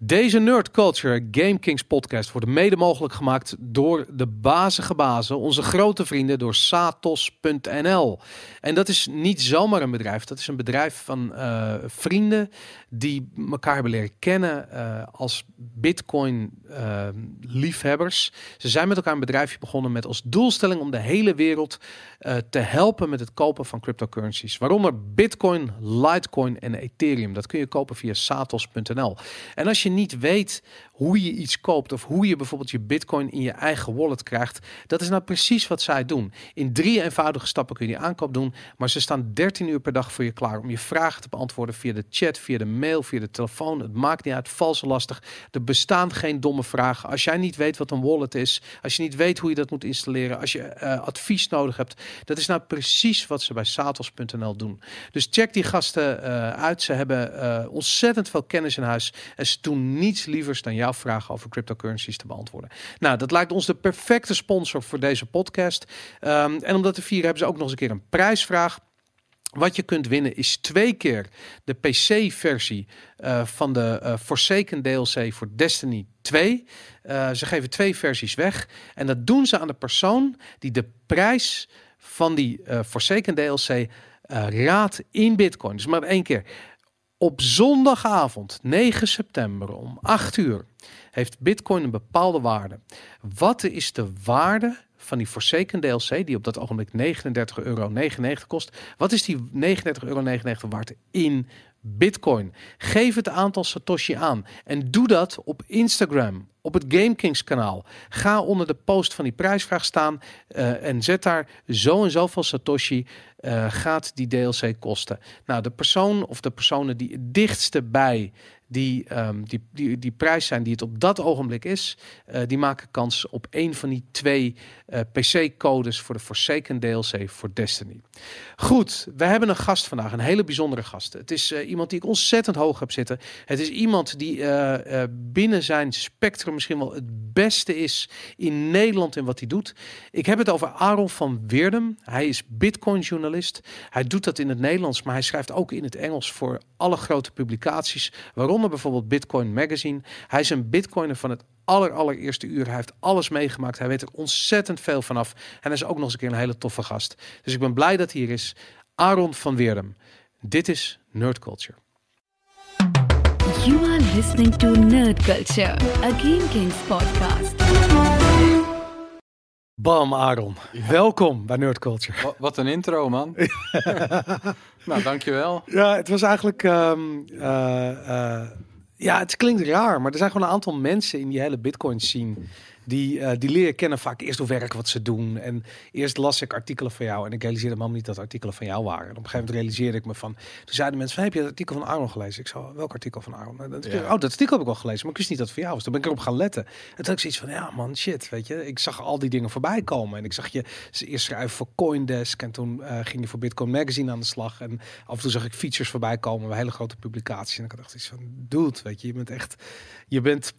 Deze Nerd Culture Game Kings podcast wordt mede mogelijk gemaakt door de bazige bazen, onze grote vrienden door Satos.nl. En dat is niet zomaar een bedrijf, dat is een bedrijf van uh, vrienden die elkaar hebben leren kennen uh, als Bitcoin uh, liefhebbers. Ze zijn met elkaar een bedrijfje begonnen met als doelstelling om de hele wereld te helpen met het kopen van cryptocurrencies. Waaronder Bitcoin, Litecoin en Ethereum. Dat kun je kopen via Satos.nl. En als je niet weet hoe je iets koopt of hoe je bijvoorbeeld je bitcoin in je eigen wallet krijgt, dat is nou precies wat zij doen. In drie eenvoudige stappen kun je die aankoop doen, maar ze staan 13 uur per dag voor je klaar om je vragen te beantwoorden via de chat, via de mail, via de telefoon. Het maakt niet uit, vals lastig. Er bestaan geen domme vragen. Als jij niet weet wat een wallet is, als je niet weet hoe je dat moet installeren, als je uh, advies nodig hebt, dat is nou precies wat ze bij satos.nl doen. Dus check die gasten uh, uit. Ze hebben uh, ontzettend veel kennis in huis en ze doen niets lievers dan jou vragen over cryptocurrencies te beantwoorden. Nou, dat lijkt ons de perfecte sponsor voor deze podcast. Um, en om dat te vieren hebben ze ook nog eens een keer een prijsvraag. Wat je kunt winnen is twee keer de PC-versie uh, van de uh, Forsaken DLC voor Destiny 2. Uh, ze geven twee versies weg. En dat doen ze aan de persoon die de prijs van die Forsaken DLC raadt in Bitcoin. Dus maar één keer. Op zondagavond 9 september om 8 uur heeft Bitcoin een bepaalde waarde. Wat is de waarde van die Forsaken DLC, die op dat ogenblik 39,99 euro kost? Wat is die 39,99 euro waard in Bitcoin? Geef het aantal Satoshi aan en doe dat op Instagram, op het GameKings kanaal. Ga onder de post van die prijsvraag staan uh, en zet daar zo en zoveel Satoshi uh, gaat die DLC kosten. Nou, de persoon of de personen die het dichtste bij die, um, die, die, die prijs zijn die het op dat ogenblik is, uh, die maken kans op een van die twee uh, PC-codes voor de Forsaken DLC voor Destiny. Goed, we hebben een gast vandaag, een hele bijzondere gast. Het is uh, iemand die ik ontzettend hoog heb zitten. Het is iemand die binnen zijn spectrum misschien wel het beste is in Nederland in wat hij doet. Ik heb het over Aaron van Weerdem. Hij is Bitcoin-journalist. Hij doet dat in het Nederlands, maar hij schrijft ook in het Engels voor alle grote publicaties, waaronder bijvoorbeeld Bitcoin Magazine. Hij is een Bitcoiner van het aller, allereerste uur. Hij heeft alles meegemaakt. Hij weet er ontzettend veel vanaf. En hij is ook nog eens een keer een hele toffe gast. Dus ik ben blij dat hij hier is. Aaron van Weerdem. Dit is Nerd Culture. You are listening to Nerd Culture, a Game Kings podcast. Bam, Aaron. Ja. Welkom bij Nerd Culture. Wat, een intro, man. nou, dankjewel. Ja, het was eigenlijk... Um, uh, uh, ja, het klinkt raar, maar er zijn gewoon een aantal mensen in die hele Bitcoin scene die, uh, die leren kennen vaak eerst hoe werk wat ze doen. En eerst las ik artikelen van jou en ik realiseerde me niet dat artikelen van jou waren. En op een gegeven moment realiseerde ik me van, toen zeiden mensen van, heb je het artikel van Aaron gelezen? Ik zou, welk artikel van Aaron? En ja. Oh, dat artikel heb ik al gelezen, maar ik wist niet dat het voor jou was. Toen ben ik erop gaan letten. En toen had ik zoiets van, ja man, shit, weet je. Ik zag al die dingen voorbij komen. En ik zag je eerst schrijven voor Coindesk en toen uh, ging je voor Bitcoin Magazine aan de slag. En af en toe zag ik features voorbij komen hele grote publicaties. En ik dacht iets van, dude, weet je, je bent echt, je bent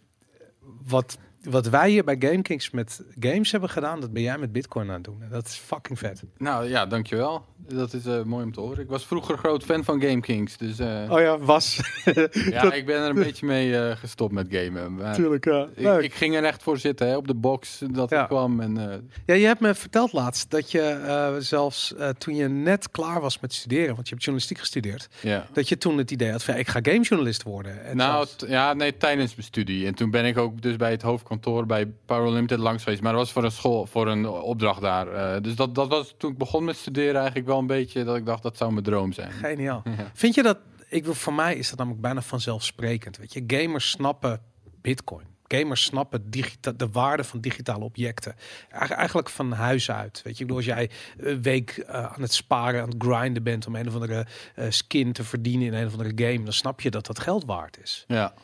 wat wat wij hier bij GameKings met games hebben gedaan, dat ben jij met Bitcoin aan het doen. dat is fucking vet. Nou ja, dankjewel. Dat is uh, mooi om te horen. Ik was vroeger groot fan van GameKings. Dus, uh... Oh ja, was. ja, ik ben er een beetje mee uh, gestopt met gamen. Maar Tuurlijk, ja. Ik, ik, ging er echt voor zitten hè, op de box dat ja. ik kwam. En, Ja, je hebt me verteld laatst dat je zelfs toen je net klaar was met studeren, want je hebt journalistiek gestudeerd, ja. dat je toen het idee had van ik ga gamejournalist worden. En nou, zelfs... ja, nee, tijdens mijn studie. En toen ben ik ook dus bij het hoofdkantoor bij Power Limited langs geweest. Maar dat was voor een school, voor een opdracht daar. Uh, dus dat, dat was toen ik begon met studeren eigenlijk wel een beetje dat ik dacht dat zou mijn droom zijn. Geniaal. Ja. Vind je dat, ik wil, voor mij is dat namelijk bijna vanzelfsprekend. Weet je, gamers snappen Bitcoin. Gamers snappen digita de waarde van digitale objecten. Eigenlijk van huis uit. Weet je, ik bedoel, als jij een week uh, aan het sparen, aan het grinden bent om een of andere uh, skin te verdienen in een of andere game, dan snap je dat dat geld waard is. Ja.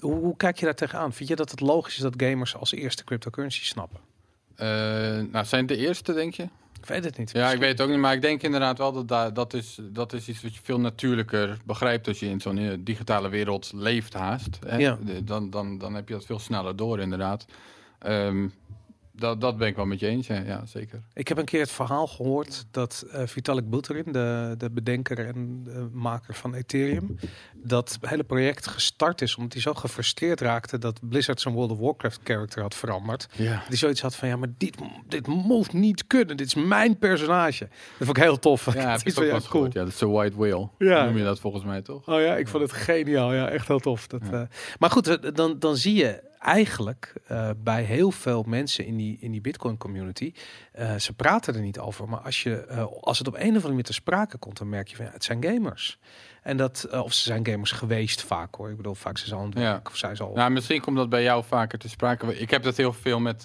Hoe, hoe kijk je daar tegenaan? Vind je dat het logisch is dat gamers als eerste cryptocurrency snappen? Uh, nou, zijn de eerste, denk je? Ik weet het niet. Ja, ik weet het ook niet, maar ik denk inderdaad wel dat dat, dat, is, dat is iets wat je veel natuurlijker begrijpt als je in zo'n digitale wereld leeft haast. Hè? Ja. Dan, dan, dan heb je dat veel sneller door, inderdaad. Um, Dat, dat ben ik wel met je eens, ja, ja, zeker. Ik heb een keer het verhaal gehoord dat eh, Vitalik Buterin, de, de bedenker en de maker van Ethereum, dat hele project gestart is omdat hij zo gefrustreerd raakte dat Blizzard zijn World of Warcraft character had veranderd. Ja. Die zoiets had van ja, maar dit, dit moet niet kunnen. Dit is mijn personage. Dat vond ik heel tof. Ja, ook van, wel gehoord. Ja, dat is de white whale. Ja. Noem je dat volgens mij toch? Oh ja, ik vond het geniaal. Ja, echt heel tof. Dat, Ja. eh, maar goed, eh, dan, dan zie je eigenlijk eh, bij heel veel mensen in die, in die Bitcoin community, eh, ze praten er niet over. Maar als, je, eh, als het op een of andere manier te sprake komt, dan merk je van ja, het zijn gamers. En dat, of ze zijn gamers geweest vaak hoor. Ik bedoel, vaak zijn ze al aan het Ja. of zijn ze al. Nou, misschien komt dat bij jou vaker te sprake. Ik heb dat heel veel met.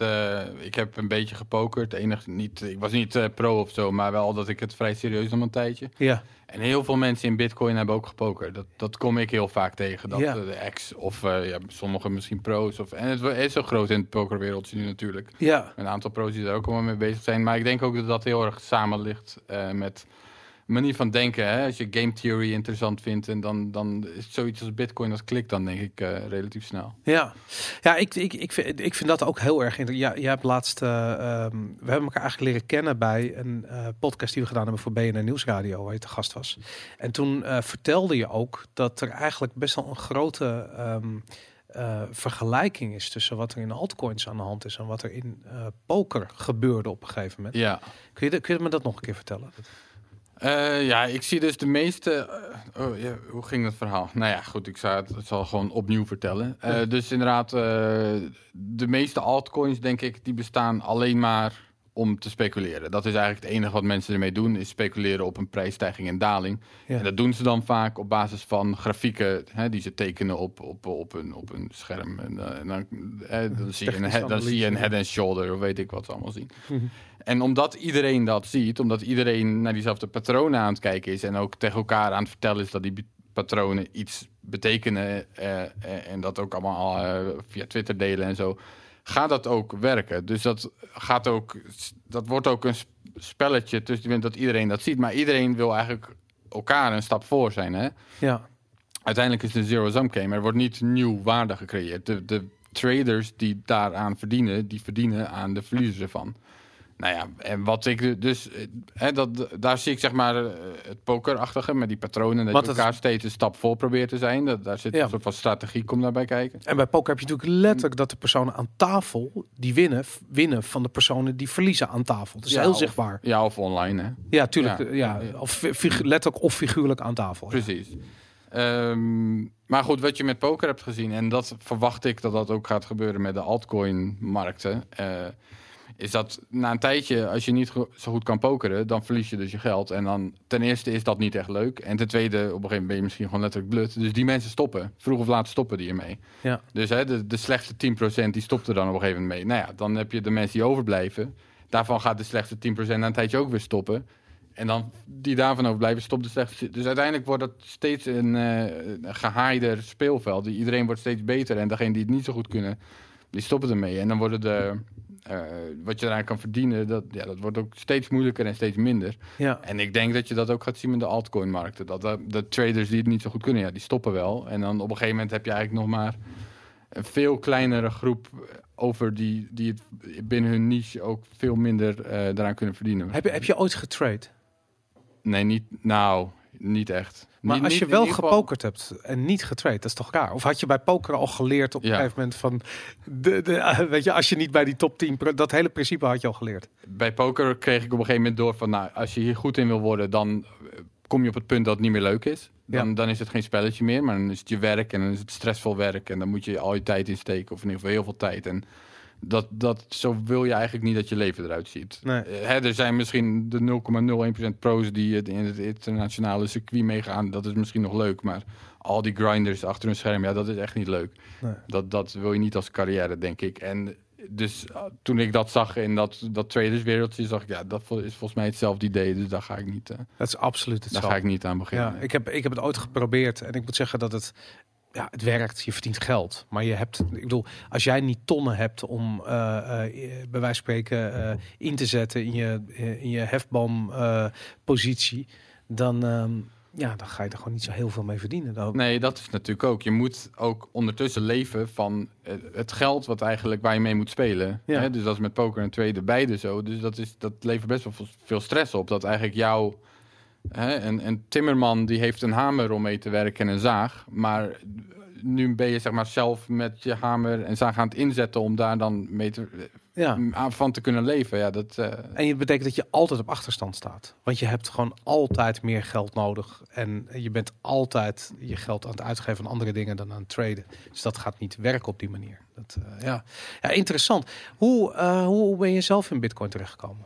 ik heb een beetje gepokerd. Enig, niet, ik was niet pro of zo, maar wel dat ik het vrij serieus nam een tijdje. ja, En heel veel mensen in Bitcoin hebben ook gepokerd. Dat, dat kom ik heel vaak tegen. Dat Ja. eh, de ex of eh, ja, sommigen misschien pro's. Of, en het is zo groot in het pokerwereldje nu natuurlijk. ja, Een aantal pro's die er ook allemaal mee bezig zijn. Maar ik denk ook dat dat heel erg samen ligt eh, met manier van denken. Hè? Als je game theory interessant vindt en dan, dan is zoiets als Bitcoin als klikt dan denk ik eh, relatief snel. ja. Ja, ik, ik, ik, vind, ik vind dat ook heel erg interessant. Ja, jij hebt laatst, eh, ehm, we hebben elkaar eigenlijk leren kennen bij een eh, podcast die we gedaan hebben voor BNN Nieuwsradio, waar je te gast was. En toen vertelde je ook dat er eigenlijk best wel een grote ehm, eh, vergelijking is tussen wat er in altcoins aan de hand is en wat er in poker gebeurde op een gegeven moment. Ja. Kun, je, kun je me dat nog een keer vertellen? Eh, ja, ik zie dus de meeste. eh, oh, ja, hoe ging dat verhaal? Nou ja, goed, ik zou het, het zal gewoon opnieuw vertellen. Eh, Ja. Dus inderdaad, de meeste altcoins, denk ik, die bestaan alleen maar om te speculeren. Dat is eigenlijk het enige wat mensen ermee doen, is speculeren op een prijsstijging en daling. Ja. En dat doen ze dan vaak op basis van grafieken hè, die ze tekenen op, op, op, een, op een scherm. En, eh, en dan, eh, dan, zie je een, dan zie je een head and shoulder, of weet ik wat ze allemaal zien. Mhm. En omdat iedereen dat ziet, omdat iedereen naar diezelfde patronen aan het kijken is en ook tegen elkaar aan het vertellen is dat die patronen iets betekenen eh, eh, en dat ook allemaal eh, via Twitter delen en zo, gaat dat ook werken. Dus dat gaat ook, dat wordt ook een sp- spelletje tussen dat iedereen dat ziet, maar iedereen wil eigenlijk elkaar een stap voor zijn. Hè? Ja, Uiteindelijk is het een zero-sum game. Er wordt niet nieuw waarde gecreëerd. De, de traders die daaraan verdienen, die verdienen aan de verliezers ervan. Nou ja, en wat ik du- dus, eh, hè, dat, daar zie ik zeg maar eh, het pokerachtige met die patronen. Dat je het- elkaar steeds een stap voor probeert te zijn. Dat, daar zit Ja. een soort van strategie, komt daarbij kijken. en bij poker heb je natuurlijk letterlijk dat de personen aan tafel die winnen, winnen van de personen die verliezen aan tafel. Dat is Ja, heel of- zichtbaar. Ja, of online hè. Ja, tuurlijk. Ja. Of letterlijk of figuurlijk aan tafel. Precies. Ehm, maar goed, wat je met poker hebt gezien, en dat verwacht ik dat dat ook gaat gebeuren met de altcoin-markten, eh, is dat na een tijdje, als je niet go- zo goed kan pokeren, dan verlies je dus je geld. En dan ten eerste is dat niet echt leuk. En ten tweede, op een gegeven moment ben je misschien gewoon letterlijk blut. Dus die mensen stoppen. Vroeg of laat stoppen die ermee. Ja. Dus hè, de, de slechtste 10% die stopt er dan op een gegeven moment mee. Nou ja, dan heb je de mensen die overblijven. Daarvan gaat de slechtste 10% na een tijdje ook weer stoppen. En dan die daarvan overblijven, stopt de slechtste. Dus uiteindelijk wordt het steeds een, gehaaider speelveld. Iedereen wordt steeds beter. En degene die het niet zo goed kunnen, die stoppen ermee. En dan worden de. Eh, wat je eraan kan verdienen, dat, ja, dat wordt ook steeds moeilijker en steeds minder. Ja. En ik denk dat je dat ook gaat zien met de altcoin-markten. Dat de, de traders die het niet zo goed kunnen, ja, die stoppen wel. En dan op een gegeven moment heb je eigenlijk nog maar een veel kleinere groep over die, die het binnen hun niche ook veel minder eh daaraan kunnen verdienen. Heb, je, heb je ooit getrade? Nee, niet, nou, niet echt. Maar Niet- als je wel geval- gepokerd hebt en niet getrade, dat is toch raar? Of had je bij poker al geleerd op een gegeven moment van... De, de, eh, weet je, als je niet bij die top 10... pro- Dat hele principe had je al geleerd. Bij poker kreeg ik op een gegeven moment door van, nou, als je hier goed in wil worden, dan eh, kom je op het punt dat het niet meer leuk is. Dan, Ja. dan is het geen spelletje meer, maar dan is het je werk en dan is het stressvol werk en dan moet je al je tijd insteken, of in ieder geval heel veel tijd. En dat, dat, zo wil je eigenlijk niet dat je leven eruit ziet. Nee. Eh, hè, er zijn misschien de 0,01% pro's die het in het internationale circuit meegaan. Dat is misschien nog leuk, maar al die grinders achter hun scherm, ja, dat is echt niet leuk. Nee. Dat, dat wil je niet als carrière, denk ik. En dus uh, toen ik dat zag in dat, dat traderswereldje, zag ik, ja, dat is volgens mij hetzelfde idee. Dus daar ga ik niet, eh, Dat is absoluut daar hetzelfde. ga ik niet aan beginnen. Ja, ik heb, ik heb het ooit geprobeerd en ik moet zeggen dat het, ja, het werkt. Je verdient geld, maar je hebt, ik bedoel, als jij niet tonnen hebt om eh, eh, bij wijze van spreken eh, in te zetten in je, in je hefboom eh, positie, dan, ehm, ja, dan ga je er gewoon niet zo heel veel mee verdienen. Dan. Nee, dat is natuurlijk ook. Je moet ook ondertussen leven van het geld wat eigenlijk waar je mee moet spelen. Ja. Hè? Dus dat is met poker en tweede beide zo. Dus dat, is, dat levert best wel veel- veel stress op. Dat eigenlijk jou... Hè, een, een timmerman die heeft een hamer om mee te werken en een zaag. Maar nu ben je zeg maar zelf met je hamer en zaag aan het inzetten om daar dan mee te, Ja. van te kunnen leven. Ja, dat, eh, En je betekent dat je altijd op achterstand staat. Want je hebt gewoon altijd meer geld nodig. En je bent altijd je geld aan het uitgeven aan andere dingen dan aan het traden. Dus dat gaat niet werken op die manier. Dat, eh, ja. ja, interessant. Hoe, eh, hoe ben je zelf in Bitcoin terechtgekomen?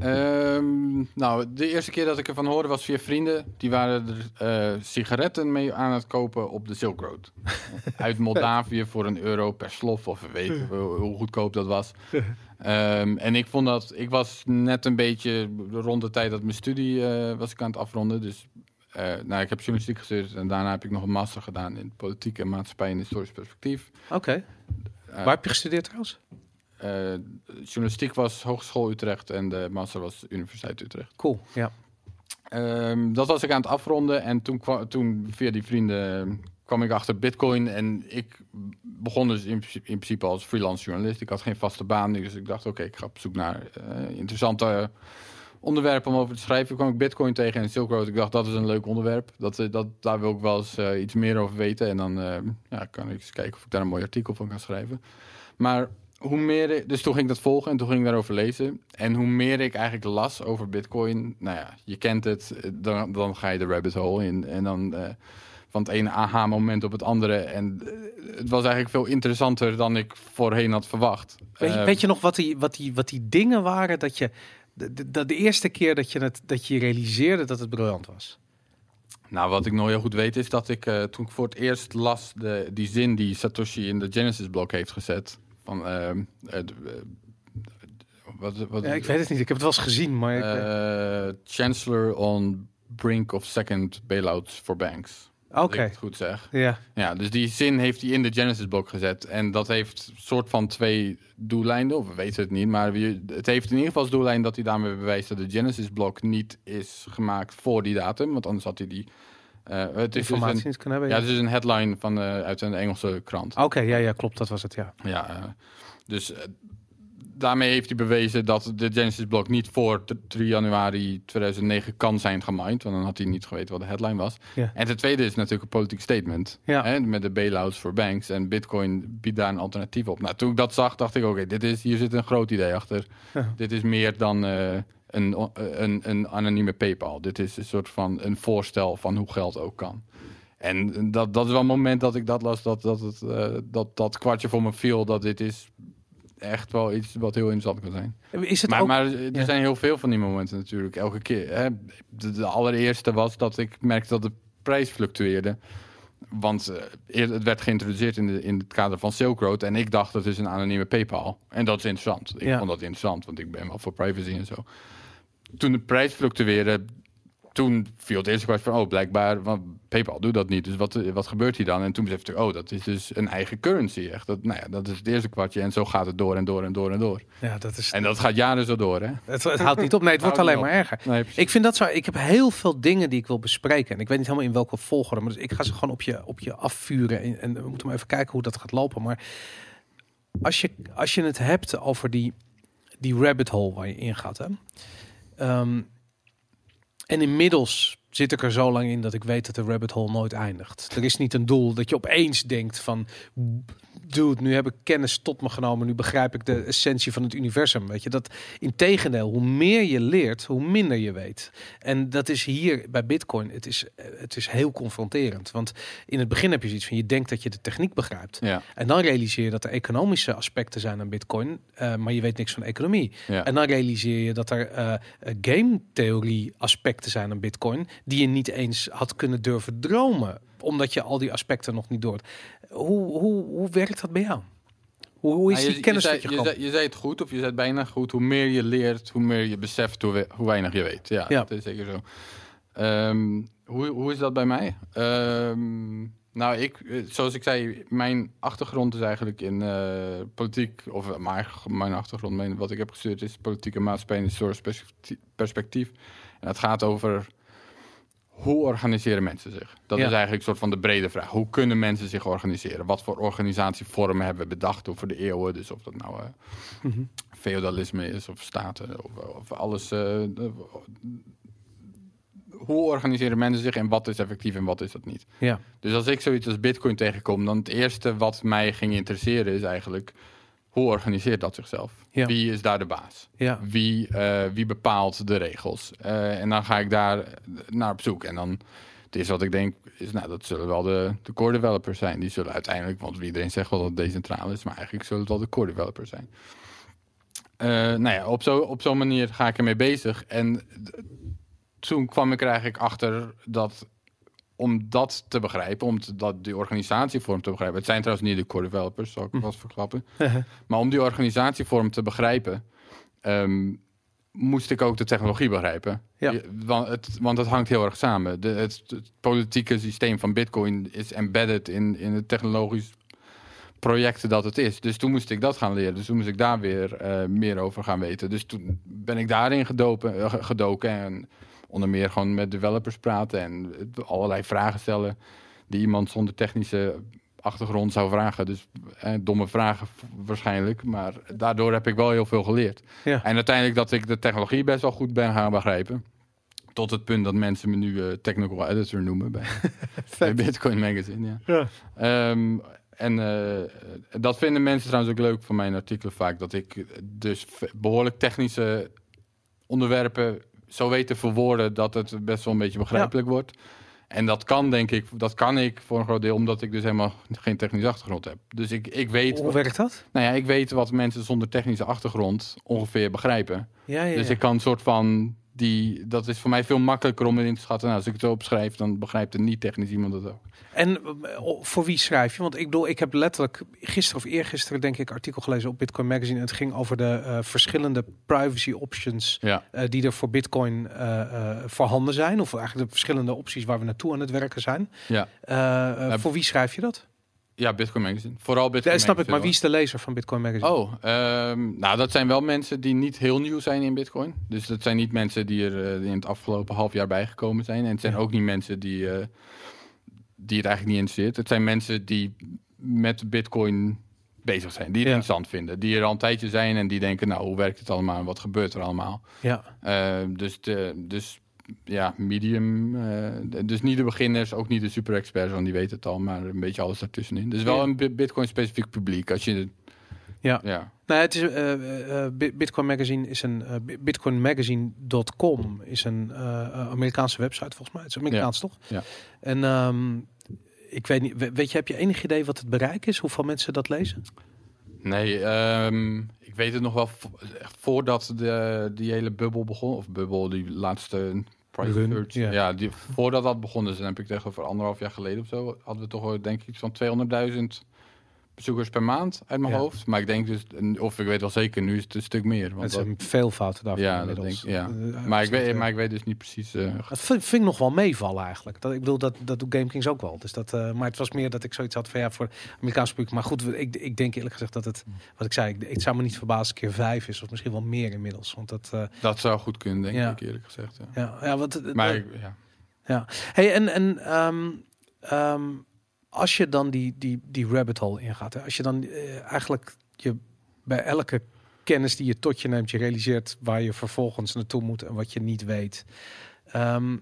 Ehm, nou, de eerste keer dat ik ervan hoorde was via vrienden. Die waren er eh, sigaretten mee aan het kopen op de Silk Road. Uit Moldavië voor een euro per slof of weet ik hoe goedkoop dat was. Ehm, en ik vond dat, ik was net een beetje rond de tijd dat mijn studie eh, was ik aan het afronden. Dus eh, nou, ik heb journalistiek gestudeerd en daarna heb ik nog een master gedaan in politiek en maatschappij en historisch perspectief. Oké. Waar heb je gestudeerd trouwens? Eh, journalistiek was Hogeschool Utrecht en de master was Universiteit Utrecht. Cool, ja. Ehm, dat was ik aan het afronden en toen, kwam, toen via die vrienden kwam ik achter Bitcoin en ik begon dus in, principe- in principe als freelance journalist. Ik had geen vaste baan, dus ik dacht oké, ik ga op zoek naar eh, interessante onderwerpen om over te schrijven. Toen kwam ik Bitcoin tegen en Silk Road. Ik dacht dat is een leuk onderwerp, dat, eh, dat, daar wil ik wel eens iets meer over weten en dan ja, kan ik eens kijken of ik daar een mooi artikel van kan schrijven. Maar hoe meer ik, dus toen ging ik dat volgen en toen ging ik daarover lezen. En hoe meer ik eigenlijk las over Bitcoin, nou ja, je kent het, dan, dan ga je de rabbit hole in. En dan eh, van het ene aha-moment op het andere. En eh, het was eigenlijk veel interessanter dan ik voorheen had verwacht. Weet je, Eh, weet je nog wat die, wat, die, wat die dingen waren dat je... De, de, de eerste keer dat je, het, dat je realiseerde dat het briljant was. Nou, wat ik nog heel goed weet is dat ik toen ik voor het eerst las de, die zin die Satoshi in de Genesis-blok heeft gezet. Van, ehm, eh, eh, wat, wat, Ja, ik weet het niet, ik heb het wel eens gezien, maar... Ik, Eh, Chancellor on brink of second bailouts for banks. Oké, het goed zeg. ja. Ja, dus die zin heeft hij in de Genesis-blok gezet. En dat heeft soort van twee doeleinden, of we weten het niet. Maar het heeft in ieder geval als doellijn dat hij daarmee bewijst dat de Genesis-blok niet is gemaakt voor die datum. Want anders had hij die... eh, het is dus een, ja, het is een headline van, uit een Engelse krant. Oké, ja, ja, klopt, dat was het, ja. Ja, eh, dus eh, daarmee heeft hij bewezen dat de Genesis-blok niet voor t- 3 januari 2009 kan zijn gemined. Want dan had hij niet geweten wat de headline was. Ja. En ten tweede is natuurlijk een politiek statement. Ja. Hè, met de bailouts voor banks. En Bitcoin biedt daar een alternatief op. Nou, toen ik dat zag, dacht ik: oké, dit is hier zit een groot idee achter. Ja. Dit is meer dan een, een, een anonieme PayPal. Dit is een soort van een voorstel van hoe geld ook kan. En dat, dat is wel een moment dat ik dat las, dat dat, het, eh, dat dat kwartje voor me viel, dat dit is echt wel iets wat heel interessant kan zijn. Is het Maar, ook... maar er ja. zijn heel veel van die momenten natuurlijk, elke keer. Hè. De, de allereerste was dat ik merkte dat de prijs fluctueerde. Want eh, het werd geïntroduceerd in, de, in het kader van Silk Road. En ik dacht dat is een anonieme PayPal. En dat is interessant. Ik Ja. vond dat interessant, want ik ben wel voor privacy en zo. Toen de prijs fluctueerde, toen viel het eerste kwart van... oh, blijkbaar, want PayPal doet dat niet. Dus wat, wat gebeurt hier dan? En toen besefte ik, oh, dat is dus een eigen currency. Echt. Dat, nou ja, dat is het eerste kwartje. En zo gaat het door en door en door en door. Ja, dat is... En dat gaat jaren zo door, hè? Het, het houdt niet op. Nee, het wordt alleen maar erger. Nee. Ik vind dat zo. Ik heb heel veel dingen die ik wil bespreken. En ik weet niet helemaal in welke volgorde. Maar dus ik ga ze gewoon op je, op je afvuren. En, en we moeten maar even kijken hoe dat gaat lopen. Maar als je, als je het hebt over die, die rabbit hole waar je in gaat. Hè? Ehm, en inmiddels zit ik er zo lang in dat ik weet dat de rabbit hole nooit eindigt. Er is niet een doel dat je opeens denkt van... Dude, nu heb ik kennis tot me genomen. Nu begrijp ik de essentie van het universum. Weet je, dat integendeel, hoe meer je leert, hoe minder je weet. En dat is hier bij Bitcoin. Het is, eh, het is heel confronterend. Want in het begin heb je zoiets van: je denkt dat je de techniek begrijpt. Ja, En dan realiseer je dat er economische aspecten zijn aan Bitcoin, eh, maar je weet niks van economie. ja. En dan realiseer je dat er eh, game theorie aspecten zijn aan Bitcoin die je niet eens had kunnen durven dromen, omdat je al die aspecten nog niet door. Hoe, hoe, hoe werkt dat bij jou? Hoe, hoe is Nou, je- die kennis je, zei, je je, zei, je zei het goed, of je zei het bijna goed. Hoe meer je leert, hoe meer je beseft hoe, we- hoe weinig je weet. Ja, Ja. dat is zeker zo. Ehm, hoe, hoe is dat bij mij? Ehm, nou, ik, eh, zoals ik zei, mijn achtergrond is eigenlijk in eh, politiek, of eh, maar mijn achtergrond, mijn, wat ik heb gestudeerd is politieke maatschappij en historisch perspectief- perspectief. En het gaat over hoe organiseren mensen zich? Dat Ja. is eigenlijk een soort van de brede vraag. Hoe kunnen mensen zich organiseren? Wat voor organisatievormen hebben we bedacht over de eeuwen? Dus of dat nou eh, Mhm. feodalisme is of staten of, of alles. eh, de- hoe organiseren mensen zich en wat is effectief en wat is dat niet? Ja. Dus als ik zoiets als Bitcoin tegenkom, dan het eerste wat mij ging interesseren is eigenlijk hoe organiseert dat zichzelf? Ja. Wie is daar de baas? Ja. Wie, eh, wie bepaalt de regels? Eh, en dan ga ik daar naar op zoek. En dan het eerste wat ik denk is, nou, dat zullen wel de, de core developers zijn. Die zullen uiteindelijk, want iedereen zegt wel dat het decentraal is, maar eigenlijk zullen het wel de core developers zijn. Eh, nou ja, op zo'n op zo'n manier ga ik ermee bezig. En toen kwam ik er eigenlijk achter dat om dat te begrijpen, om te- dat die organisatievorm te begrijpen. Het zijn trouwens niet de core developers, zal ik Hm. vast verklappen. Maar om die organisatievorm te begrijpen, ehm, moest ik ook de technologie begrijpen. Ja. Je- Want, het, want het hangt heel erg samen. De, het, het politieke systeem van Bitcoin is embedded in, in het technologisch project dat het is. Dus toen moest ik dat gaan leren. Dus toen moest ik daar weer eh, meer over gaan weten. Dus toen ben ik daarin gedopen, eh, gedoken en onder meer gewoon met developers praten en allerlei vragen stellen die iemand zonder technische achtergrond zou vragen. Dus eh, domme vragen waarschijnlijk, maar daardoor heb ik wel heel veel geleerd. Ja. En uiteindelijk dat ik de technologie best wel goed ben gaan begrijpen. Tot het punt dat mensen me nu eh, technical editor noemen bij, bij Bitcoin Magazine. Ja. Ja. Ehm, en eh, dat vinden mensen trouwens ook leuk van mijn artikelen vaak. Dat ik dus behoorlijk technische onderwerpen zo weet te verwoorden dat het best wel een beetje begrijpelijk wordt. En dat kan, denk ik, dat kan ik voor een groot deel omdat ik dus helemaal geen technische achtergrond heb. Dus ik, ik weet, Hoe werkt dat? nou ja, ik weet wat mensen zonder technische achtergrond ongeveer begrijpen. Ja, ja, Dus ik kan een soort van die, dat is voor mij veel makkelijker om erin te schatten. Nou, als ik het zo opschrijf, dan begrijpt een niet technisch iemand het ook. En eh, voor wie schrijf je? Want ik bedoel, ik heb letterlijk gisteren of eergisteren denk ik artikel gelezen op Bitcoin Magazine. En het ging over de eh, verschillende privacy options Ja. eh, die er voor Bitcoin voorhanden zijn. Of eigenlijk de verschillende opties waar we naartoe aan het werken zijn. Ja. Ja. voor wie schrijf je dat? Ja, Bitcoin Magazine. Vooral Bitcoin Ja, snap ik, maar wie is de lezer van Bitcoin Magazine? Oh, ehm, nou dat zijn wel mensen die niet heel nieuw zijn in Bitcoin. Dus dat zijn niet mensen die er eh, in het afgelopen half jaar bijgekomen zijn. En het zijn Ja. ook niet mensen die, eh, die het eigenlijk niet interesseert. Het zijn mensen die met Bitcoin bezig zijn, die het Ja. interessant vinden. Die er al een tijdje zijn en die denken, nou hoe werkt het allemaal en wat gebeurt er allemaal. Ja, Eh, dus, de, dus ja, medium. eh, dus niet de beginners, ook niet de super experts, want die weten het al, maar een beetje alles daartussenin. Dus wel een Bi- Bitcoin-specifiek publiek. Als je, Ja. ja. nou, het is Bi- Bitcoin Magazine is een uh, bitcoinmagazine.com is een Amerikaanse website volgens mij. Het is Amerikaans toch? Ja. En ehm, ik weet niet, we- weet je, heb je enig idee wat het bereik is? Hoeveel mensen dat lezen? Nee, ehm, ik weet het nog wel vo- voordat de, die hele bubbel begon, of bubbel, die laatste ja. Ja, die, voordat dat begon, dus dan heb ik tegen voor anderhalf jaar geleden of zo, hadden we toch wel, denk ik iets van 200.000 bezoekers per maand uit mijn Ja. hoofd. Maar ik denk dus, of ik weet wel zeker, nu is het een stuk meer. Want Het dat- veel fouten daarvan Ja, dat inmiddels. denk ik, ja. Eh, maar, ik weet, eh, maar ik weet dus niet precies. eh, Dat vind, vind ik nog wel meevallen eigenlijk. Dat, ik bedoel, dat, dat doet GameKings ook wel. Dus dat, eh, maar het was meer dat ik zoiets had van ja, voor Amerikaans publiek. Maar goed, ik, ik denk eerlijk gezegd dat het, wat ik zei, ik, het zou me niet verbazen keer vijf is. Of misschien wel meer inmiddels. Want dat, eh, dat zou goed kunnen, denk Ja. ik eerlijk gezegd. Ja. ja, ja, wat, het- Maar eh, ik- ja. Hey, en, en ehm, als je dan die, die, die rabbit hole ingaat, als je dan eh, eigenlijk je bij elke kennis die je tot je neemt, je realiseert waar je vervolgens naartoe moet en wat je niet weet. Ehm,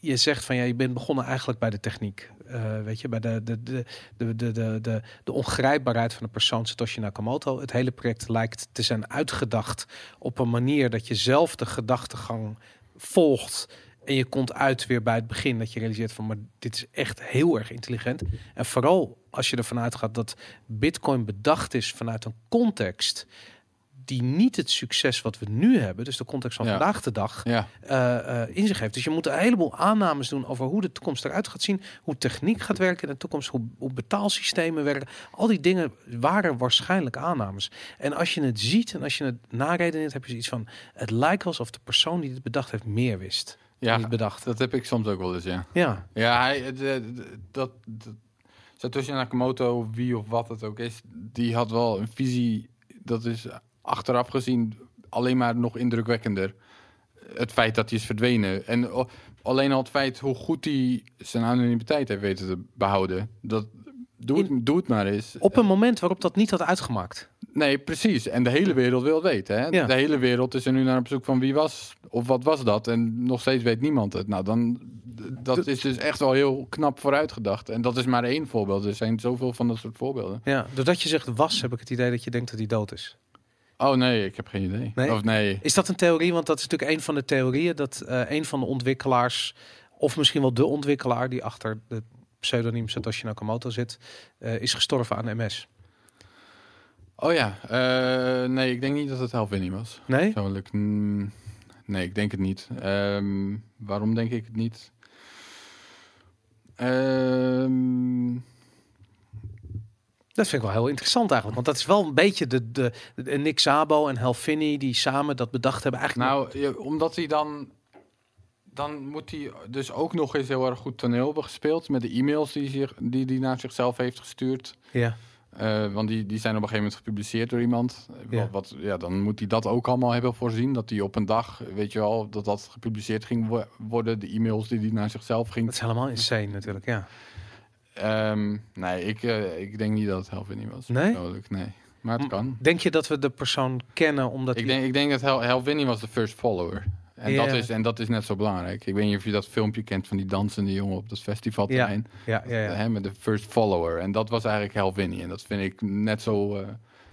je zegt van ja, je bent begonnen eigenlijk bij de techniek. Eh, weet je, bij de, de, de, de, de, de, de, de ongrijpbaarheid van de persoon Satoshi Nakamoto. Het hele project lijkt te zijn uitgedacht op een manier dat je zelf de gedachtegang volgt. En je komt uit weer bij het begin dat je realiseert van, maar dit is echt heel erg intelligent. En vooral als je ervan uitgaat dat Bitcoin bedacht is vanuit een context die niet het succes wat we nu hebben, dus de context van Ja. vandaag de dag, Ja. eh, eh, in zich heeft. Dus je moet een heleboel aannames doen over hoe de toekomst eruit gaat zien, hoe techniek gaat werken in de toekomst, hoe, hoe betaalsystemen werken. Al die dingen waren waarschijnlijk aannames. En als je het ziet en als je het naredeneert, heb je zoiets van, het lijkt alsof de persoon die dit bedacht heeft meer wist. Ja, niet bedacht. dat heb ik soms ook wel eens, ja. Ja, Ja, hij, het, eh, dat, dat Satoshi Nakamoto, wie of wat het ook is, die had wel een visie, dat is achteraf gezien alleen maar nog indrukwekkender. Het feit dat hij is verdwenen. En alleen al het feit hoe goed hij zijn anonimiteit heeft weten te behouden. Dat, doe, het, doe het maar eens. Op een moment waarop dat niet had uitgemaakt. Nee, precies. En de hele wereld wil weten. Hè? Ja. De hele wereld is er nu naar op zoek van wie was of wat was dat. En nog steeds weet niemand het. Nou, dan, dat is dus echt wel heel knap vooruitgedacht. En dat is maar één voorbeeld. Er zijn zoveel van dat soort voorbeelden. Ja, doordat je zegt was, heb ik het idee dat je denkt dat hij dood is. Oh nee, ik heb geen idee. Nee? Of nee. Is dat een theorie? Want dat is natuurlijk een van de theorieën dat eh, een van de ontwikkelaars, of misschien wel de ontwikkelaar die achter de pseudoniem Satoshi Nakamoto zit, eh, is gestorven aan MS. Oh ja, eh, nee, ik denk niet dat het Helvini was. Nee? Persoonlijk, mm, nee, ik denk het niet. Ehm, waarom denk ik het niet? Ehm, Dat vind ik wel heel interessant eigenlijk. Want dat is wel een beetje de, de, de Nick Szabo en Helvini die samen dat bedacht hebben. Eigenlijk nou, ja, omdat hij dan... Dan moet hij dus ook nog eens heel erg goed toneel hebben gespeeld... met de e-mails die hij zich- die, die naar zichzelf heeft gestuurd. ja. Eh, want die, die zijn op een gegeven moment gepubliceerd door iemand. Ja. Wat, wat, ja, dan moet hij dat ook allemaal hebben voorzien. Dat hij op een dag, weet je wel, dat dat gepubliceerd ging wo- worden. De e-mails die hij naar zichzelf ging. Dat is helemaal insane natuurlijk, ja. Ehm, nee, ik, eh, ik denk niet dat het Helvini was. Nee? nee. Maar het kan. Denk je dat we de persoon kennen omdat Ik hij- denk, ik denk dat Hel Helvini was de first follower. En, Ja. dat is, en dat is net zo belangrijk. Ik weet niet of je dat filmpje kent van die dansende jongen op dat festivalterrein. Ja, ja, ja. Hè, met de first follower. En dat was eigenlijk Helvini. En dat vind ik net zo, eh,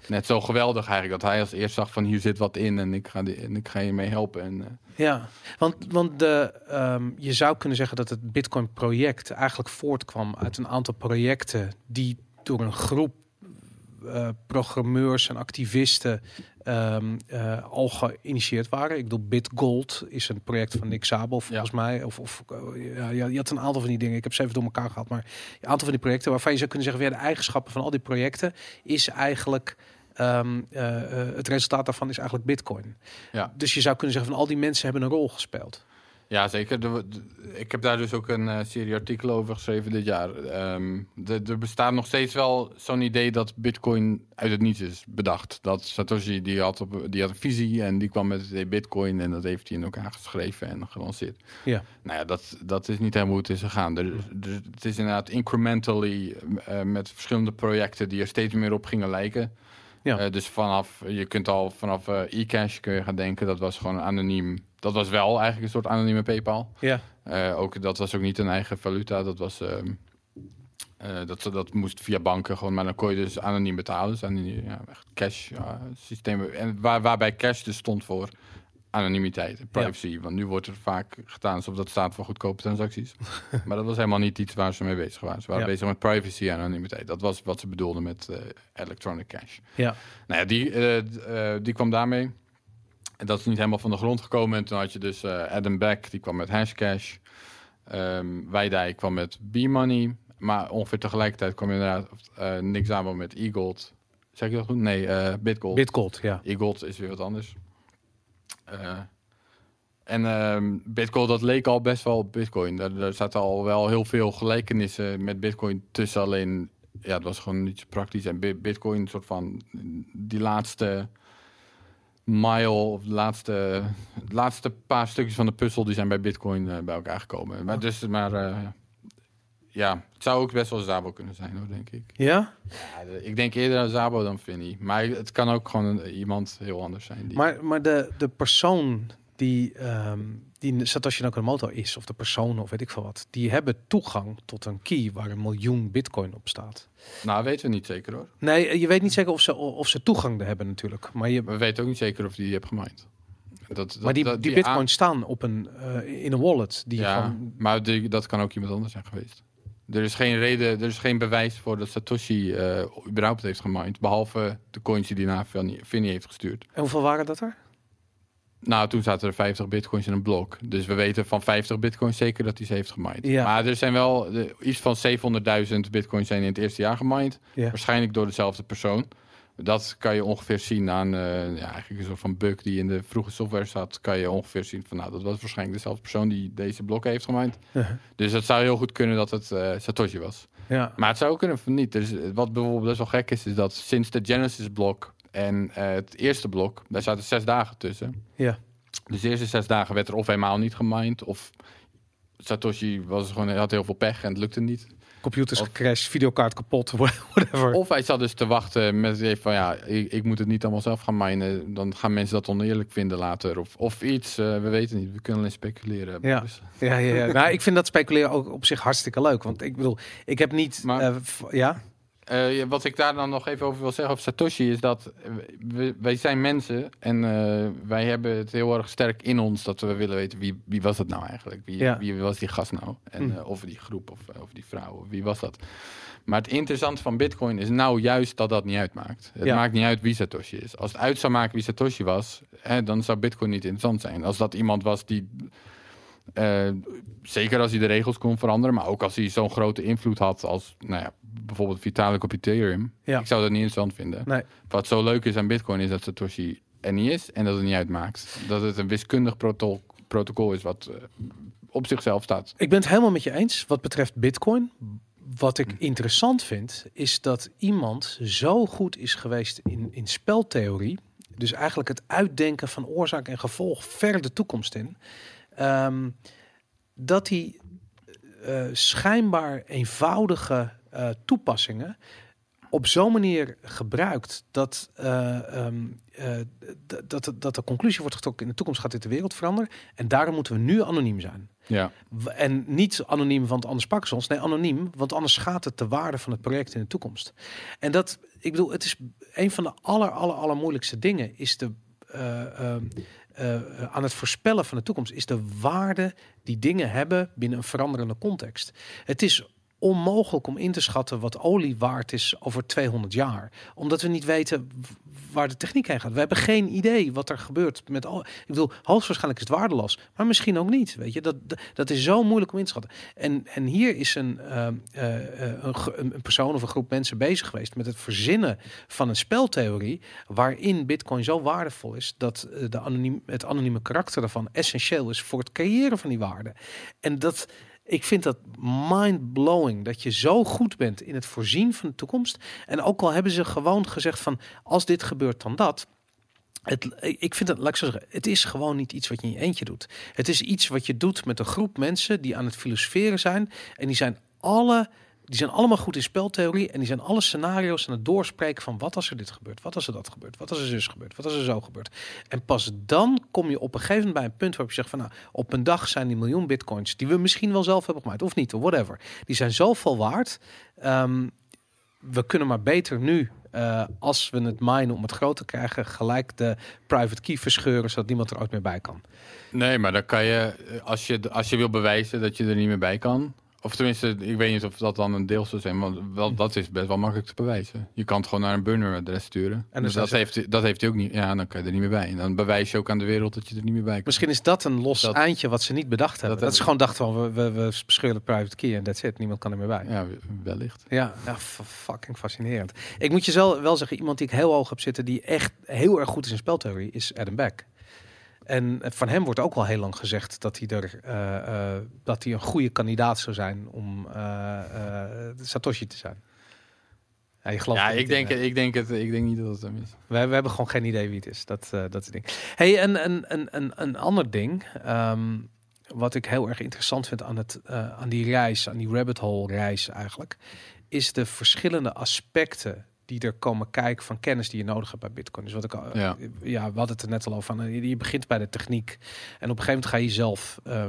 net zo geweldig eigenlijk. Dat hij als eerst zag van hier zit wat in en ik ga, die, en ik ga je mee helpen. En, eh, Ja, want, want de, ehm, je zou kunnen zeggen dat het Bitcoin-project eigenlijk voortkwam uit een aantal projecten die door een groep eh, programmeurs en activisten eh, al geïnitieerd waren. Ik bedoel, BitGold is een project van Nick Szabo volgens mij. Of, of eh, ja, je had een aantal van die dingen. Ik heb ze even door elkaar gehad, maar een aantal van die projecten waarvan je zou kunnen zeggen, weer de eigenschappen van al die projecten is eigenlijk ehm, eh, eh, het resultaat daarvan is eigenlijk Bitcoin. Ja. Dus je zou kunnen zeggen van al die mensen hebben een rol gespeeld. Ja, zeker. De- de- ik heb daar dus ook een eh, serie artikelen over geschreven dit jaar. Ehm, de- er bestaat nog steeds wel zo'n idee dat Bitcoin uit het niets is bedacht. Dat Satoshi die had, op, die had een visie en die kwam met het idee Bitcoin en dat heeft hij in elkaar geschreven en gelanceerd. Ja. Nou ja, dat, dat is niet helemaal hoe het is gegaan. Er, er- het is inderdaad incrementally eh, met verschillende projecten die er steeds meer op gingen lijken. Ja. Eh, dus vanaf, je kunt al vanaf eh, e-cash kun je gaan denken, dat was gewoon anoniem. Dat was wel eigenlijk een soort anonieme PayPal. Ja, Eh, ook, dat was ook niet een eigen valuta. Dat, was, ehm, eh, dat, dat moest via banken gewoon. Maar dan kon je dus anoniem betalen. Dus anoniem, ja, echt cash ja, systemen. En waar, waarbij cash dus stond voor anonimiteit en privacy. Want nu wordt er vaak gedaan alsof dat staat voor goedkope transacties. maar dat was helemaal niet iets waar ze mee bezig waren. Ze waren Ja. bezig met privacy en anonimiteit. Dat was wat ze bedoelden met eh, electronic cash. ja, Nou ja, die, die kwam daarmee. En dat is niet helemaal van de grond gekomen. En toen had je dus eh, Adam Beck, die kwam met Hashcash. Ehm Weidij kwam met B-Money. Maar ongeveer tegelijkertijd kwam inderdaad eh Nick Szabo met e-gold. Zeg ik dat goed? Nee, eh Bitgold. Bitgold, ja. e-gold is weer wat anders. En ehm Bitcoin, dat leek al best wel op Bitcoin. Daar, daar zaten al wel heel veel gelijkenissen met Bitcoin tussen. Alleen, ja, het was gewoon niet zo praktisch. En Bi- Bitcoin, een soort van die laatste mile of de laatste, de laatste paar stukjes van de puzzel, die zijn bij Bitcoin eh, bij elkaar gekomen. Maar, dus, maar eh, ja, het zou ook best wel Zabo kunnen zijn, hoor, denk ik. Ja? Ja, ik denk eerder aan Zabo dan Vinny. Maar het kan ook gewoon iemand heel anders zijn. Die... Maar, maar de, de persoon die, ehm die Satoshi Nakamoto is, of de persoon of weet ik veel wat, die hebben toegang tot een key waar een miljoen bitcoin op staat. Nou, weten we niet zeker hoor. Nee, je weet niet zeker of ze, of ze toegang hebben natuurlijk. Maar, je, We weten ook niet zeker of die die hebt gemined. Dat, dat, maar die, dat- die aan- bitcoins staan op een, eh, in een wallet. Die Ja, gewoon, maar die, dat kan ook iemand anders zijn geweest. Er is geen reden, er is geen bewijs voor dat Satoshi eh, überhaupt heeft gemined. Behalve de coins die hij naar Vinny heeft gestuurd. en hoeveel waren dat er? Nou, toen zaten er 50 bitcoins in een blok. Dus we weten van 50 bitcoins zeker dat hij ze heeft gemined. Ja. Maar er zijn wel de, iets van 700.000 bitcoins zijn in het eerste jaar gemined. Ja. Waarschijnlijk door dezelfde persoon. Dat kan je ongeveer zien aan eh, ja, eigenlijk een soort van bug die in de vroege software zat. Kan je ongeveer zien van nou, dat was waarschijnlijk dezelfde persoon die deze blokken heeft gemined. Dus het zou heel goed kunnen dat het eh, Satoshi was. Ja, Maar het zou ook kunnen van niet. Dus wat bijvoorbeeld best wel gek is, is dat sinds de Genesis blok en eh, het eerste blok, daar zaten zes dagen tussen. ja, Dus de eerste zes dagen werd er of helemaal niet gemined, of Satoshi was gewoon, had heel veel pech en het lukte niet. Computers Of- gecrashed, videokaart kapot, whatever. Of hij zat dus te wachten met het van ja, ik, ik moet het niet allemaal zelf gaan minen. Dan gaan mensen dat oneerlijk vinden later. Of, of iets, eh, we weten niet. We kunnen alleen speculeren. Ja. Dus- Ja, ja, ja. nou, ik vind dat speculeren ook op zich hartstikke leuk. Want ik bedoel, ik heb niet... Maar- eh, ja? Eh, wat ik daar dan nog even over wil zeggen over Satoshi is dat we, wij zijn mensen en eh, wij hebben het heel erg sterk in ons dat we willen weten wie, wie was dat nou eigenlijk? Wie, Ja. wie was die gast nou? En, Hm. eh, of die groep of, of die vrouw, of wie was dat? Maar het interessante van Bitcoin is nou juist dat dat niet uitmaakt. Het Ja. maakt niet uit wie Satoshi is. Als het uit zou maken wie Satoshi was, hè, dan zou Bitcoin niet interessant zijn. Als dat iemand was die eh, zeker als hij de regels kon veranderen, maar ook als hij zo'n grote invloed had als nou ja, bijvoorbeeld Vitalik op Ethereum. Ja. Ik zou dat niet interessant vinden. Nee. Wat zo leuk is aan Bitcoin is dat Satoshi er niet is en dat het niet uitmaakt. Dat het een wiskundig protocol, protocol is wat eh, op zichzelf staat. Ik ben het helemaal met je eens wat betreft Bitcoin. Wat ik interessant vind, is dat iemand zo goed is geweest in, in speltheorie. Dus eigenlijk het uitdenken van oorzaak en gevolg ver de toekomst in. Ehm, dat hij eh, schijnbaar eenvoudige eh, toepassingen op zo'n manier gebruikt dat, eh, ehm, eh, dat, dat de conclusie wordt getrokken in de toekomst gaat dit de wereld veranderen. En daarom moeten we nu anoniem zijn. Ja, En niet anoniem, want anders pakken ze ons. Nee, anoniem, want anders gaat het de waarde van het project in de toekomst. En dat, ik bedoel, het is een van de aller, aller, aller moeilijkste dingen, is de, eh, ehm, eh, aan het voorspellen van de toekomst, is de waarde die dingen hebben binnen een veranderende context. Het is onmogelijk om in te schatten wat olie waard is over 200 jaar. Omdat we niet weten waar de techniek heen gaat. We hebben geen idee wat er gebeurt met al. Ik bedoel, hoogstwaarschijnlijk is het waardeloos, maar misschien ook niet. Weet je, dat, dat, is zo moeilijk om in te schatten. En, en hier is een, ehm, eh, eh, een, een persoon of een groep mensen bezig geweest met het verzinnen van een speltheorie. waarin Bitcoin zo waardevol is dat eh, de anoniem, het anonieme karakter ervan essentieel is voor het creëren van die waarde. En dat. Ik vind dat mind-blowing dat je zo goed bent in het voorzien van de toekomst. En ook al hebben ze gewoon gezegd van als dit gebeurt dan dat. Het, ik vind het, laat ik zo zeggen, het is gewoon niet iets wat je in je eentje doet. Het is iets wat je doet met een groep mensen die aan het filosoferen zijn. En die zijn alle, die zijn allemaal goed in speltheorie. En die zijn alle scenario's aan het doorspreken van wat als er dit gebeurt, wat als er dat gebeurt, wat als er zus gebeurt, wat als er zo gebeurt. En pas dan kom je op een gegeven moment bij een punt waarop je zegt van nou, op een dag zijn die miljoen bitcoins die we misschien wel zelf hebben gemaakt of niet, of whatever. Die zijn zoveel waard. Ehm, we kunnen maar beter nu, eh, als we het minen om het groot te krijgen, gelijk de private key verscheuren, zodat niemand er ooit meer bij kan. nee, maar dan kan je, eh, als je, als je wil bewijzen dat je er niet meer bij kan. Of tenminste, ik weet niet of dat dan een deel zou zijn, want wel, dat is best wel makkelijk te bewijzen. Je kan het gewoon naar een burner-adres sturen. dan dus dat ze- heeft, hij- dat heeft hij ook niet. Ja, dan kan je er niet meer bij. En dan bewijs je ook aan de wereld dat je er niet meer bij kan. Misschien is dat een los Dat- eindje wat ze niet bedacht hebben. Dat, is gewoon dachten van we, we, we verscheuren de private key en that's it. Niemand kan er meer bij. Ja, wellicht. Ja, ja fucking fascinerend. Ik moet je zelf wel zeggen, iemand die ik heel hoog heb zitten, die echt heel erg goed is in speltheorie, is Adam Beck. En van hem wordt ook al heel lang gezegd dat hij er eh, eh, dat hij een goede kandidaat zou zijn om eh, Satoshi te zijn. Ja, je gelooft Ja, ik denk, ik, denk het, ik denk niet dat het hem is. We, we hebben gewoon geen idee wie het is. Dat, dat is het ding. Hey, en een, een, een, een ander ding. ehm, wat ik heel erg interessant vind aan, het, aan die reis, aan die rabbit hole reis eigenlijk, is de verschillende aspecten die er komen kijken van kennis die je nodig hebt bij Bitcoin. Dus wat ik al, Ja. ja, we hadden het er net al over. Van, eh, je, je begint bij de techniek en op een gegeven moment ga je zelf. eh,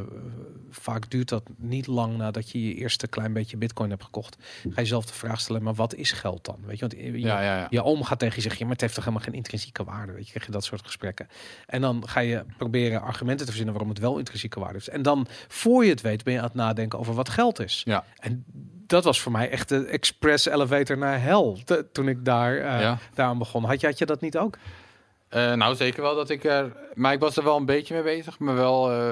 vaak duurt dat niet lang nadat je je eerste klein beetje Bitcoin hebt gekocht. Ga je zelf de vraag stellen: maar wat is geld dan? Weet je, want je, Ja, ja, ja. je oom gaat tegen je zeggen, ja, maar het heeft toch helemaal geen intrinsieke waarde. Weet je, krijg je dat soort gesprekken. En dan ga je proberen argumenten te verzinnen waarom het wel intrinsieke waarde heeft. En dan, voor je het weet, ben je aan het nadenken over wat geld is. Ja. En dat was voor mij echt de express elevator naar hel. te- toen ik daar, eh Ja. daaraan begon. Had je, had je dat niet ook? Eh, nou, zeker wel dat ik er... Maar ik was er wel een beetje mee bezig, maar wel... eh,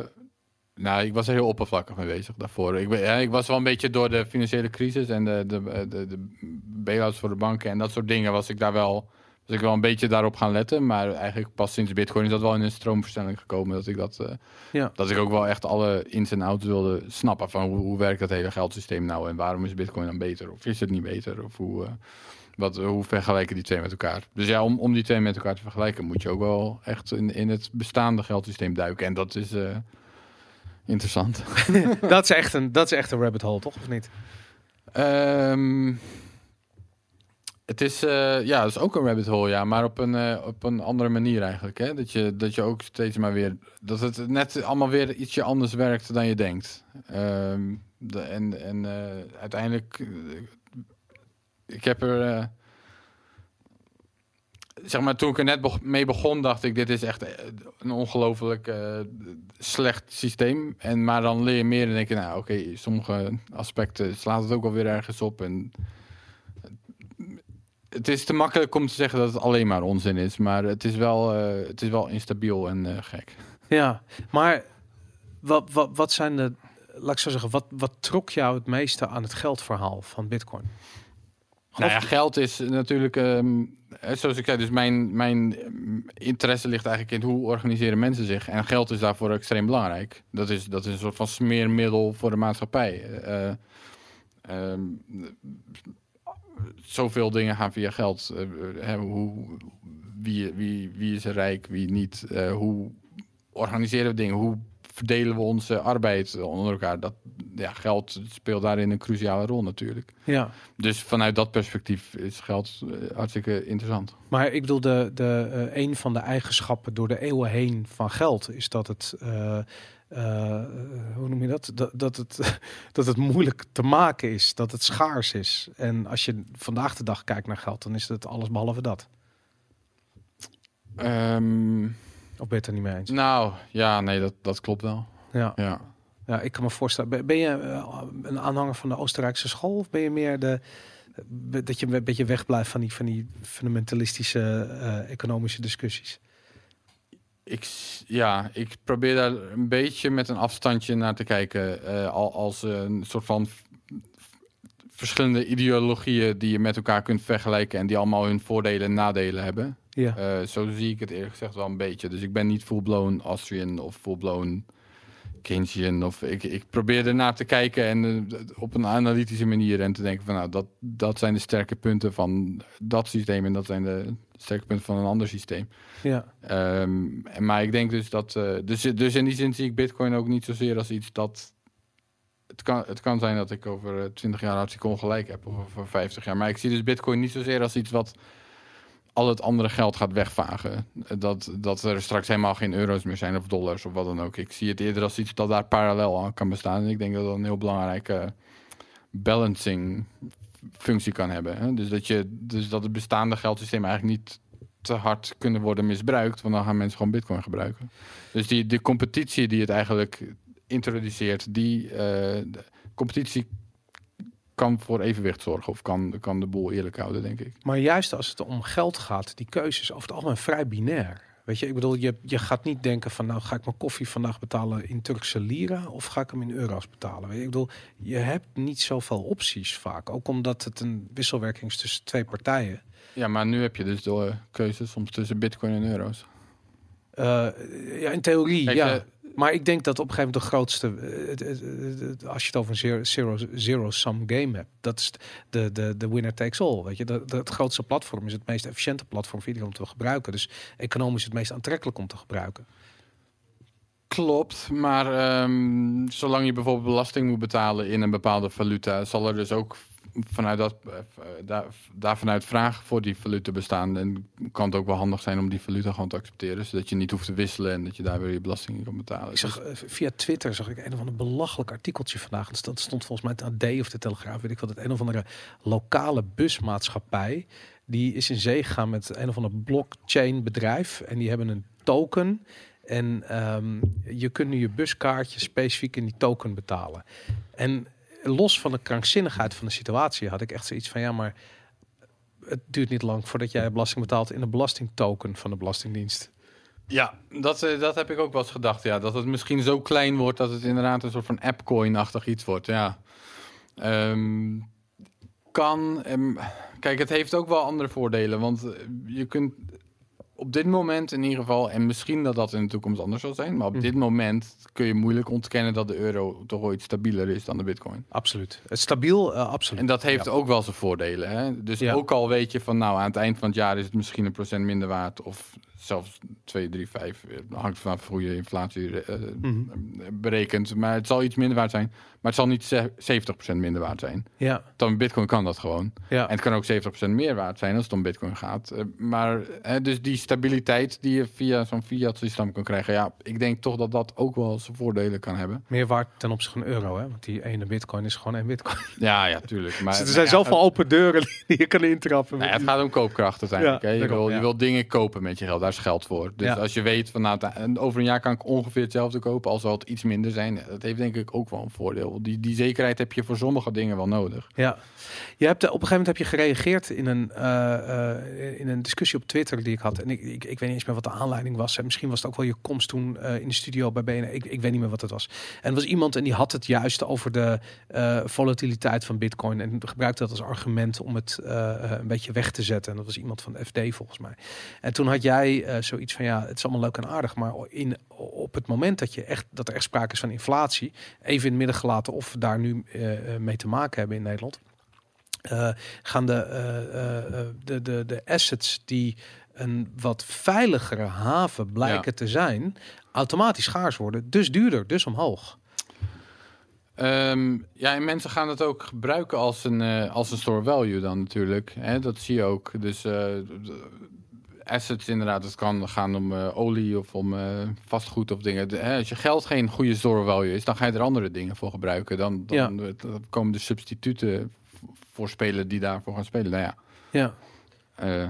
nou, ik was er heel oppervlakkig mee bezig daarvoor. Ik, ben, ja, ik was wel een beetje door de financiële crisis en de, de, de, de, de bail-outs voor de banken en dat soort dingen was ik daar wel... Was ik wel een beetje daarop gaan letten, maar eigenlijk pas sinds Bitcoin is dat wel in een stroomversnelling gekomen. Dat ik dat, eh, Ja. dat ik ook wel echt alle ins en outs wilde snappen van hoe, hoe werkt dat hele geldsysteem nou en waarom is Bitcoin dan beter of is het niet beter of hoe, eh, wat, hoe vergelijken die twee met elkaar. Dus ja, om, om die twee met elkaar te vergelijken moet je ook wel echt in, in het bestaande geldsysteem duiken en dat is, eh, interessant. dat, is echt een, dat is echt een rabbit hole, toch? Of niet? Ehm, het is, eh, ja, is ook een rabbit hole, ja, maar op een, eh, op een andere manier eigenlijk. Hè? Dat, je, dat je ook steeds maar weer, dat het net allemaal weer ietsje anders werkt dan je denkt. Ehm, en en eh, uiteindelijk, ik heb er, zeg maar, toen ik er net mee begon, dacht ik, dit is echt een ongelooflijk slecht systeem. En, maar dan leer je meer en denk je, nou oké, sommige aspecten slaat het ook wel weer ergens op. En het is te makkelijk om te zeggen dat het alleen maar onzin is, maar het is wel, eh, het is wel instabiel en eh, gek. Ja, maar wat, wat, wat zijn de, laat ik zo zeggen, wat, wat trok jou het meeste aan het geldverhaal van Bitcoin? Nou ja, geld is natuurlijk, eh, zoals ik zei, dus mijn, mijn interesse ligt eigenlijk in hoe organiseren mensen zich. En geld is daarvoor extreem belangrijk. Dat is, dat is een soort van smeermiddel voor de maatschappij. Eh, ehm, zoveel dingen gaan via geld. Eh, hè, hoe, wie, wie, wie is rijk, wie niet? Eh, hoe organiseren we dingen? Hoe verdelen we onze arbeid onder elkaar? Dat, ja, geld speelt daarin een cruciale rol natuurlijk. Ja, Dus vanuit dat perspectief is geld eh, hartstikke interessant. maar ik bedoel, de, de, eh, een van de eigenschappen door de eeuwen heen van geld is dat het, eh, eh, hoe noem je dat? Dat, dat, het, dat het moeilijk te maken is, dat het schaars is. En als je vandaag de dag kijkt naar geld, dan is het alles behalve dat. Ehm, Of ben je het er niet mee eens? nou, ja, nee, dat, dat klopt wel. Ja. Ja. Ja, ik kan me voorstellen. Ben- je eh, een aanhanger van de Oostenrijkse school? Of ben je meer de. dat je een beetje wegblijft van die, van die fundamentalistische eh, economische discussies? Ik, ja, ik probeer daar een beetje met een afstandje naar te kijken. al, als een soort van verschillende ideologieën die je met elkaar kunt vergelijken. En die allemaal hun voordelen en nadelen hebben. Ja. Eh, zo zie ik het eerlijk gezegd wel een beetje. Dus ik ben niet full-blown Austrian of full-blown Keynesian. Of ik, ik probeer ernaar te kijken en eh, op een analytische manier en te denken van nou, dat, dat zijn de sterke punten van dat systeem en dat zijn de sterke punten van een ander systeem. ja. En, maar ik denk dus dat, eh, dus, dus in die zin zie ik Bitcoin ook niet zozeer als iets dat. Het kan, het kan zijn dat ik over eh, 20 jaar hartstikke ongelijk heb, of over 50 jaar. Maar ik zie dus Bitcoin niet zozeer als iets wat al het andere geld gaat wegvagen. Dat, dat er straks helemaal geen euro's meer zijn of dollars of wat dan ook. Ik zie het eerder als iets dat daar parallel aan kan bestaan. En ik denk dat dat een heel belangrijke balancing functie kan hebben. Hè? Dus, dat je, dus dat het bestaande geldsysteem eigenlijk niet te hard kunnen worden misbruikt, want dan gaan mensen gewoon bitcoin gebruiken. Dus die, de competitie die het eigenlijk introduceert, die eh, competitie kan voor evenwicht zorgen of kan, kan de boel eerlijk houden, denk ik. Maar juist als het om geld gaat, die keuze is over het algemeen vrij binair. Weet je, ik bedoel, je, je gaat niet denken van nou ga ik mijn koffie vandaag betalen in Turkse lira of ga ik hem in euro's betalen. Weet je, ik bedoel, je hebt niet zoveel opties vaak. Ook omdat het een wisselwerking is tussen twee partijen. Ja, maar nu heb je dus de eh, keuze soms tussen bitcoin en euro's. Eh, ja, in theorie, Kijk, ja. Maar ik denk dat op een gegeven moment de grootste, eh, als je het over een zero, zero, zero sum game hebt, dat is de, de, de winner takes all. Weet je, de- het grootste platform is het meest efficiënte platform voor iedereen om te gebruiken. Dus economisch het meest aantrekkelijk om te gebruiken. Klopt, maar ehm, zolang je bijvoorbeeld belasting moet betalen in een bepaalde valuta, zal er dus ook vanuit dat, eh, daar, daar vanuit vraag voor die valuta bestaan. En kan het ook wel handig zijn om die valuta gewoon te accepteren, zodat je niet hoeft te wisselen en dat je daar weer je belasting in kan betalen. Ik zag eh, via Twitter zag ik een of ander belachelijk artikeltje vandaag. Dus Dat stond volgens mij het AD of de Telegraaf, weet ik wat. Het een of andere lokale busmaatschappij. Die is in zee gegaan met een of ander blockchain bedrijf. En die hebben een token. En ehm, je kunt nu je buskaartje specifiek in die token betalen. En los van de krankzinnigheid van de situatie had ik echt zoiets van ja, maar het duurt niet lang voordat jij belasting betaalt in een belastingtoken van de Belastingdienst. Ja, dat, eh, dat heb ik ook wel eens gedacht. Ja. Dat het misschien zo klein wordt dat het inderdaad een soort van appcoin-achtig iets wordt. Ja. Ehm, kan. ehm, kijk, het heeft ook wel andere voordelen. Want eh, je kunt op dit moment in ieder geval, en misschien dat dat in de toekomst anders zal zijn, maar op Mhm. dit moment kun je moeilijk ontkennen dat de euro toch ooit stabieler is dan de bitcoin. Absoluut. Het stabiel, eh, absoluut. En dat heeft Ja. ook wel zijn voordelen. Hè? Dus Ja. ook al weet je van nou aan het eind van het jaar is het misschien een procent minder waard of zelfs 2, 3, 5. eh, Hangt vanaf hoe je inflatie Mhm. berekent. Maar het zal iets minder waard zijn. Maar het zal niet ze- 70% minder waard zijn. Ja, Dan Bitcoin kan dat gewoon. ja. En het kan ook 70% meer waard zijn als het om Bitcoin gaat. Eh, maar dus die stabiliteit die je via zo'n fiat systeem kan krijgen. Ja, ik denk toch dat dat ook wel zijn voordelen kan hebben. meer waard ten opzichte van een euro, hè? Want die ene bitcoin is gewoon één bitcoin. Ja, ja, tuurlijk. Maar Dus er nou zijn ja, zoveel open deuren die je kan intrappen. Nou het gaat om koopkracht uiteindelijk. Ja. Je, wil, je wil dingen kopen met je geld, daar is geld voor. Dus Ja. als je weet van nou, over een jaar kan ik ongeveer hetzelfde kopen, al zal het iets minder zijn. Dat heeft denk ik ook wel een voordeel. Die, die zekerheid heb je voor sommige dingen wel nodig. Ja, je hebt, eh, op een gegeven moment heb je gereageerd in een, eh, eh, in een discussie op Twitter die ik had. En ik, ik, ik weet niet eens meer wat de aanleiding was. En misschien was het ook wel je komst toen in de studio bij BNR. Ik, ik weet niet meer wat het was. En er was iemand en die had het juist over de volatiliteit van Bitcoin. En gebruikte dat als argument om het een beetje weg te zetten. En dat was iemand van de FD volgens mij. En toen had jij eh, zoiets van ja, het is allemaal leuk en aardig. Maar in, op het moment dat, je echt, dat er echt sprake is van inflatie, even in het midden gelaten of we daar nu eh, eh, mee te maken hebben in Nederland. gaan de, de, de, de assets die een wat veiligere haven blijken te zijn, automatisch schaars worden. Dus duurder, dus omhoog. Ehm, ja, en mensen gaan het ook gebruiken als een, als een store value dan natuurlijk. Hè? Dat zie je ook. Dus assets inderdaad, het kan gaan om eh, olie of om eh, vastgoed of dingen. De- hè, als je geld geen goede store value is, dan ga je er andere dingen voor gebruiken. Dan, dan, dan komen de substituten voor spelen die daarvoor gaan spelen. Nou ja, Ja. eh,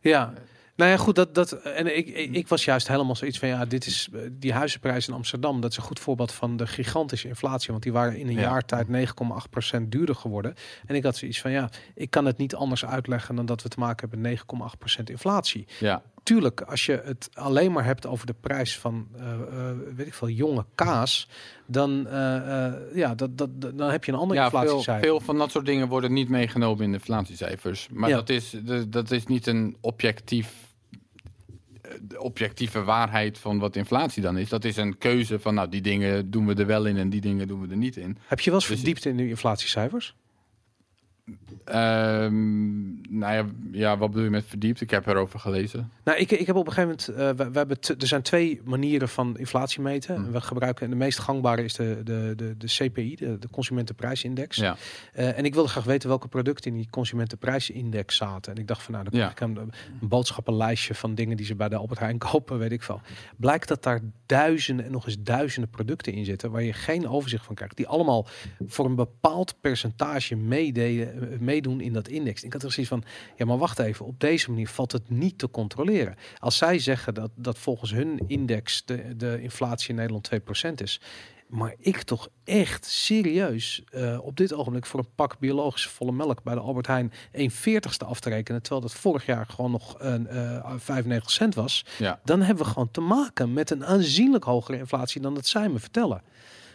Ja. Nou ja, goed, dat, dat, en ik, ik, was juist helemaal zoiets van, ja, dit is eh, die huizenprijzen in Amsterdam, dat is een goed voorbeeld van de gigantische inflatie, want die waren in een Ja. jaar tijd 9,8% duurder geworden. En ik had zoiets van, ja, ik kan het niet anders uitleggen dan dat we te maken hebben met 9,8% inflatie. ja. Tuurlijk, als je het alleen maar hebt over de prijs van, eh, eh, weet ik veel, jonge kaas, dan, eh, ja, dat, dat, dan heb je een ander Ja, veel, inflatiecijfer. veel van dat soort dingen worden niet meegenomen in de inflatiecijfers. Maar Ja. dat, is, de- dat is niet een objectief, de objectieve waarheid van wat inflatie dan is. Dat is een keuze van, nou, die dingen doen we er wel in en die dingen doen we er niet in. Heb je wel eens Dus- verdiept in die inflatiecijfers? Ehm, nou ja, ja, wat bedoel je met verdiept? Ik heb erover gelezen. Nou, ik, ik heb op een gegeven moment, eh, we, we hebben er zijn twee manieren van inflatie meten. Hm. We gebruiken, en de meest gangbare is de, de, de, de CPI, de, de Consumentenprijsindex. Ja, Eh, en ik wilde graag weten welke producten in die Consumentenprijsindex zaten. En ik dacht van, nou, dan Ja. krijg ik een, een boodschappenlijstje van dingen die ze bij de Albert Heijn kopen, weet ik veel. Blijkt dat daar duizenden en nog eens duizenden producten in zitten, waar je geen overzicht van krijgt. Die allemaal voor een bepaald percentage meededen, meedoen in dat index. Ik had er zoiets van, ja, maar wacht even, op deze manier valt het niet te controleren. Als zij zeggen dat, dat volgens hun index de, de inflatie in Nederland 2% is, maar ik toch echt serieus eh, op dit ogenblik voor een pak biologische volle melk bij de Albert Heijn 1,40ste af te rekenen, terwijl dat vorig jaar gewoon nog een eh 95 cent was, ja. dan hebben we gewoon te maken met een aanzienlijk hogere inflatie dan dat zij me vertellen.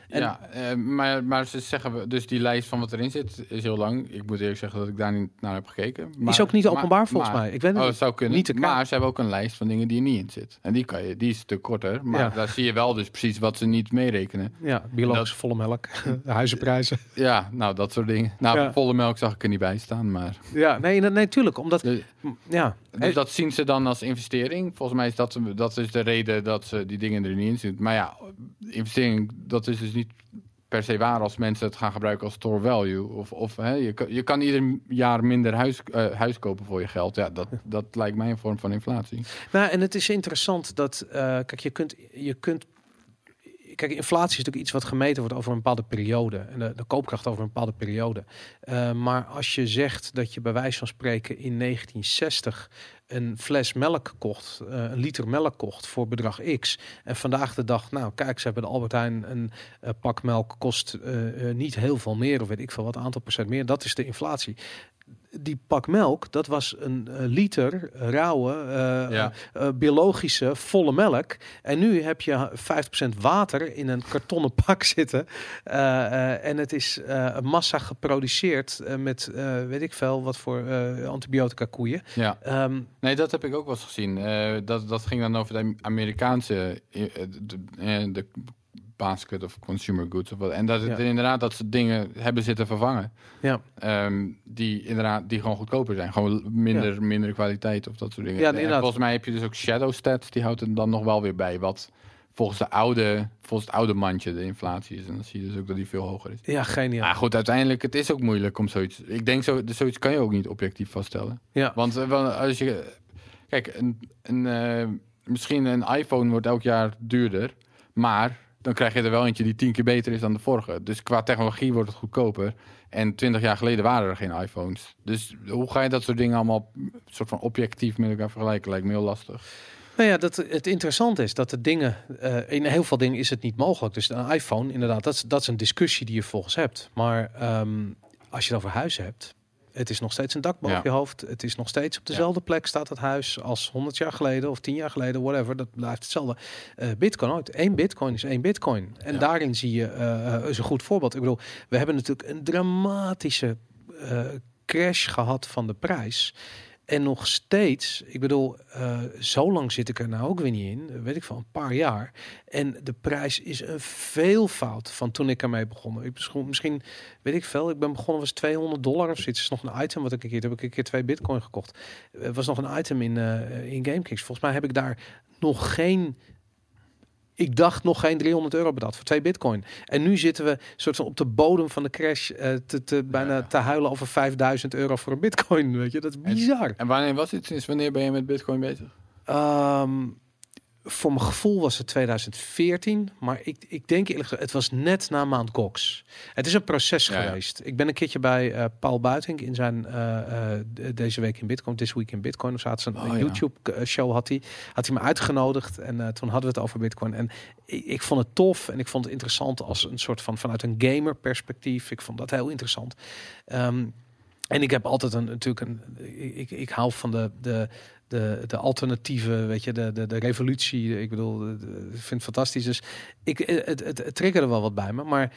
En- ja eh, maar, maar ze zeggen, dus die lijst van wat erin zit is heel lang. Ik moet eerlijk zeggen dat ik daar niet naar heb gekeken. Maar, is ook niet maar- openbaar volgens maar- mij. Ik weet het Oh, zou kunnen. Niet te maar ze hebben ook een lijst van dingen die er niet in zit. En die, kan je, die is stuk korter. Maar Ja. daar zie je wel dus precies wat ze niet meerekenen. Ja, biologische volle melk, de huizenprijzen. Ja, nou, dat soort dingen. Nou, Ja. volle melk zag ik er niet bij staan. Maar Ja, nee, nee, nee, tuurlijk. Omdat, dus, ja, dus dat zien ze dan als investering. Volgens mij is dat, dat is de reden dat ze die dingen er niet in zitten. Maar ja, investering, dat is dus niet per se waar als mensen het gaan gebruiken als store value. Of, of hè, je, kan, je kan ieder jaar minder huis, eh, huis kopen voor je geld. Ja, dat, dat lijkt mij een vorm van inflatie. Nou, en het is interessant dat, eh, kijk, je kunt, je kunt, kijk, inflatie is natuurlijk iets wat gemeten wordt over een bepaalde periode en de, de koopkracht over een bepaalde periode. Eh, maar als je zegt dat je bij wijze van spreken in 1960 een fles melk kocht, eh, een liter melk kocht voor bedrag X, en vandaag de dag, nou, kijk, ze hebben de Albert Heijn een eh, pak melk kost eh, niet heel veel meer, of weet ik veel wat aantal procent meer. Dat is de inflatie. Die pak melk, dat was een eh, liter rauwe, eh, Ja. eh, biologische, volle melk. En nu heb je 50% water in een kartonnen pak zitten. En het is een massa geproduceerd met, weet ik veel, wat voor antibiotica koeien. Ja. Ehm, Nee, dat heb ik ook wel eens gezien. Dat, dat ging dan over de Amerikaanse, de, de basket of consumer goods of wat. En dat het Ja. inderdaad dat ze dingen hebben zitten vervangen. Ja. Ehm, die inderdaad die gewoon goedkoper zijn. Gewoon minder, minder kwaliteit of dat soort dingen. Ja, En volgens mij heb je dus ook shadow stats. Die houdt er dan nog wel weer bij. Wat volgens, de oude, volgens het oude mandje de inflatie is. En dan zie je dus ook dat die veel hoger is. Ja, geniaal. Maar goed, uiteindelijk, het is ook moeilijk om zoiets... Ik denk, zo, zoiets kan je ook niet objectief vaststellen. Ja. Want eh, als je... Kijk, een, een, eh, misschien een iPhone wordt elk jaar duurder. Maar dan krijg je er wel eentje die tien keer beter is dan de vorige. Dus qua technologie wordt het goedkoper. En twintig jaar geleden waren er geen iPhones. Dus hoe ga je dat soort dingen allemaal soort van objectief met elkaar vergelijken? Lijkt me heel lastig. Nou ja, dat, het interessante is dat de dingen, eh, in heel veel dingen is het niet mogelijk. Dus een iPhone, inderdaad, dat is, dat is een discussie die je volgens hebt. Maar ehm, als je het over huizen hebt, het is nog steeds een dak boven Ja. je hoofd. Het is nog steeds op dezelfde plek staat het huis als 100 jaar geleden of 10 jaar geleden, whatever. Dat blijft hetzelfde. Eh, bitcoin ooit. Eén bitcoin is één bitcoin. En Ja. daarin zie je, eh, is een goed voorbeeld. Ik bedoel, we hebben natuurlijk een dramatische crash gehad van de prijs. En nog steeds, ik bedoel, eh, zo lang zit ik er nou ook weer niet in, weet ik van een paar jaar. En de prijs is een veelvoud van toen ik ermee begon. Ik misschien, weet ik veel, ik ben begonnen was 200 dollar of zoiets. Is nog een item wat ik een keer heb ik een keer twee bitcoin gekocht. Het was nog een item in eh in GameKings. Volgens mij heb ik daar nog geen ik dacht nog geen 300 euro betaald voor twee bitcoin. En nu zitten we soort van op de bodem van de crash eh, te, te, bijna Ja. te huilen over 5000 euro voor een bitcoin. Weet je, dat is bizar. En wanneer was dit? Sinds wanneer ben je met bitcoin bezig? Ehm, voor mijn gevoel was het 2014, maar ik, ik denk eerlijk gezegd, het was net na maand Gox. Het is een proces Ja, ja. geweest. Ik ben een keertje bij eh, Paul Buitink in zijn eh, eh, de- deze week in Bitcoin, This Week in Bitcoin, of zaten een Oh, ja. YouTube show had hij, had hij me uitgenodigd en toen hadden we het over Bitcoin en ik, ik vond het tof en ik vond het interessant als een soort van vanuit een gamer perspectief. Ik vond dat heel interessant. Ehm, en ik heb altijd een, natuurlijk een. Ik, ik hou van de, de, de, de alternatieve, weet je, de, de, de revolutie. Ik bedoel, ik vind het fantastisch. Dus ik, het, het, het triggerde wel wat bij me. Maar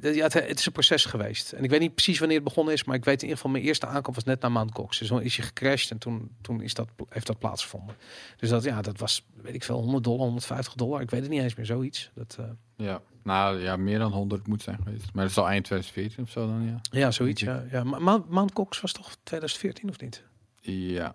ja, het, het is een proces geweest. En ik weet niet precies wanneer het begonnen is. Maar ik weet in ieder geval, mijn eerste aankomst was net na maand Cox. Dus toen is je gecrashed en toen, toen is dat, heeft dat plaatsgevonden. Dus dat, ja, dat was, weet ik veel, 100 dollar, 150 dollar. Ik weet het niet eens meer, zoiets. Dat, eh, Ja. Nou ja, meer dan 100 moet zijn geweest. Maar dat is al eind 2014 of zo dan, ja. ja, zoiets. Ja, ja. Ma- Ma- maand Cox was toch 2014 of niet? Ja.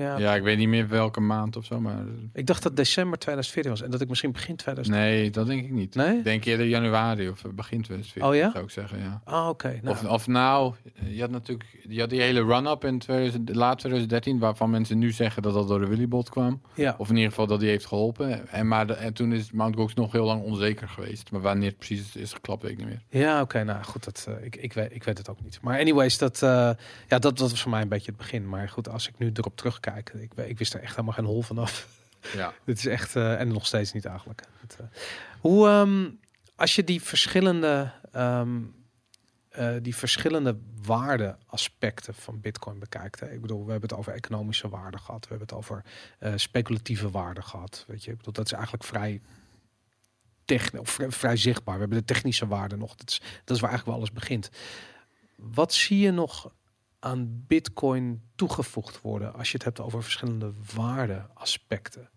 Ja, Ja, ik weet niet meer welke maand of zo, maar... Ik dacht dat december 2014 was en dat ik misschien begin 2000. Nee, dat denk ik niet. Nee? Ik denk eerder januari of begin 2014, Oh ja? zou ik zeggen, ja. Ah, oké. Nou, Of, of nou, je had natuurlijk je had die hele run-up in 2000, laat 2013, waarvan mensen nu zeggen dat dat door de Willybot kwam. ja. Of in ieder geval dat die heeft geholpen. En, maar de- en toen is Mount Gox nog heel lang onzeker geweest. Maar wanneer het precies is geklapt, weet ik niet meer. Ja, oké. nou goed, dat, eh, ik, ik, weet, ik weet het ook niet. Maar anyways, dat, eh, ja, dat, dat was voor mij een beetje het begin. Maar goed, als ik nu erop terugkijk, ik, ik wist er echt helemaal geen hol vanaf. Ja. Dit is echt, eh, en nog steeds niet eigenlijk. Het, eh, hoe, ehm, als je die verschillende, ehm, eh, die verschillende waardeaspecten van Bitcoin bekijkt. Hè? Ik bedoel, we hebben het over economische waarde gehad. We hebben het over speculatieve waarde gehad. Weet je, ik bedoel, dat is eigenlijk vrij, of vrij, vrij zichtbaar. We hebben de technische waarde nog. Dat is, dat is waar eigenlijk wel alles begint. Wat zie je nog aan Bitcoin toegevoegd worden als je het hebt over verschillende waardeaspecten?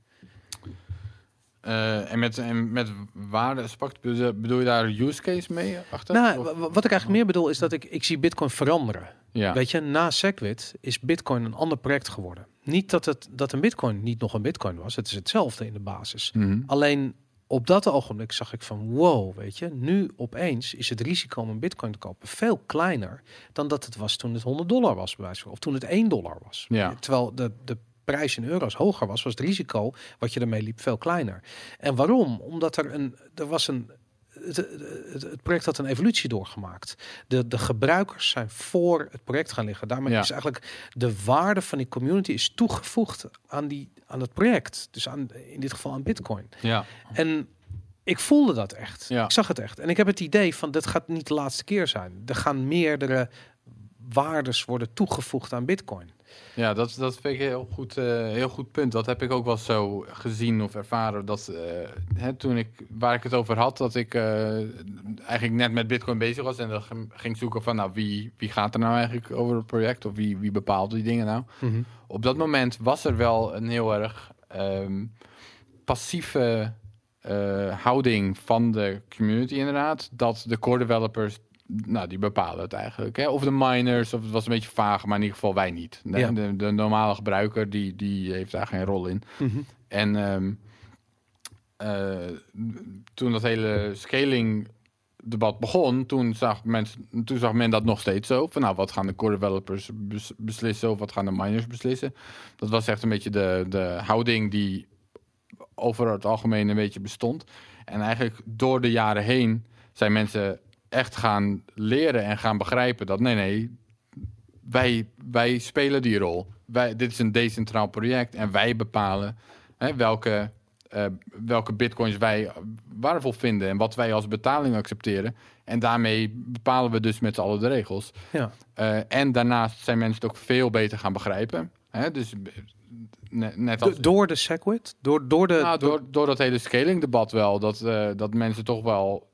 Eh, en met, en met waarde, spakt, bedoel je daar use case mee achter? Nou, wat ik eigenlijk meer bedoel is dat ik, ik zie Bitcoin veranderen. ja. Weet je, na Segwit is Bitcoin een ander project geworden. Niet dat, het, dat een Bitcoin niet nog een Bitcoin was. Het is hetzelfde in de basis. Mhm. Alleen op dat ogenblik zag ik van wow, weet je, nu opeens is het risico om een Bitcoin te kopen veel kleiner dan dat het was toen het 100 dollar was, bij wijze van, of toen het 1 dollar was. Ja. Terwijl de, de prijs in euro's hoger was, was het risico wat je ermee liep veel kleiner. En waarom? Omdat er een, er was een het, het, het project had een evolutie doorgemaakt. De, de gebruikers zijn voor het project gaan liggen. Daarmee Ja. is eigenlijk de waarde van die community is toegevoegd aan, die, aan het project. Dus aan, in dit geval aan Bitcoin. ja. En ik voelde dat echt. Ja. Ik zag het echt. En ik heb het idee van, dit gaat niet de laatste keer zijn. Er gaan meerdere waardes worden toegevoegd aan Bitcoin. Ja, dat, dat vind ik een heel goed, eh, heel goed punt. Dat heb ik ook wel zo gezien of ervaren. Dat eh, hè, toen ik, waar ik het over had, dat ik eh, eigenlijk net met Bitcoin bezig was. En dan ging- zoeken van, nou, wie, wie gaat er nou eigenlijk over het project? Of wie, wie bepaalt die dingen nou? Op dat moment was er wel een heel erg ehm, passieve houding van de community inderdaad. Dat de core developers, nou, die bepalen het eigenlijk. Hè? Of de miners, of het was een beetje vaag, maar in ieder geval wij niet. De, Ja. de, de normale gebruiker, die, die heeft daar geen rol in. Mhm. En ehm, eh, toen dat hele scaling debat begon, toen zag, mensen, toen zag men dat nog steeds zo. Van nou, wat gaan de core developers bes- beslissen of wat gaan de miners beslissen? Dat was echt een beetje de, de houding die over het algemeen een beetje bestond. En eigenlijk door de jaren heen zijn mensen echt gaan leren en gaan begrijpen dat nee, nee, wij, wij spelen die rol. Wij, dit is een decentraal project en wij bepalen hè, welke, eh, welke bitcoins wij waardevol vinden en wat wij als betaling accepteren. En daarmee bepalen we dus met z'n allen de regels. Ja. Eh, en daarnaast zijn mensen het ook veel beter gaan begrijpen. Hè? Dus eh, ne- net als Do- door de Segwit? Door, door de... nou, door- door, dat hele scaling debat wel. Dat, dat mensen toch wel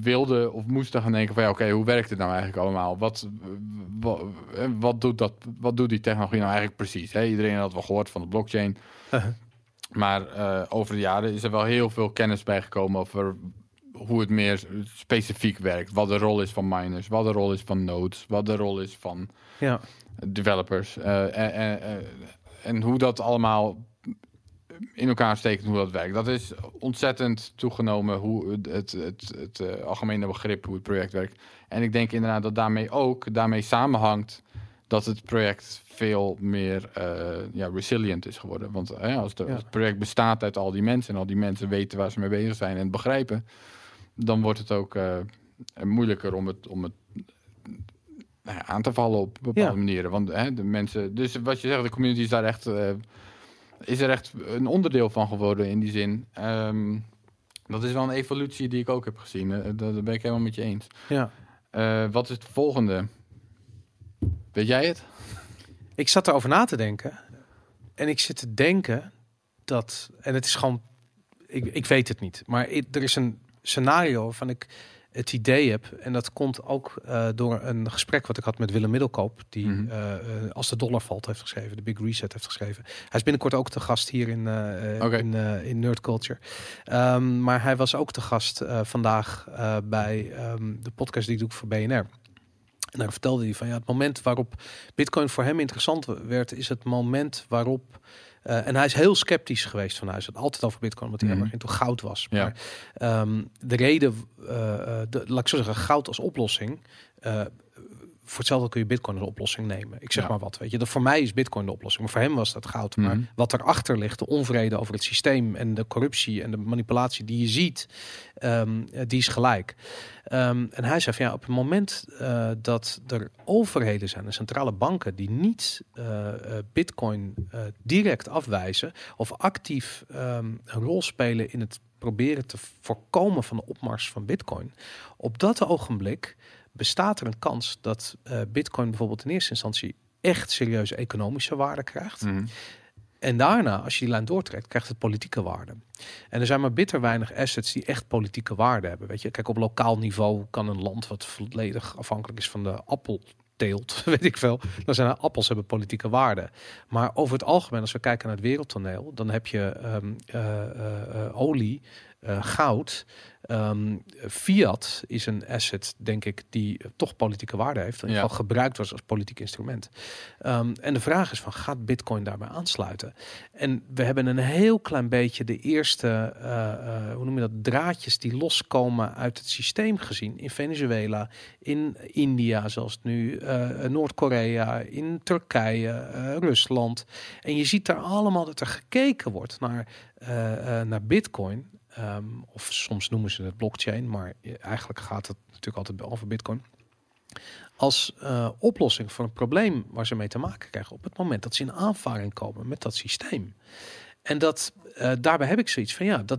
wilden of moesten gaan denken van ja, oké, hoe werkt het nou eigenlijk allemaal? Wat, wat, wat, doet dat, wat doet die technologie nou eigenlijk precies? Hè? Iedereen had wel gehoord van de blockchain. Uh-huh. Maar eh, over de jaren is er wel heel veel kennis bijgekomen over hoe het meer specifiek werkt. Wat de rol is van miners, wat de rol is van nodes, wat de rol is van ja. developers. eh, en, en, en- en hoe dat allemaal in elkaar steekt en hoe dat werkt. Dat is ontzettend toegenomen hoe het, het, het, het, eh, algemene begrip hoe het project werkt. En ik denk inderdaad dat daarmee ook daarmee samenhangt dat het project veel meer eh, ja, resilient is geworden. Want eh, als, de, Ja. als het project bestaat uit al die mensen en al die mensen weten waar ze mee bezig zijn en het begrijpen, dan wordt het ook moeilijker om het, om het nou aan te vallen op bepaalde Ja. manieren. Want de mensen, dus wat je zegt, de community is daar echt, is er echt een onderdeel van geworden in die zin. Ehm, dat is wel een evolutie die ik ook heb gezien. Eh, dat, dat ben ik helemaal met je eens. ja. Eh, wat is het volgende? Weet jij het? Ik zat erover na te denken. En ik zit te denken dat... En het is gewoon... Ik, ik weet het niet. Maar er is een scenario waarvan ik het idee heb... En dat komt ook eh, door een gesprek wat ik had met Willem Middelkoop... die Mhm. eh, eh, Als de dollar valt heeft geschreven. De Big Reset heeft geschreven. Hij is binnenkort ook te gast hier in, Oké. in, in Nerd Culture. Ehm, maar hij was ook te gast vandaag bij ehm, de podcast die ik doe voor BNR. En daar vertelde hij van ja, het moment waarop Bitcoin voor hem interessant werd, is het moment waarop. Eh, en hij is heel sceptisch geweest van huis. Het altijd over Bitcoin, omdat hij Mhm. helemaal geen goud was. Ja. Maar ehm, de reden, eh, eh, de, laat ik zo zeggen, goud als oplossing. Voor hetzelfde kun je Bitcoin als oplossing nemen. Ik zeg Ja. maar wat, weet je. Dat voor mij is Bitcoin de oplossing, maar voor hem was dat goud. Maar Mhm. wat erachter ligt, de onvrede over het systeem en de corruptie en de manipulatie die je ziet, ehm, eh, die is gelijk. Ehm, en hij zei van ja, op het moment eh, dat er overheden zijn en centrale banken die niet eh, eh, Bitcoin direct afwijzen of actief ehm, een rol spelen in het proberen te voorkomen van de opmars van Bitcoin, op dat ogenblik bestaat er een kans dat eh, Bitcoin bijvoorbeeld in eerste instantie echt serieuze economische waarde krijgt. Mhm. En daarna, als je die lijn doortrekt, krijgt het politieke waarde. En er zijn maar bitter weinig assets die echt politieke waarde hebben. Weet je, kijk, op lokaal niveau kan een land wat volledig afhankelijk is van de appelteelt, weet ik veel. Dan zijn er appels hebben politieke waarde. Maar over het algemeen, als we kijken naar het wereldtoneel, dan heb je ehm, eh, eh, eh, olie, eh, goud. Ehm, fiat is een asset, denk ik, die eh, toch politieke waarde heeft. In ieder Ja. gebruikt was als politiek instrument. Ehm, en de vraag is van, gaat Bitcoin daarbij aansluiten? En we hebben een heel klein beetje de eerste, eh, hoe noem je dat, draadjes die loskomen uit het systeem gezien. In Venezuela, in India, zoals nu, Noord-Korea, in Turkije, Rusland. En je ziet daar allemaal dat er gekeken wordt naar, naar Bitcoin. Ehm, of soms noemen ze het blockchain, maar eigenlijk gaat het natuurlijk altijd over Bitcoin. Als eh, oplossing voor een probleem waar ze mee te maken krijgen op het moment dat ze in aanvaring komen met dat systeem. En dat, eh, daarbij heb ik zoiets van ja, dat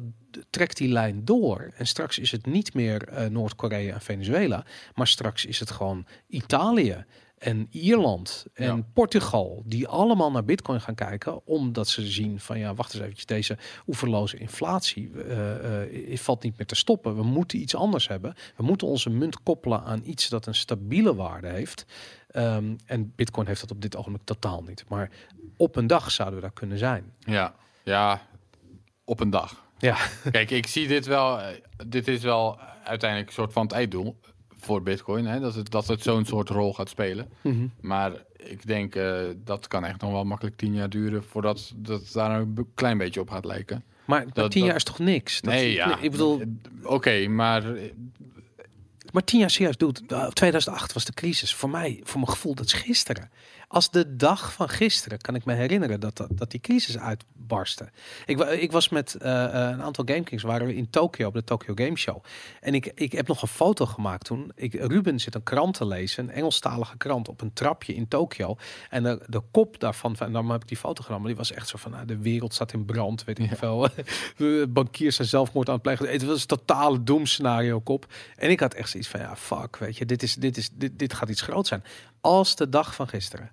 trekt die lijn door. En straks is het niet meer eh, Noord-Korea en Venezuela, maar straks is het gewoon Italië en Ierland en Ja. Portugal, die allemaal naar Bitcoin gaan kijken, omdat ze zien van ja, wacht eens eventjes, deze oeverloze inflatie eh, eh, valt niet meer te stoppen. We moeten iets anders hebben. We moeten onze munt koppelen aan iets dat een stabiele waarde heeft. Ehm, en Bitcoin heeft dat op dit ogenblik totaal niet. Maar op een dag zouden we daar kunnen zijn. Ja, ja, op een dag. Ja. Kijk, ik zie dit wel. eh, Dit is wel uiteindelijk een soort van het einddoel voor Bitcoin. Hè? Dat het, dat het zo'n soort rol gaat spelen. Mhm. Maar ik denk eh, dat kan echt nog wel makkelijk tien jaar duren voordat dat daar een klein beetje op gaat lijken. Maar, maar Dat- tien dat- jaar is toch niks? Dat nee, is- ja. Ik bedoel, Oké, maar eh, maar tien jaar serieus doet. 2008 was de crisis. Voor mij, voor mijn gevoel, dat is gisteren. Als de dag van gisteren kan ik me herinneren dat, dat, dat die crisis uitbarstte. Ik, ik was met eh, eh, een aantal GameKings, waren we in Tokio op de Tokyo Game Show. En ik, ik heb nog een foto gemaakt toen. Ik, Ruben zit een krant te lezen, een Engelstalige krant, op een trapje in Tokio. En de, de kop daarvan, van, dan heb ik die foto genomen, die was echt zo van, nou, de wereld staat in brand, weet ik veel. De bankiers zijn zelfmoord aan het plegen. Het was een totale doemscenario kop. En ik had echt zoiets van, ja, fuck, weet je, dit, is, dit, is, dit, dit gaat iets groots zijn. Als de dag van gisteren.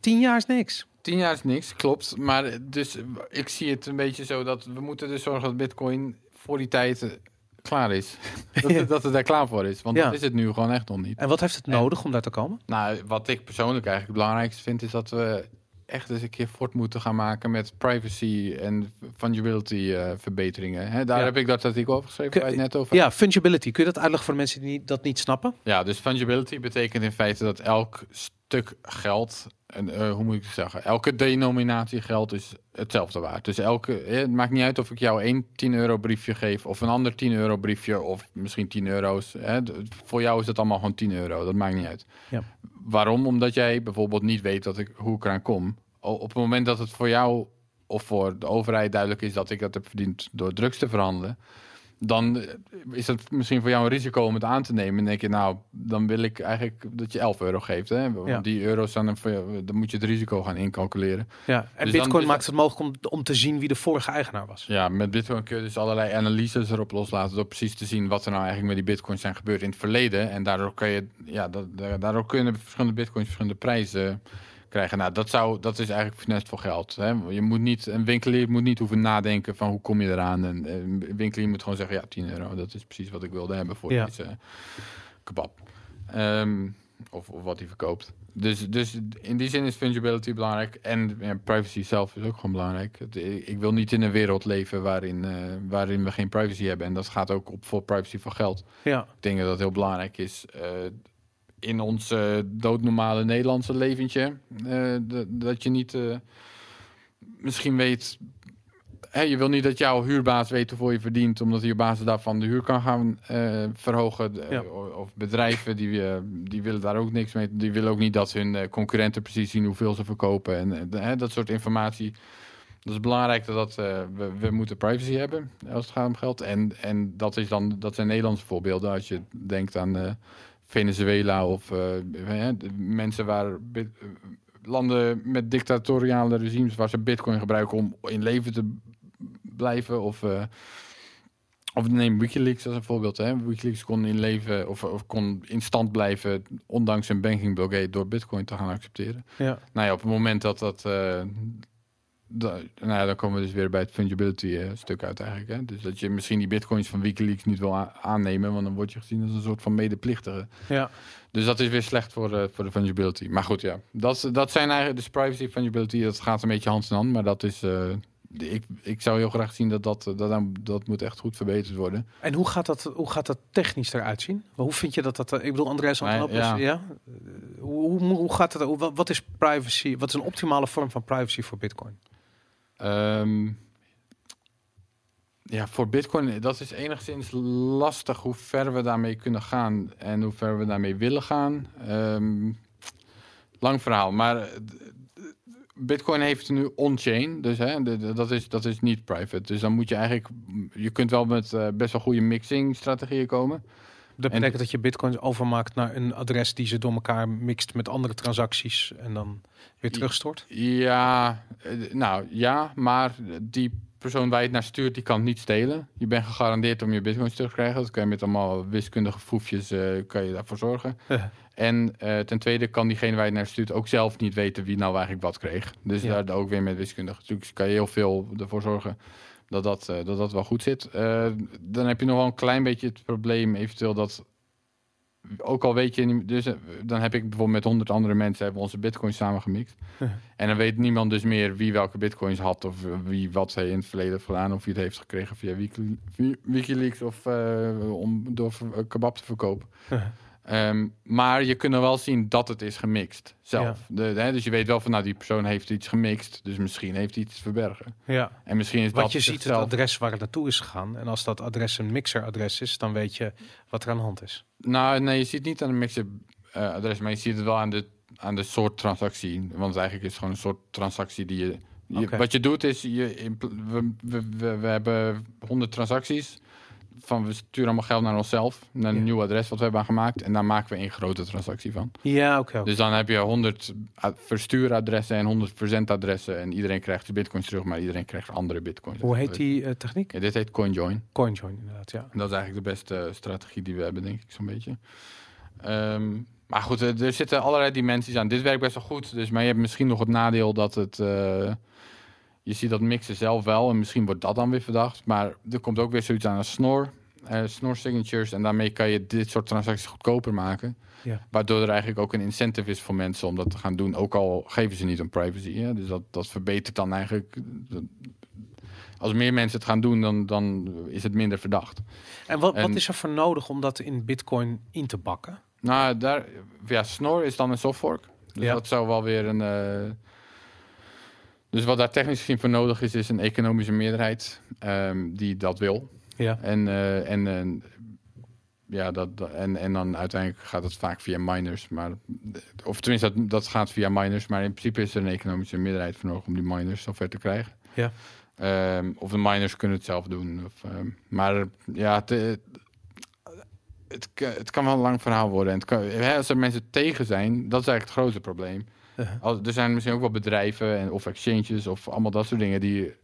Tien jaar is niks. tien jaar is niks, klopt. Maar dus ik zie het een beetje zo dat we moeten dus zorgen dat Bitcoin voor die tijd eh, klaar is. dat, het- dat het daar klaar voor is. Want Ja. dat is het nu gewoon echt nog niet. En wat heeft het nodig om daar te komen? Nou, wat ik persoonlijk eigenlijk het belangrijkste vind, is dat we echt eens een keer fort moeten gaan maken met privacy en fungibility eh, verbeteringen. Hè, daar Ja. heb ik dat artikel over geschreven waar je net over Ja, fungibility. Kun je dat uitleggen voor mensen die dat niet snappen? Ja, dus fungibility betekent in feite dat elk stuk geld, en, eh, hoe moet ik het zeggen, elke denominatie geld is hetzelfde waard. Dus elke, eh, het maakt niet uit of ik jou één 10 euro briefje geef of een ander 10 euro briefje of misschien 10 euro's. Hè. Voor jou is dat allemaal gewoon 10 euro, dat maakt niet uit. Ja. Waarom? Omdat jij bijvoorbeeld niet weet dat ik, hoe ik eraan kom. Op het moment dat het voor jou of voor de overheid duidelijk is dat ik dat heb verdiend door drugs te verhandelen, dan eh, is het misschien voor jou een risico om het aan te nemen. En denk je, nou, dan wil ik eigenlijk dat je 11 euro geeft. Hè? Want Ja. die euro's dan, jou- dan moet je het risico gaan incalculeren. Ja. En Dus Bitcoin maakt het mogelijk om, om te zien wie de vorige eigenaar was. Ja, met Bitcoin kun je dus allerlei analyses erop loslaten door precies te zien wat er nou eigenlijk met die Bitcoins zijn gebeurd in het verleden. En daardoor kun je, ja, dat, daardoor kunnen verschillende Bitcoins verschillende prijzen krijgen. Nou, dat, zou, dat is eigenlijk finesse voor geld. Hè? Je moet niet, een winkelier moet niet hoeven nadenken van hoe kom je eraan. En, eh, een winkelier moet gewoon zeggen, ja, 10 euro, dat is precies wat ik wilde hebben voor Ja. deze kebab. Ehm, of, of wat hij verkoopt. Dus, dus in die zin is fungibility belangrijk. En ja, privacy zelf is ook gewoon belangrijk. Het- Ik wil niet in een wereld leven waarin, eh, waarin we geen privacy hebben. En dat gaat ook op voor privacy van geld. Ja. Ik denk dat dat heel belangrijk is. eh, in ons eh, doodnormale Nederlandse leventje. eh, dat- je niet eh, misschien weet. Hè, je wil niet dat jouw huurbaas weet hoeveel je verdient, omdat hij op basis daarvan de huur kan gaan verhogen. Ja. Of bedrijven die, die willen daar ook niks mee. Die willen ook niet dat hun concurrenten precies zien hoeveel ze verkopen. En dat soort informatie. Dat is belangrijk dat we, we moeten privacy hebben als het gaat om geld. En, en dat, is dan, dat zijn Nederlandse voorbeelden. Als je denkt aan Venezuela of eh, de mensen waar bit- eh, landen met dictatoriale regimes waar ze bitcoin gebruiken om in leven te blijven. Of, eh, of neem Wikileaks als een voorbeeld. Hè. Wikileaks kon in leven of, of kon in stand blijven ondanks een banking blockade door bitcoin te gaan accepteren. Ja. Nou ja, op het moment dat dat. eh, da- nou ja, dan komen we dus weer bij het fungibility eh, stuk uit eigenlijk. Hè? Dus dat je misschien die bitcoins van Wikileaks niet wil aannemen, want dan word je gezien als een soort van medeplichtige. Ja. Dus dat is weer slecht voor, eh, voor de fungibility. Maar goed, ja. Dat, dat zijn eigenlijk dus privacy fungibility. Dat gaat een beetje hand in hand, maar dat is. eh, ik, ik zou heel graag zien dat dat, dat, dat, dat moet echt goed verbeterd worden. En hoe gaat, dat, hoe gaat dat technisch eruit zien? Hoe vind je dat dat... Ik bedoel, Andreas Nee, ja. ja. Hoe, hoe, hoe gaat wat- wat is privacy? Wat is een optimale vorm van privacy voor Bitcoin? Ehm, ja, voor Bitcoin, dat is enigszins lastig hoe ver we daarmee kunnen gaan en hoe ver we daarmee willen gaan. Ehm, lang verhaal, maar eh, Bitcoin heeft nu on-chain, dus hè, dat, is, dat is niet private. Dus dan moet je eigenlijk, je kunt wel met eh, best wel goede mixing strategieën komen. Dat En- betekent dat je bitcoins overmaakt naar een adres die ze door elkaar mixt met andere transacties en dan weer terugstort. Ja, eh, nou ja, maar die persoon waar je het naar stuurt, die kan het niet stelen. Je bent gegarandeerd om je bitcoins terug te krijgen. Dat kan je met allemaal wiskundige foefjes eh, kan je daarvoor zorgen. En eh, ten tweede kan diegene waar je het naar stuurt ook zelf niet weten wie nou eigenlijk wat kreeg. Dus Ja. daar ook weer met wiskundige trucs kan je heel veel ervoor zorgen dat dat, eh, dat, dat wel goed zit. Eh, dan heb je nog wel een klein beetje het probleem eventueel dat ook al weet je dus eh, dan heb ik bijvoorbeeld met honderd andere mensen hebben onze bitcoins samen gemixt. En dan weet niemand dus meer wie welke bitcoins had of wie wat hij in het verleden heeft gedaan of wie het heeft gekregen via Wiki- Wi- WikiLeaks of om door kebab te verkopen. Ehm, maar je kunt wel zien dat het is gemixt zelf. De, hè, dus je weet wel van nou die persoon heeft iets gemixt, dus misschien heeft hij iets te verbergen. Ja. En misschien is Want dat je ziet het adres waar het naartoe is gegaan. En als dat adres een mixeradres is, dan weet je wat er aan de hand is. Nou, nee, je ziet het niet aan de mixer eh, adres, maar je ziet het wel aan de, aan de soort transactie. Want eigenlijk is het gewoon een soort transactie die je. Wat je doet is, je, we, we, we hebben 100 transacties. Van we sturen allemaal geld naar onszelf, naar een Ja. nieuw adres wat we hebben aangemaakt. En daar maken we één grote transactie van. Ja, oké. Dus dan heb je 100 a- verstuuradressen en 100% verzendadressen. En iedereen krijgt zijn bitcoins terug, maar iedereen krijgt andere bitcoins. Hoe heet die eh, techniek? Ja, dit heet CoinJoin. CoinJoin, inderdaad, ja. Dat is eigenlijk de beste strategie die we hebben, denk ik, zo'n beetje. Ehm, maar goed, er er zitten allerlei dimensies aan. Dit werkt best wel goed, dus, maar je hebt misschien nog het nadeel dat het... eh, je ziet dat mixen zelf wel en misschien wordt dat dan weer verdacht. Maar er komt ook weer zoiets aan als snor, eh snor signatures. En daarmee kan je dit soort transacties goedkoper maken. Ja. Waardoor er eigenlijk ook een incentive is voor mensen om dat te gaan doen. Ook al geven ze niet om privacy. Hè? Dus dat, dat verbetert dan eigenlijk... Als meer mensen het gaan doen, dan, dan is het minder verdacht. En wat, wat is er voor nodig om dat in Bitcoin in te bakken? Nou, daar, ja, Snor is dan een softfork. Dus Ja. dat zou wel weer een. eh, dus wat daar technisch gezien voor nodig is, is een economische meerderheid ehm, die dat wil. Ja. En, eh, en, en, ja, dat, dat- en, en dan uiteindelijk gaat het vaak via miners. Maar, of tenminste, dat, dat gaat via miners. Maar in principe is er een economische meerderheid voor nodig om die miners zover te krijgen. Ja. Ehm, of de miners kunnen het zelf doen. Of, ehm, maar ja, het, eh, het, het kan wel een lang verhaal worden. En het kan, als er mensen tegen zijn, dat is eigenlijk het grootste probleem. Als, er zijn misschien ook wel bedrijven en, of exchanges of allemaal dat soort dingen die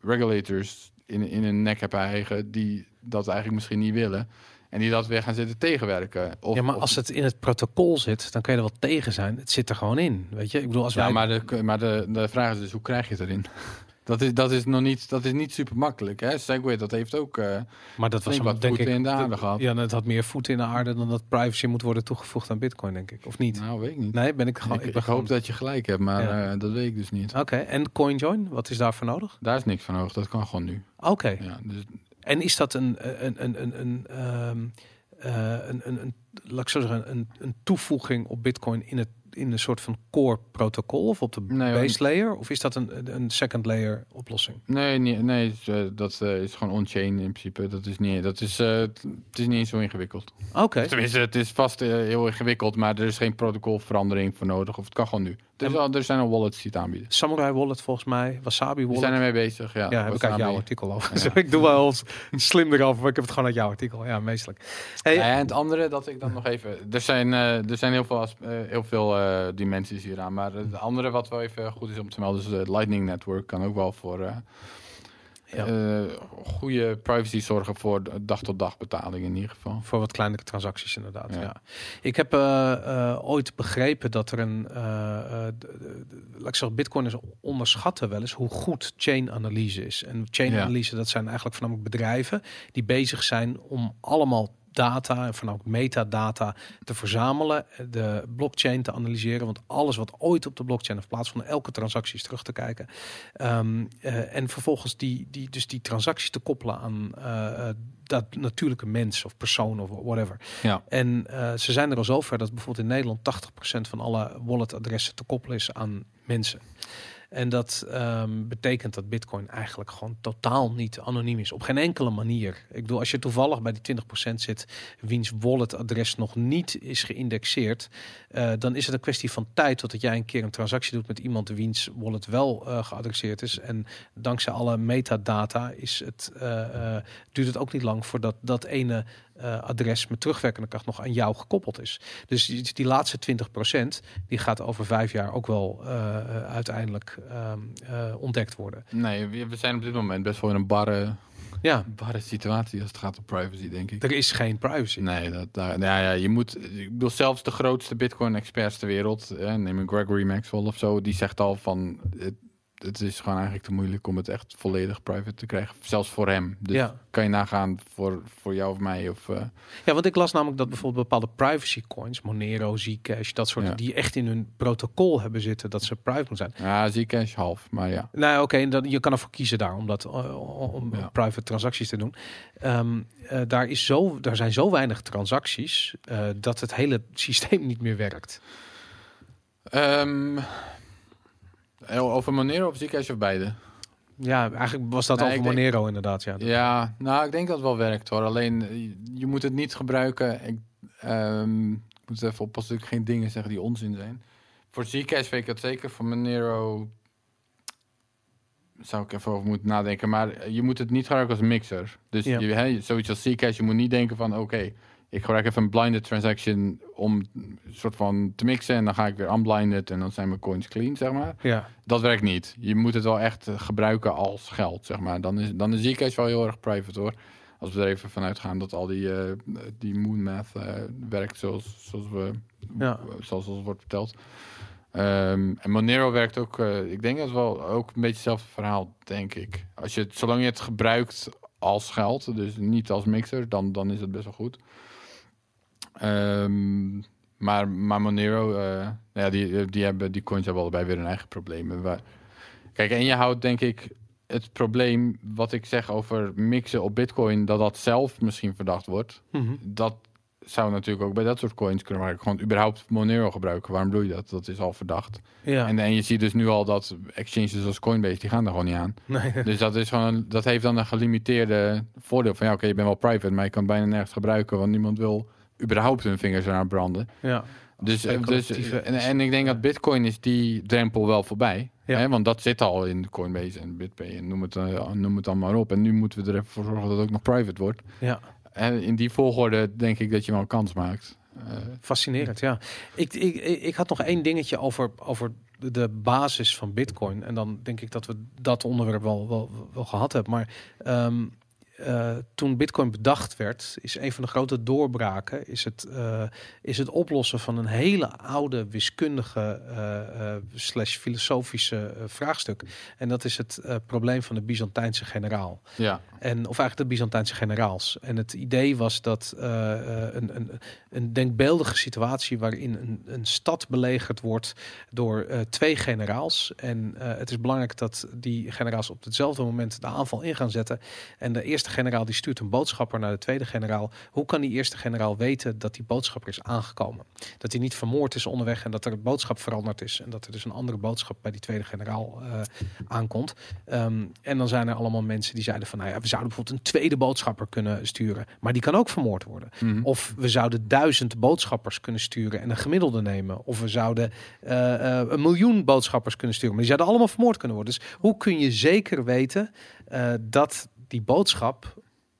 regulators in, in hun nek hebben eigen, die dat eigenlijk misschien niet willen. En die dat weer gaan zitten tegenwerken. Of, ja, maar als het in het protocol zit, dan kun je er wel tegen zijn. Het zit er gewoon in, weet je? Ik bedoel, als ja, wij... maar, de, maar de, de vraag is dus, hoe krijg je het erin? Dat is, dat is nog niet, dat is niet super makkelijk. Hè? Segway, dat heeft ook... eh, maar dat was wat denk ik... in de aarde dat- gehad. Ja, het had meer voeten in de aarde dan dat privacy moet worden toegevoegd aan Bitcoin, denk ik. Of niet? nou, weet ik niet. Nee, ben ik gewoon... ik, Ik, ik, ben gewoon... hoop dat je gelijk hebt, maar Ja. eh, dat weet ik dus niet. Oké, en CoinJoin, wat is daarvoor nodig? Daar is niks van hoog, dat kan gewoon nu. Oké, Ja, dus, en is dat een, een, een, een, een, ehm, eh, een, een, een, laat ik zo zeggen, een, een toevoeging op Bitcoin in het in een soort van core protocol of op de Nee, base layer? Of is dat een, een second layer oplossing? nee, nee, nee eh, dat eh, is gewoon on-chain in principe. Dat is niet, dat is, eh, het is niet zo ingewikkeld. Oké. Tenminste, het is vast heel ingewikkeld, maar er is geen protocolverandering voor nodig. Of het kan gewoon nu. Er, is En- al, er zijn al wallets die het aanbieden. Samurai Wallet volgens mij, Wasabi We Wallet. zijn ermee bezig. Ja, ja, heb ik uit jouw artikel. Ja. Zo, ik doe wel eens slim erover, maar ik heb het gewoon uit jouw artikel. Ja, meestelijk. Hey, Ja, en het andere dat ik dan nog even. Er zijn, eh, er zijn heel veel, eh, heel veel eh, dimensies hieraan. Maar het andere wat wel even goed is om te melden, is het Lightning Network. Kan ook wel voor Ja. eh, goede privacy zorgen voor dag-tot-dag betaling in ieder geval. Voor wat kleinere transacties inderdaad. Ja. Ja. Ik heb eh, eh, ooit begrepen dat er een, laat ik zeggen, Bitcoiners onderschatten wel eens hoe goed chain-analyse is. En chain-analyse, dat zijn eigenlijk voornamelijk bedrijven die bezig zijn om allemaal data en voornamelijk metadata te verzamelen, de blockchain te analyseren, want alles wat ooit op de blockchain heeft plaatsgevonden, elke transactie is terug te kijken. Ehm, eh, en vervolgens die, die, dus die transacties te koppelen aan eh, eh, dat natuurlijke mens of persoon of whatever. Ja. En ze zijn er al zover dat bijvoorbeeld in Nederland 80% van alle walletadressen te koppelen is aan mensen. En dat ehm, betekent dat Bitcoin eigenlijk gewoon totaal niet anoniem is. Op geen enkele manier. Ik bedoel, als je toevallig bij die 20% zit, wiens walletadres nog niet is geïndexeerd, eh, dan is het een kwestie van tijd totdat jij een keer een transactie doet met iemand wiens wallet wel eh, geadresseerd is. En dankzij alle metadata is het, eh, duurt het ook niet lang voordat dat ene eh, adres met terugwerkende kracht nog aan jou gekoppeld is. Dus die, die laatste 20% die gaat over vijf jaar ook wel eh, uiteindelijk ehm, eh, ontdekt worden. Nee, we zijn op dit moment best wel in een barre, Ja, barre situatie als het gaat om privacy, denk ik. er is geen privacy. Nee, dat, daar, ja, ja, je moet. Ik bedoel, zelfs de grootste Bitcoin-experts ter wereld, eh, neem een Gregory Maxwell of zo, die zegt al van. Het, is gewoon eigenlijk te moeilijk om het echt volledig private te krijgen. Zelfs voor hem. Dus Ja. kan je nagaan voor, voor jou of mij. Of, eh, Ja, want ik las namelijk dat bijvoorbeeld bepaalde privacy coins, Monero, Zcash, dat soort, Ja. die echt in hun protocol hebben zitten dat ze private moeten zijn. ja, Zcash half. Maar ja. Nou, oké, en dan je kan ervoor kiezen daar om dat eh, om Ja. private transacties te doen. Ehm, eh, daar is zo, daar zijn zo weinig transacties dat het hele systeem niet meer werkt. Ehm, over Monero of Zcash of beide? Ja, eigenlijk was dat Nee, over denk- Monero inderdaad. Ja. Ja, nou, ik denk dat het wel werkt hoor. Alleen, eh, je moet het niet gebruiken. Ik, ehm, ik moet even oppassen dat ik geen dingen zeg die onzin zijn. Voor Zcash weet ik het zeker. Voor Monero zou ik even over moeten nadenken. Maar je moet het niet gebruiken als mixer. Dus Ja. je, hè, zoiets als Zcash, je moet niet denken van... oké, ik gebruik even een blinded transaction om een soort van te mixen... en dan ga ik weer unblinded en dan zijn mijn coins clean, zeg maar. ja. Dat werkt niet. Je moet het wel echt eh, gebruiken als geld, zeg maar. Dan is, dan is Zcash wel heel erg private, hoor. Als we er even vanuit gaan dat al die, eh, die moon math eh, werkt zoals, zoals, we, Ja. zoals ons wordt verteld. Ehm, en Monero werkt ook, ik denk dat wel ook een beetje hetzelfde verhaal, denk ik. Als je het, zolang je het gebruikt als geld, dus niet als mixer, dan, dan is het best wel goed. Ehm, maar, maar Monero, eh, ja, die, die, hebben, die coins hebben allebei weer hun eigen problemen. Waar, kijk, en je houdt denk ik het probleem wat ik zeg over mixen op Bitcoin, dat dat zelf misschien verdacht wordt. Mhm. Dat zou natuurlijk ook bij dat soort coins kunnen werken. Gewoon überhaupt Monero gebruiken. Waarom doe je dat? Dat is al verdacht. ja. En, en je ziet dus nu al dat exchanges als Coinbase, die gaan er gewoon niet aan. Nee. Dus dat, is gewoon, dat heeft dan een gelimiteerde voordeel van ja, oké, je bent wel private, maar je kan het bijna nergens gebruiken, want niemand wil überhaupt hun vingers eraan branden. ja. Dus, eh, dus Speculatieve- en, en ik denk dat Bitcoin is die drempel wel voorbij. Ja. Hè? Want dat zit al in Coinbase en BitPay en noem het, eh, noem het dan maar op. En nu moeten we er even voor zorgen dat het ook nog private wordt. ja. En in die volgorde denk ik dat je wel een kans maakt. Eh, Fascinerend, ja. Ik, ik, ik had nog één dingetje over, over de- basis van Bitcoin. En dan denk ik dat we dat onderwerp wel, wel, wel gehad hebben. Maar ehm, eh, toen Bitcoin bedacht werd, is een van de grote doorbraken is het, eh, is het oplossen van een hele oude wiskundige eh, slash filosofische vraagstuk. En dat is het probleem van de Byzantijnse generaal. ja, En, of eigenlijk de Byzantijnse generaals. En het idee was dat een, een, een denkbeeldige situatie waarin een, een stad belegerd wordt door twee generaals. En het is belangrijk dat die generaals op hetzelfde moment de aanval in gaan zetten. En de eerste generaal die stuurt een boodschapper naar de tweede generaal. Hoe kan die eerste generaal weten dat die boodschapper is aangekomen? Dat hij niet vermoord is onderweg en dat er een boodschap veranderd is. En dat er dus een andere boodschap bij die tweede generaal eh, aankomt. Ehm, en dan zijn er allemaal mensen die zeiden van, nou ja, we zouden bijvoorbeeld een tweede boodschapper kunnen sturen, maar die kan ook vermoord worden. Mhm. Of we zouden duizend boodschappers kunnen sturen en een gemiddelde nemen. Of we zouden eh, eh, een miljoen boodschappers kunnen sturen, maar die zouden allemaal vermoord kunnen worden. Dus hoe kun je zeker weten dat die boodschap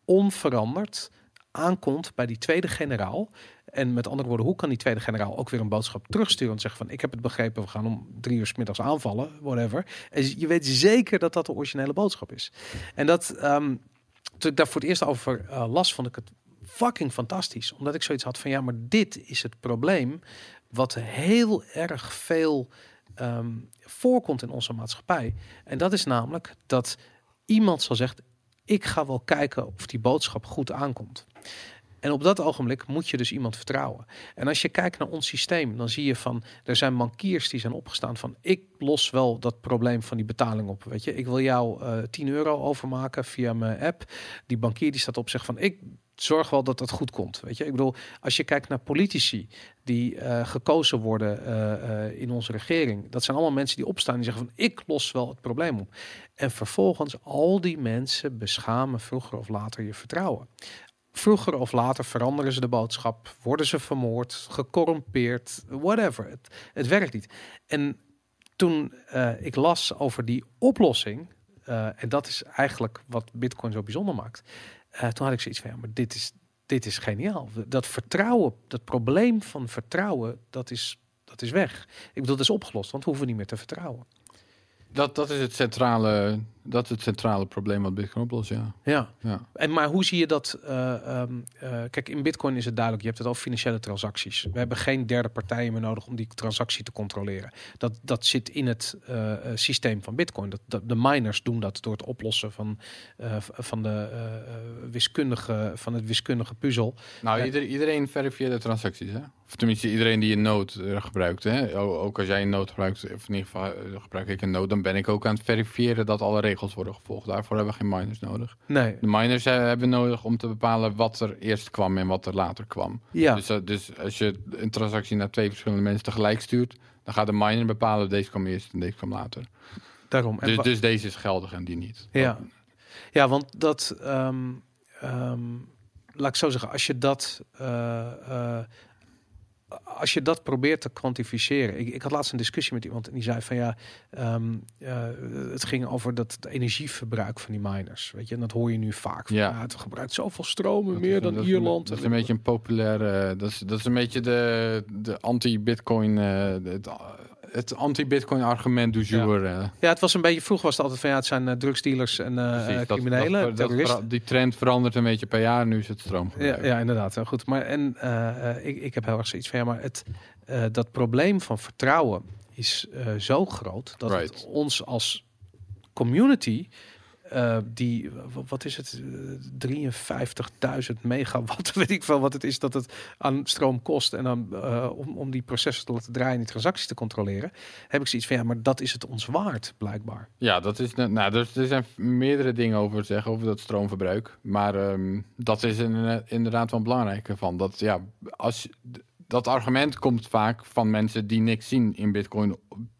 onveranderd aankomt bij die tweede generaal? En met andere woorden, hoe kan die tweede generaal ook weer een boodschap terugsturen en zeggen van ik heb het begrepen, we gaan om drie uur 's middags aanvallen, whatever. En je weet zeker dat dat de originele boodschap is. En dat, ehm, toen ik daar voor het eerst over eh, las, vond ik het fucking fantastisch. Omdat ik zoiets had van ja, maar dit is het probleem wat heel erg veel ehm, voorkomt in onze maatschappij. En dat is namelijk dat iemand zal zeggen, ik ga wel kijken of die boodschap goed aankomt. En op dat ogenblik moet je dus iemand vertrouwen. En als je kijkt naar ons systeem, dan zie je van er zijn bankiers die zijn opgestaan van ik los wel dat probleem van die betaling op. Weet je, ik wil jou eh 10 euro overmaken via mijn app. Die bankier die staat op zegt van ik zorg wel dat dat goed komt. Weet je, ik bedoel, als je kijkt naar politici die eh, gekozen worden eh, eh, in onze regering, dat zijn allemaal mensen die opstaan en zeggen van ik los wel het probleem op. En vervolgens al die mensen beschamen vroeger of later je vertrouwen. Vroeger of later veranderen ze de boodschap, worden ze vermoord, gecorrumpeerd, whatever. Het, het werkt niet. En toen ik las over die oplossing, en dat is eigenlijk wat Bitcoin zo bijzonder maakt, eh, toen had ik zoiets van, maar dit is, dit is geniaal. Dat vertrouwen, dat probleem van vertrouwen, dat is, dat is weg. Ik bedoel, dat is opgelost, want we hoeven niet meer te vertrouwen. Dat, dat, is het centrale, dat is het centrale probleem wat Bitcoin oplost, ja. Ja. ja. En maar hoe zie je dat? eh, ehm, eh, kijk, in Bitcoin is het duidelijk. Je hebt het over financiële transacties. We hebben geen derde partijen meer nodig om die transactie te controleren. Dat, dat zit in het eh, systeem van Bitcoin. Dat, dat, de miners doen dat door het oplossen van, van, de, wiskundige, van het wiskundige puzzel. Nou, ieder- iedereen verifieert de transacties, hè? Of tenminste, iedereen die een eh, gebruikt, hè? Ook als jij een node gebruikt, of in ieder geval gebruik ik een node, dan ben ik ook aan het verifiëren dat alle regels worden gevolgd. Daarvoor hebben we geen miners nodig. Nee, De miners eh, hebben we nodig om te bepalen wat er eerst kwam en wat er later kwam. ja, Dus, eh, dus als je een transactie naar twee verschillende mensen tegelijk stuurt, dan gaat de miner bepalen deze kwam eerst en deze kwam later. daarom. Dus, dus deze is geldig en die niet. Ja. ja, want dat, ehm, ehm, laat ik zo zeggen, als je dat, eh, als je dat probeert te kwantificeren. Ik, ik had laatst een discussie met iemand en die zei van ja, ehm, eh, het ging over dat het energieverbruik van die miners. Weet je, en dat hoor je nu vaak. Van, Ja. het gebruikt zoveel stromen, Dat meer is- dan dat is een- Ierland. Dat is een beetje een populaire. Dat is, dat is een beetje de, de anti-Bitcoin. eh, het, anti-Bitcoin argument du jour. eh. Ja, het was een beetje, vroeger was het altijd van ja, het zijn eh, drugsdealers en eh, Precies, dat- criminelen, dat- die trend verandert een beetje per jaar. Nu is het stroom. Ja, ja, inderdaad. Goed. Maar en eh, ik, ik heb heel erg zoiets van ja, maar het, dat probleem van vertrouwen is zo groot dat Right. het ons als community. Eh, die, wat is het, eh, 53.000 megawatt, weet ik veel wat het is dat het aan stroom kost. En dan eh, om, om die processen te laten draaien en die transacties te controleren, heb ik zoiets van ja, maar dat is het ons waard, blijkbaar. Ja, dat is. ne- Nou, er, er zijn meerdere dingen over te zeggen over dat stroomverbruik. Maar ehm, dat is inderdaad wel belangrijk van. Dat, ja, als, dat argument komt vaak van mensen die niks zien in Bitcoin.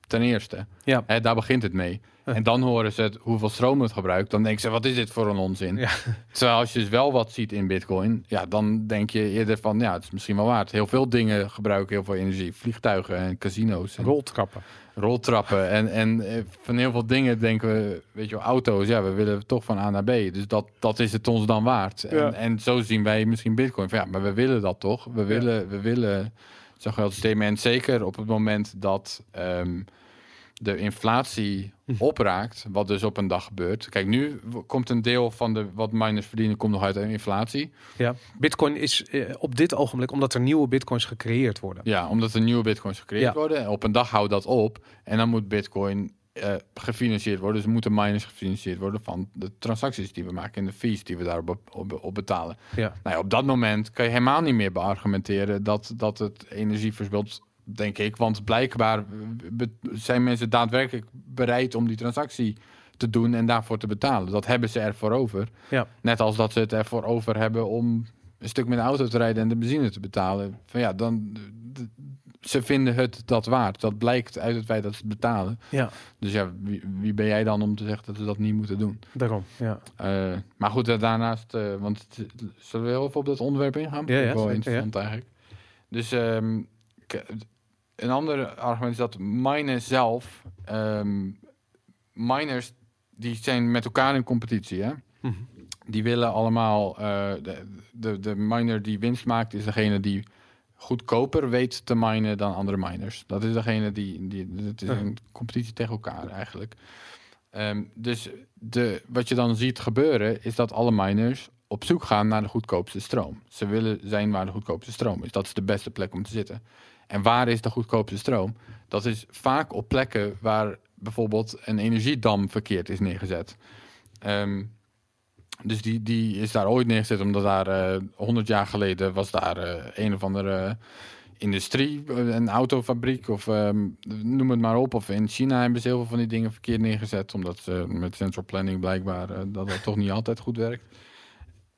Ten eerste. Ja. Daar begint het mee. En dan horen ze het, hoeveel stroom het gebruikt. Dan denken ze, wat is dit voor een onzin? Ja. Terwijl als je dus wel wat ziet in Bitcoin, ja, dan denk je eerder van, ja, het is misschien wel waard. Heel veel dingen gebruiken heel veel energie. Vliegtuigen en casino's. En Roltrappen. roltrappen. En, en eh, van heel veel dingen denken we, weet je wel, auto's, ja, we willen toch van A naar B. Dus dat, dat is het ons dan waard. En, Ja. en zo zien wij misschien Bitcoin. Van, ja, maar we willen dat toch? We willen, we willen zo'n geldsysteem. En zeker op het moment dat ehm, de inflatie opraakt, wat dus op een dag gebeurt. Kijk, nu komt een deel van de, wat miners verdienen, komt nog uit de inflatie. Ja. Bitcoin is eh, op dit ogenblik, omdat er nieuwe bitcoins gecreëerd worden. Ja, omdat er nieuwe bitcoins gecreëerd Ja. worden. En op een dag houdt dat op. En dan moet bitcoin eh, gefinancierd worden. Dus moeten miners gefinancierd worden van de transacties die we maken en de fees die we daarop op, op, betalen. Ja. Nou ja, op dat moment kan je helemaal niet meer beargumenteren dat, dat het energie verspilt, denk ik. Want blijkbaar zijn mensen daadwerkelijk bereid om die transactie te doen en daarvoor te betalen. Dat hebben ze ervoor over. Ja. Net als dat ze het ervoor over hebben om een stuk met de auto te rijden en de benzine te betalen. Van ja, dan ze vinden het dat waard. Dat blijkt uit het feit dat ze het betalen. Ja, Dus ja, wie, wie ben jij dan om te zeggen dat ze dat niet moeten doen? daarom. Ja. Eh, maar goed, eh, daarnaast, eh, want zullen we heel even op dat onderwerp ingaan? Ja, ja, wel eigenlijk. Dus ehm, een ander argument is dat miners zelf, ehm, miners die zijn met elkaar in competitie, hè? Mhm. Die willen allemaal, eh, de, de, de miner die winst maakt, is degene die goedkoper weet te minen dan andere miners. Dat is degene die, die het is een competitie tegen elkaar eigenlijk. Ehm, dus de, wat je dan ziet gebeuren, is dat alle miners op zoek gaan naar de goedkoopste stroom. Ze willen zijn waar de goedkoopste stroom is. Dat is de beste plek om te zitten. En waar is de goedkoopste stroom? Dat is vaak op plekken waar bijvoorbeeld een energiedam verkeerd is neergezet. Ehm, dus die, die is daar ooit neergezet omdat daar eh 100 jaar geleden was daar eh, een of andere industrie, eh, een autofabriek of ehm, noem het maar op. Of in China hebben ze heel veel van die dingen verkeerd neergezet omdat ze met central planning blijkbaar dat dat toch niet altijd goed werkt.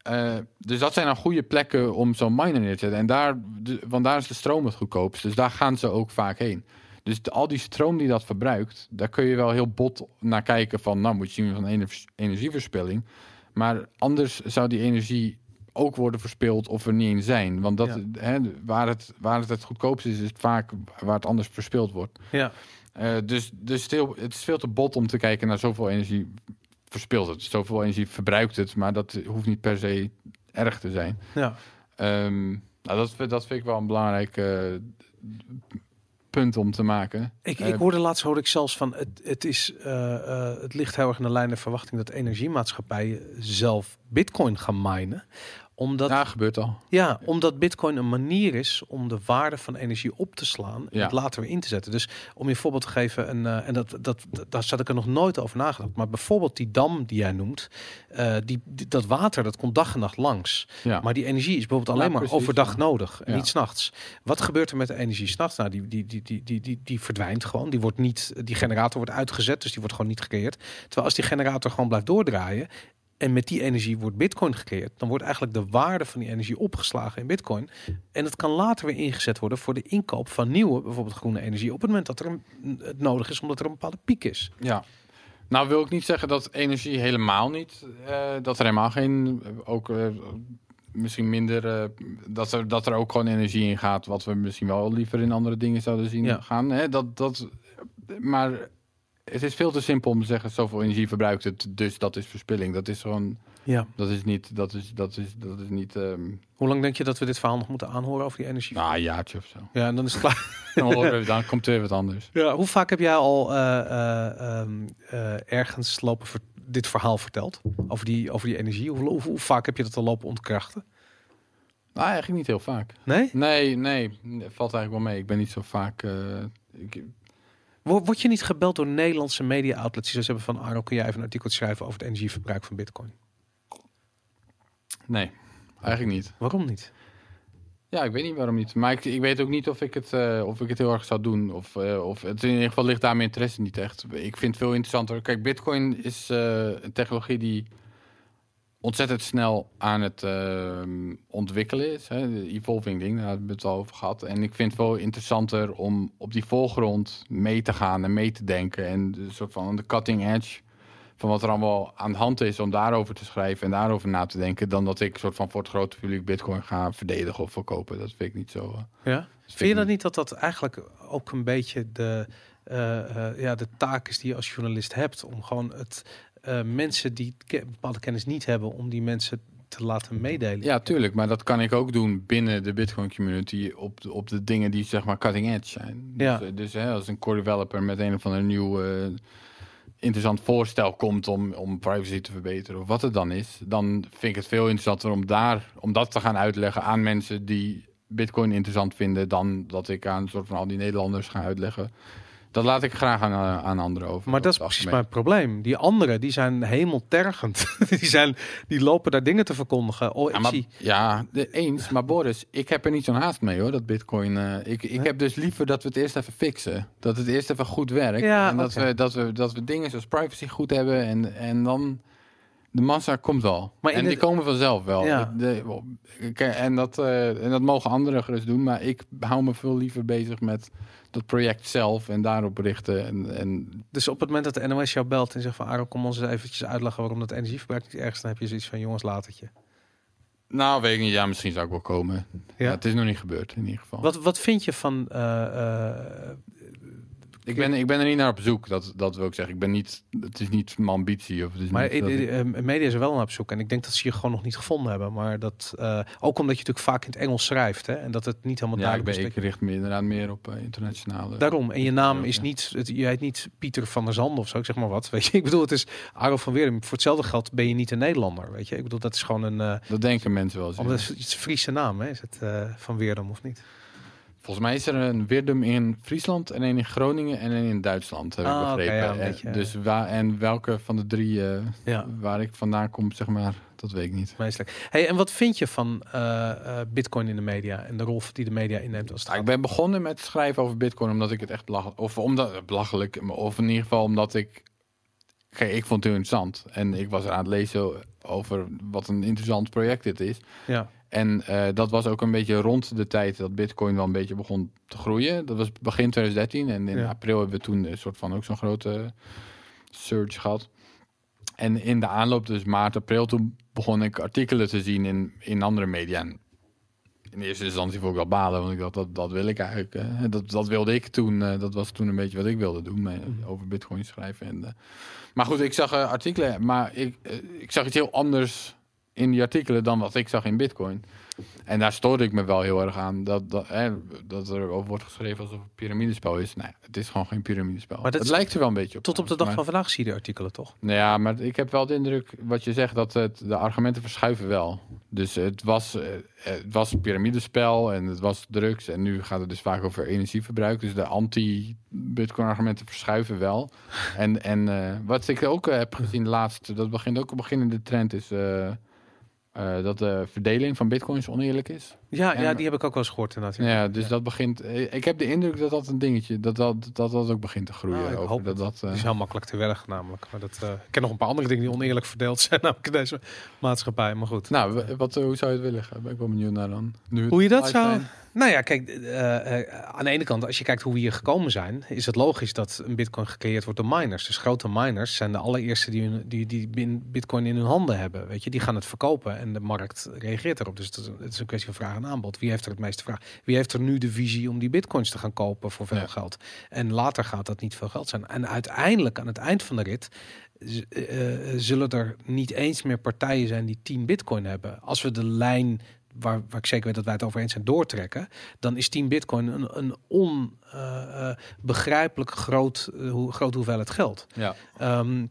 Eh, dus dat zijn dan goede plekken om zo'n miner neer te zetten. En daar, de, want daar is de stroom het goedkoopst. Dus daar gaan ze ook vaak heen. Dus de- al die stroom die dat verbruikt, daar kun je wel heel bot naar kijken van, nou moet je zien van ener- energieverspilling. Maar anders zou die energie ook worden verspild of er niet in zijn. Want dat, hè, waar, het, waar het het goedkoopst is, is het vaak waar het anders verspild wordt. Ja. Eh, dus dus het, heel- het is veel te bot om te kijken naar zoveel energie verspilt het. Zoveel energie verbruikt het, maar dat hoeft niet per se erg te zijn. Ja. Ehm, nou, dat, vind- dat vind ik wel een belangrijk eh, punt om te maken. Ik, Eh, ik hoorde laatst hoorde ik zelfs van het, het is eh, het ligt heel erg in de lijn der verwachting dat energiemaatschappijen zelf bitcoin gaan minen. Omdat, ja. ja, gebeurt al. omdat bitcoin een manier is om de waarde van energie op te slaan en Ja. het later weer in te zetten. Dus om je een voorbeeld te geven, een, eh, en dat, dat, dat, daar zat ik er nog nooit over nagedacht. Maar bijvoorbeeld die dam die jij noemt, eh, die, die- dat water dat komt dag en nacht langs. Ja. Maar die energie is bijvoorbeeld Ja, alleen maar overdag ja. nodig en Ja. niet s'nachts. Wat gebeurt er met de energie s'nachts? Nou, die, die, die, die, die, die, die verdwijnt gewoon. Die, wordt niet, die generator wordt uitgezet, dus die wordt gewoon niet gecreëerd. Terwijl als die generator gewoon blijft doordraaien en met die energie wordt bitcoin gecreëerd, dan wordt eigenlijk de waarde van die energie opgeslagen in bitcoin. En het kan later weer ingezet worden voor de inkoop van nieuwe, bijvoorbeeld groene energie, op het moment dat er een, het nodig is, omdat er een bepaalde piek is. Ja. Nou wil ik niet zeggen dat energie helemaal niet, eh, dat er helemaal geen, ook eh, misschien minder, eh, dat, er, dat er ook gewoon energie in gaat, wat we misschien wel liever in andere dingen zouden zien Ja. gaan. Hè? Dat, dat, maar het is veel te simpel om te zeggen, zoveel energie verbruikt het, dus dat is verspilling. Dat is gewoon, Ja. dat is niet, dat is, dat is, dat is niet, ehm Hoe lang denk je dat we dit verhaal nog moeten aanhoren over die energie? nou, een jaartje of zo. Ja, en dan is het klaar. Dan, dan komt er weer wat anders. Ja, hoe vaak heb jij al eh, eh, ehm, eh, ergens lopen ver- dit verhaal verteld? Over die, over die energie? Hoe, hoe, hoe vaak heb je dat al lopen ontkrachten? Nou, eigenlijk niet heel vaak. Nee? Nee, nee, valt eigenlijk wel mee. Ik ben niet zo vaak. ik, Word, je niet gebeld door Nederlandse media-outlets die zoiets hebben van... Arno, kun jij even een artikel schrijven over het energieverbruik van bitcoin? nee, eigenlijk niet. Waarom niet? Ja, ik weet niet waarom niet. Maar ik, ik weet ook niet of ik het, eh, of ik het heel erg zou doen. Of, eh, of het in ieder geval ligt daar mijn interesse niet echt. Ik vind het veel interessanter. Kijk, Bitcoin is eh, een technologie die ontzettend snel aan het eh, ontwikkelen is. Hè? De evolving ding, daar hebben we het al over gehad. En ik vind het veel interessanter om op die voorgrond mee te gaan en mee te denken. En een soort van de cutting edge van wat er allemaal aan de hand is om daarover te schrijven en daarover na te denken, dan dat ik soort van voor het grote publiek Bitcoin ga verdedigen of verkopen. Dat vind ik niet zo. eh, Ja? Vind je dat niet dat dat eigenlijk ook een beetje de, eh, eh, ja, de taak is die je als journalist hebt? Om gewoon het eh, mensen die ke- bepaalde kennis niet hebben, om die mensen te laten meedelen? Ja, tuurlijk, maar dat kan ik ook doen binnen de Bitcoin community op de, op de dingen die zeg maar cutting edge zijn. Ja. Dus, eh, dus hè, als een core developer met een of ander nieuw eh, interessant voorstel komt om, om privacy te verbeteren of wat het dan is, dan vind ik het veel interessanter om daar om dat te gaan uitleggen aan mensen die Bitcoin interessant vinden, dan dat ik aan een soort van al die Nederlanders ga uitleggen. Dat laat ik graag aan, eh, aan anderen over. Maar dat is precies mijn probleem. Die anderen, die zijn hemeltergend. die, zijn, die lopen daar dingen te verkondigen. Oh, Ja, maar, ja, de, eens. Maar Boris, ik heb er niet zo'n haast mee hoor, dat bitcoin. eh, ik ik heb dus liever dat we het eerst even fixen. Dat het eerst even goed werkt. Ja, en dat, we, dat, we, dat we dingen zoals privacy goed hebben. En, en dan, de massa komt wel. Maar en die komen vanzelf wel. Ja. De, en, dat, eh, en dat mogen anderen gerust doen. Maar ik hou me veel liever bezig met dat project zelf. En daarop richten. En, en Dus op het moment dat de NOS jou belt en zegt van... Aaron, kom ons eens eventjes uitleggen waarom dat energieverbruik niet erg is... dan heb je zoiets van, jongens, laat het je. nou, weet ik niet. Ja, misschien zou ik wel komen. Ja? het is nog niet gebeurd in ieder geval. Wat, wat vind je van... eh, eh, Ik ben, ik ben er niet naar op zoek, dat, dat wil ik zeggen. Ik ben niet, het is niet mijn ambitie. Of het is maar niet ik- in media is er wel naar op zoek. En ik denk dat ze je gewoon nog niet gevonden hebben. Maar dat... eh, ook omdat je natuurlijk vaak in het Engels schrijft. Hè, en dat het niet helemaal ja, ik, duidelijk is. ik richt me inderdaad meer op eh, internationale. Daarom. En je naam is niet, het, je heet niet Pieter van der Zanden of zo, ik zeg maar wat. Weet je, ik bedoel, het is Aaron van Weerum. Voor hetzelfde geld ben je niet een Nederlander, weet je. Ik bedoel, dat is gewoon een, eh Dat denken mensen wel eens. omdat het is een Friese naam, hè? Is het eh, van Weerum of niet? Volgens mij is er een Wirdum in Friesland en een in Groningen en een in Duitsland, heb Ah, ik oké, begrepen. ja, beetje, dus waar, en welke van de drie eh, Ja, waar ik vandaan kom, zeg maar, dat weet ik niet. meestelijk. Hey, en wat vind je van eh, eh, Bitcoin in de media en de rol die de media inneemt als het Nou, ik ben begonnen met schrijven over Bitcoin omdat ik het echt belachelijk, of omdat belachelijk, of in ieder geval omdat ik, kijk, ik vond het heel interessant en ik was aan het lezen over wat een interessant project dit is. Ja, En eh, dat was ook een beetje rond de tijd dat Bitcoin wel een beetje begon te groeien. Dat was begin 2013 en in Ja. april hebben we toen een soort van ook zo'n grote surge gehad. En in de aanloop, dus maart, april, toen begon ik artikelen te zien in, in andere media. En in eerste instantie vond ik wel balen, want ik dacht, dat, dat wil ik eigenlijk. eh, dat, dat wilde ik toen, eh, dat was toen een beetje wat ik wilde doen, Mhm. over Bitcoin schrijven. En, eh, maar goed, ik zag eh, artikelen, maar ik, eh, ik zag iets heel anders in die artikelen dan wat ik zag in Bitcoin. En daar stoorde ik me wel heel erg aan. Dat, dat, hè, dat er over wordt geschreven alsof het een piramidespel is. Nee, het is gewoon geen piramidespel. Maar dat het lijkt er wel een beetje op. Tot op de dag van vandaag zie je de artikelen toch? Nou ja, maar ik heb wel de indruk, wat je zegt, dat het, de argumenten verschuiven wel. Dus het was, eh, het was een piramidespel en het was drugs. En nu gaat het dus vaak over energieverbruik. Dus de anti-Bitcoin argumenten verschuiven wel. En, en eh, wat ik ook eh, heb gezien laatst, dat begint ook een beginnende trend, is dat de verdeling van Bitcoins oneerlijk is. Ja, En- ja die heb ik ook wel eens gehoord inderdaad. Ja, dus dat begint. eh, Ik heb de indruk dat dat een dingetje, dat dat, dat, dat ook begint te groeien. Nou, ik over hoop dat, dat, eh, is heel makkelijk te werken namelijk. Maar dat, eh, ik ken nog een paar andere dingen die oneerlijk verdeeld zijn namelijk in deze maatschappij. Maar goed. nou, wat, hoe zou je het willen? Ben ik wel benieuwd naar dan. Nu Hoe je dat zou... zijn. Nou ja, kijk, aan de ene kant, als je kijkt hoe we hier gekomen zijn, is het logisch dat een bitcoin gecreëerd wordt door miners. Dus grote miners zijn de allereerste die, hun, die, die bitcoin in hun handen hebben. Weet je, die gaan het verkopen en de markt reageert erop. Dus het is, het is een kwestie van vraag aanbod. Wie heeft er het meeste vraag? Wie heeft er nu de visie om die bitcoins te gaan kopen voor veel Ja. geld? En later gaat dat niet veel geld zijn. En uiteindelijk, aan het eind van de rit, eh, eh, zullen er niet eens meer partijen zijn die 10 bitcoin hebben. Als we de lijn waar, waar ik zeker weet dat wij het over eens zijn doortrekken, dan is 10 bitcoin een, een onbegrijpelijk groot, eh, hoe, groot hoeveelheid geld. Ja. Ehm,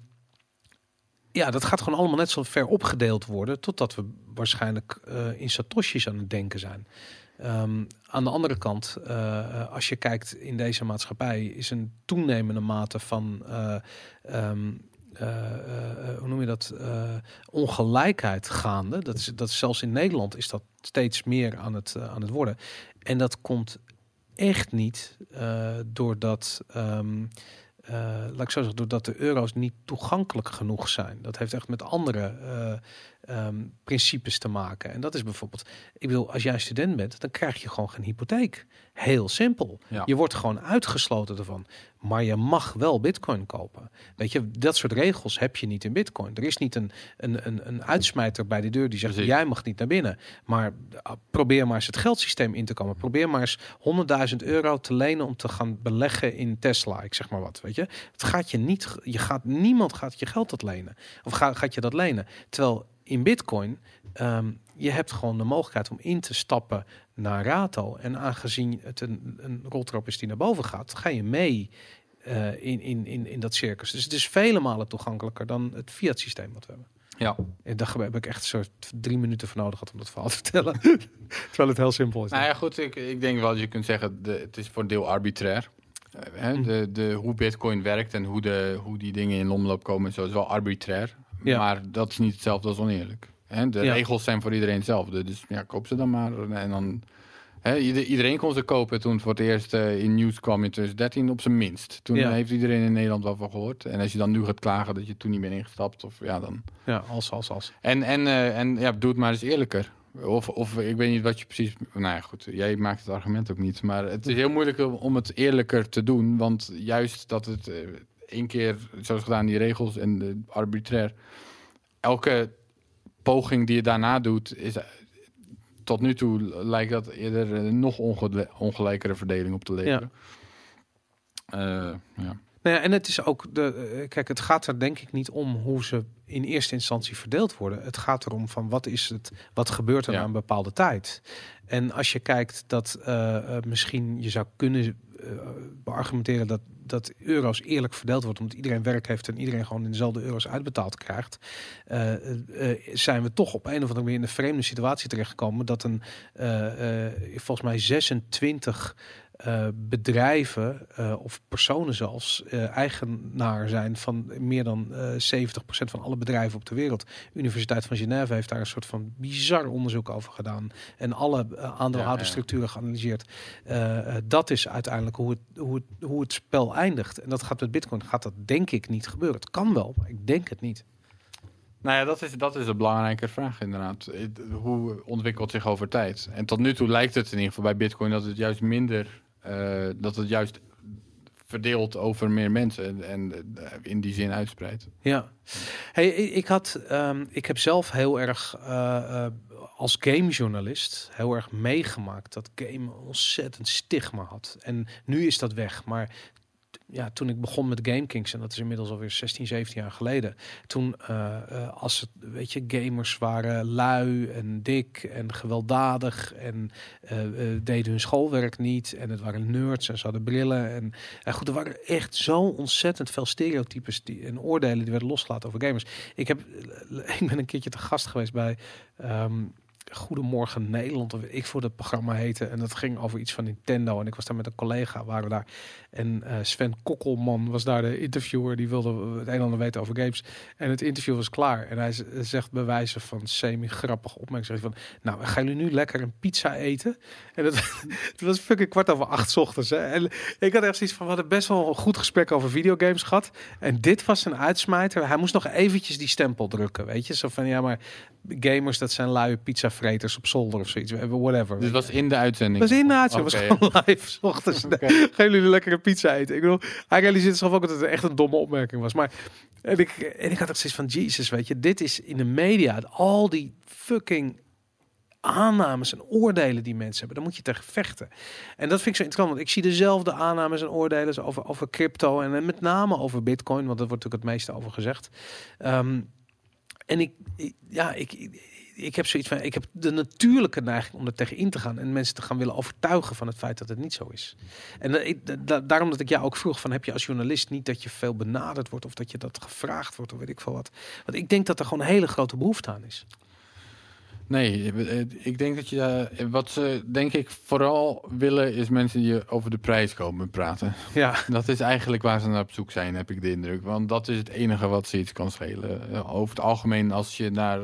ja, dat gaat gewoon allemaal net zo ver opgedeeld worden, totdat we waarschijnlijk eh, in satoshis aan het denken zijn. Ehm, aan de andere kant, eh, eh, als je kijkt in deze maatschappij, is een toenemende mate van, eh, ehm, eh, eh, eh, hoe noem je dat, ongelijkheid gaande. Dat is, dat zelfs in Nederland is dat steeds meer aan het, aan het worden. En dat komt echt niet doordat, ehm, eh, laat ik zo zeggen, doordat de euro's niet toegankelijk genoeg zijn. Dat heeft echt met andere eh, ehm, principes te maken. En dat is bijvoorbeeld, ik bedoel, als jij student bent, dan krijg je gewoon geen hypotheek. Heel simpel. Ja. Je wordt gewoon uitgesloten ervan. Maar je mag wel bitcoin kopen. Weet je, dat soort regels heb je niet in bitcoin. Er is niet een, een, een, een uitsmijter bij de deur die zegt, Precies. jij mag niet naar binnen. Maar ah, probeer maar eens het geldsysteem in te komen. Probeer maar eens 100.000 euro te lenen om te gaan beleggen in Tesla. Ik zeg maar wat, weet je. Het gaat je niet, je gaat, niemand gaat je geld dat lenen. Of gaat, gaat je dat lenen. Terwijl in bitcoin, ehm, je hebt gewoon de mogelijkheid om in te stappen naar Rato. En aangezien het een, een roltrap is die naar boven gaat, ga je mee eh, in, in, in, in dat circus. Dus het is vele malen toegankelijker dan het fiat systeem wat we hebben. Ja. En daar heb ik echt een soort drie minuten voor nodig gehad om dat verhaal te vertellen. Terwijl het heel simpel is. Nou ja, goed, ik, ik denk wel dat je kunt zeggen, de, het is voor een deel arbitrair. Eh, hè, Mhm. de, de, hoe bitcoin werkt en hoe, de, hoe die dingen in omloop komen en zo is wel arbitrair. Ja. Maar dat is niet hetzelfde als oneerlijk. Hè, de Ja. regels zijn voor iedereen hetzelfde. Dus ja, koop ze dan maar. En dan, hè, ieder- iedereen kon ze kopen toen het voor het eerst eh, in nieuws kwam in 2013 op zijn minst. Toen Ja. heeft iedereen in Nederland wel van gehoord. En als je dan nu gaat klagen dat je toen niet bent ingestapt, of ja dan... Ja, als, als, als. En, en, eh, en ja, doe het maar eens eerlijker. Of, of ik weet niet wat je precies. Nou ja, goed. Jij maakt het argument ook niet. Maar het is heel moeilijk om- om het eerlijker te doen. Want juist dat het eh, één keer zo is gedaan, die regels en de arbitrair. Elke poging die je daarna doet, is. Tot nu toe lijkt dat eerder een nog ongelijkere verdeling op te leveren. Eh, ja. Nou ja, en het is ook de. eh, Kijk, het gaat er denk ik niet om hoe ze in eerste instantie verdeeld worden. Het gaat erom van wat is het, wat gebeurt er Ja. na een bepaalde tijd. En als je kijkt dat eh, misschien je zou kunnen beargumenteren dat, dat euro's eerlijk verdeeld wordt, omdat iedereen werk heeft en iedereen gewoon in dezelfde euro's uitbetaald krijgt, eh, eh, eh, zijn we toch op een of andere manier in een vreemde situatie terechtgekomen dat een eh, eh, volgens mij 26 eh, bedrijven eh, of personen zelfs eh, eigenaar zijn van meer dan eh 70% van alle bedrijven op de wereld. Universiteit van Genève heeft daar een soort van bizar onderzoek over gedaan en alle aandeelhoudersstructuren geanalyseerd. Dat is uiteindelijk hoe het, hoe, het, hoe het spel eindigt. En dat gaat met Bitcoin gaat dat denk ik niet gebeuren. Het kan wel, maar ik denk het niet. Nou ja, dat is, dat is een belangrijke vraag inderdaad. Hoe ontwikkelt zich over tijd? En tot nu toe lijkt het in ieder geval bij Bitcoin dat het juist minder, dat het juist verdeelt over meer mensen en, eh, in die zin uitspreidt. Ja. Hey, ik had, ehm, ik heb zelf heel erg eh, eh, als gamejournalist heel erg meegemaakt dat game ontzettend stigma had. En nu is dat weg, maar ja, toen ik begon met GameKings, en dat is inmiddels alweer 16, 17 jaar geleden. Toen, eh, eh, als het, weet je, gamers waren lui en dik en gewelddadig en eh, deden hun schoolwerk niet. En het waren nerds en ze hadden brillen. En, en goed, er waren echt zo ontzettend veel stereotypes die, en oordelen die werden losgelaten over gamers. Ik, heb, ik ben een keertje te gast geweest bij. ehm, Goedemorgen Nederland, of ik voor het programma heette. En dat ging over iets van Nintendo. En ik was daar met een collega, waren daar. En eh, Sven Kokkelman was daar de interviewer. Die wilde het een en ander weten over games. En het interview was klaar. En hij zegt bij wijze van semi-grappig opmerking. van, nou, gaan jullie nu lekker een pizza eten? En dat, het was fucking kwart over acht ochtends. En ik had echt zoiets van, we hadden best wel een goed gesprek over videogames gehad. En dit was een uitsmijter. Hij moest nog eventjes die stempel drukken, weet je? Zo van, ja, maar gamers, dat zijn luie op zolder of zoiets. Whatever. Dit was in de uitzending. Was inderdaad zo. Oké. was gewoon live. 's ochtends. Oké. Gaan jullie lekker een pizza eten? Ik bedoel, hij realiseerde zich ook dat het echt een domme opmerking was. Maar en ik, en ik had ook zoiets van, Jesus, weet je, dit is in de media, al die fucking aannames en oordelen die mensen hebben, daar moet je tegen vechten. En dat vind ik zo interessant, want ik zie dezelfde aannames en oordelen over, over crypto en, met name over bitcoin, want daar wordt natuurlijk het meeste over gezegd. Ehm, en ik, ik- ja, ik, ik, ik heb zoiets van, ik heb de natuurlijke neiging om er tegen in te gaan en mensen te gaan willen overtuigen van het feit dat het niet zo is. En da- ik, da- da- daarom dat ik jou ook vroeg van, heb je als journalist niet dat je veel benaderd wordt of dat je dat gevraagd wordt of weet ik veel wat. Want ik denk dat er gewoon een hele grote behoefte aan is. Nee, eh, ik denk dat je eh, wat ze denk ik vooral willen is mensen die over de prijs komen praten. Ja, Dat is eigenlijk waar ze naar op zoek zijn, heb ik de indruk. Want dat is het enige wat ze iets kan schelen. Eh, Over het algemeen, als je naar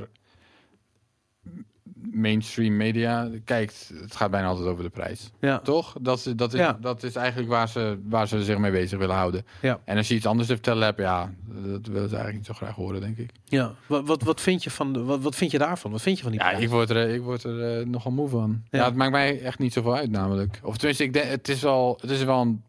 mainstream media kijkt, het gaat bijna altijd over de prijs. ja, Toch? Dat, is- dat, is, Ja. dat is eigenlijk waar ze, waar ze zich mee bezig willen houden. Ja. En als je iets anders te vertellen hebt, ja, dat willen ze eigenlijk niet zo graag horen, denk ik. ja. Wat, wat, wat vind je van, de, wat, wat vind je daarvan? Wat vind je van die Ja, prijs? ik word er, ik word er eh, nogal moe van. Ja. Ja. het maakt mij echt niet zoveel uit, namelijk. Of tenminste, ik denk, het is wel, het is wel een,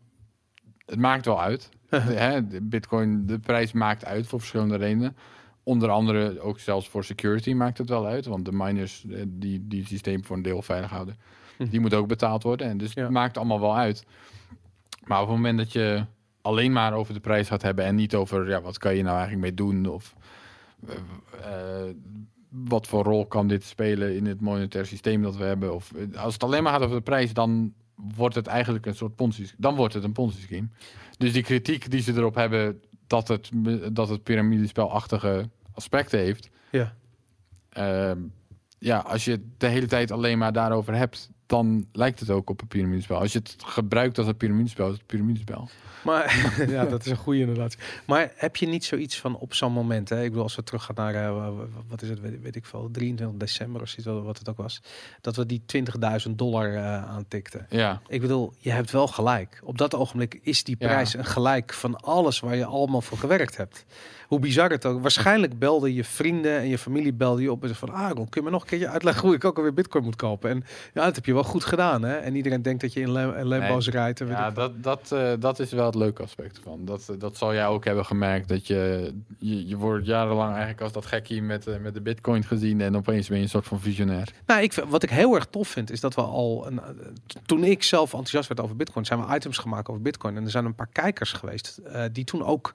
het maakt wel uit. Hè, de Bitcoin, de prijs maakt uit voor verschillende redenen. Onder andere ook zelfs voor security maakt het wel uit. Want de miners eh, die die het systeem voor een deel veilig houden, Hm. die moeten ook betaald worden. En dus Ja. het maakt allemaal wel uit. Maar op het moment dat je alleen maar over de prijs gaat hebben en niet over ja, wat kan je nou eigenlijk mee doen of eh, eh, wat voor rol kan dit spelen in het monetair systeem dat we hebben. Of als het alleen maar gaat over de prijs, dan wordt het eigenlijk een soort ponzi. Dan wordt het een ponzi scheme. Dus die kritiek die ze erop hebben dat het dat het piramidespelachtige aspecten heeft. Ja. Ehm, ja, als je het de hele tijd alleen maar daarover hebt, dan lijkt het ook op een piramidespel. Als je het gebruikt als een piramidespel, is het een piramidespel. Maar ja, dat is een goede inderdaad. Maar heb je niet zoiets van op zo'n moment, hè? Ik bedoel, als we teruggaan naar, eh, wa- wa- wat is het, weet, weet ik veel, 23 december of zoiets, wat- wat het ook was, dat we die 20.000 dollar eh, aantikten. Ja, Ik bedoel, je hebt wel gelijk. Op dat ogenblik is die Ja. prijs een gelijk van alles waar je allemaal voor gewerkt hebt. Hoe bizar het ook. Waarschijnlijk belden je vrienden en je familie belden je op en zeiden van, Aaron, kun je me nog een keertje uitleggen hoe ik ook alweer bitcoin moet kopen? En ja, dat heb je wel goed gedaan, hè? En iedereen denkt dat je in Le- in Lambo's rijdt. En weet ja ik dat, dat, eh, dat is wel het leuke aspect van. Dat, eh, dat zal jij ook hebben gemerkt. Dat je, je, je wordt jarenlang eigenlijk als dat gekkie met, eh, met de bitcoin gezien. En opeens ben je een soort van visionair. Nou, ik, wat ik heel erg tof vind, is dat we al... Een, toen ik zelf enthousiast werd over bitcoin, zijn we items gemaakt over bitcoin. En er zijn een paar kijkers geweest die toen ook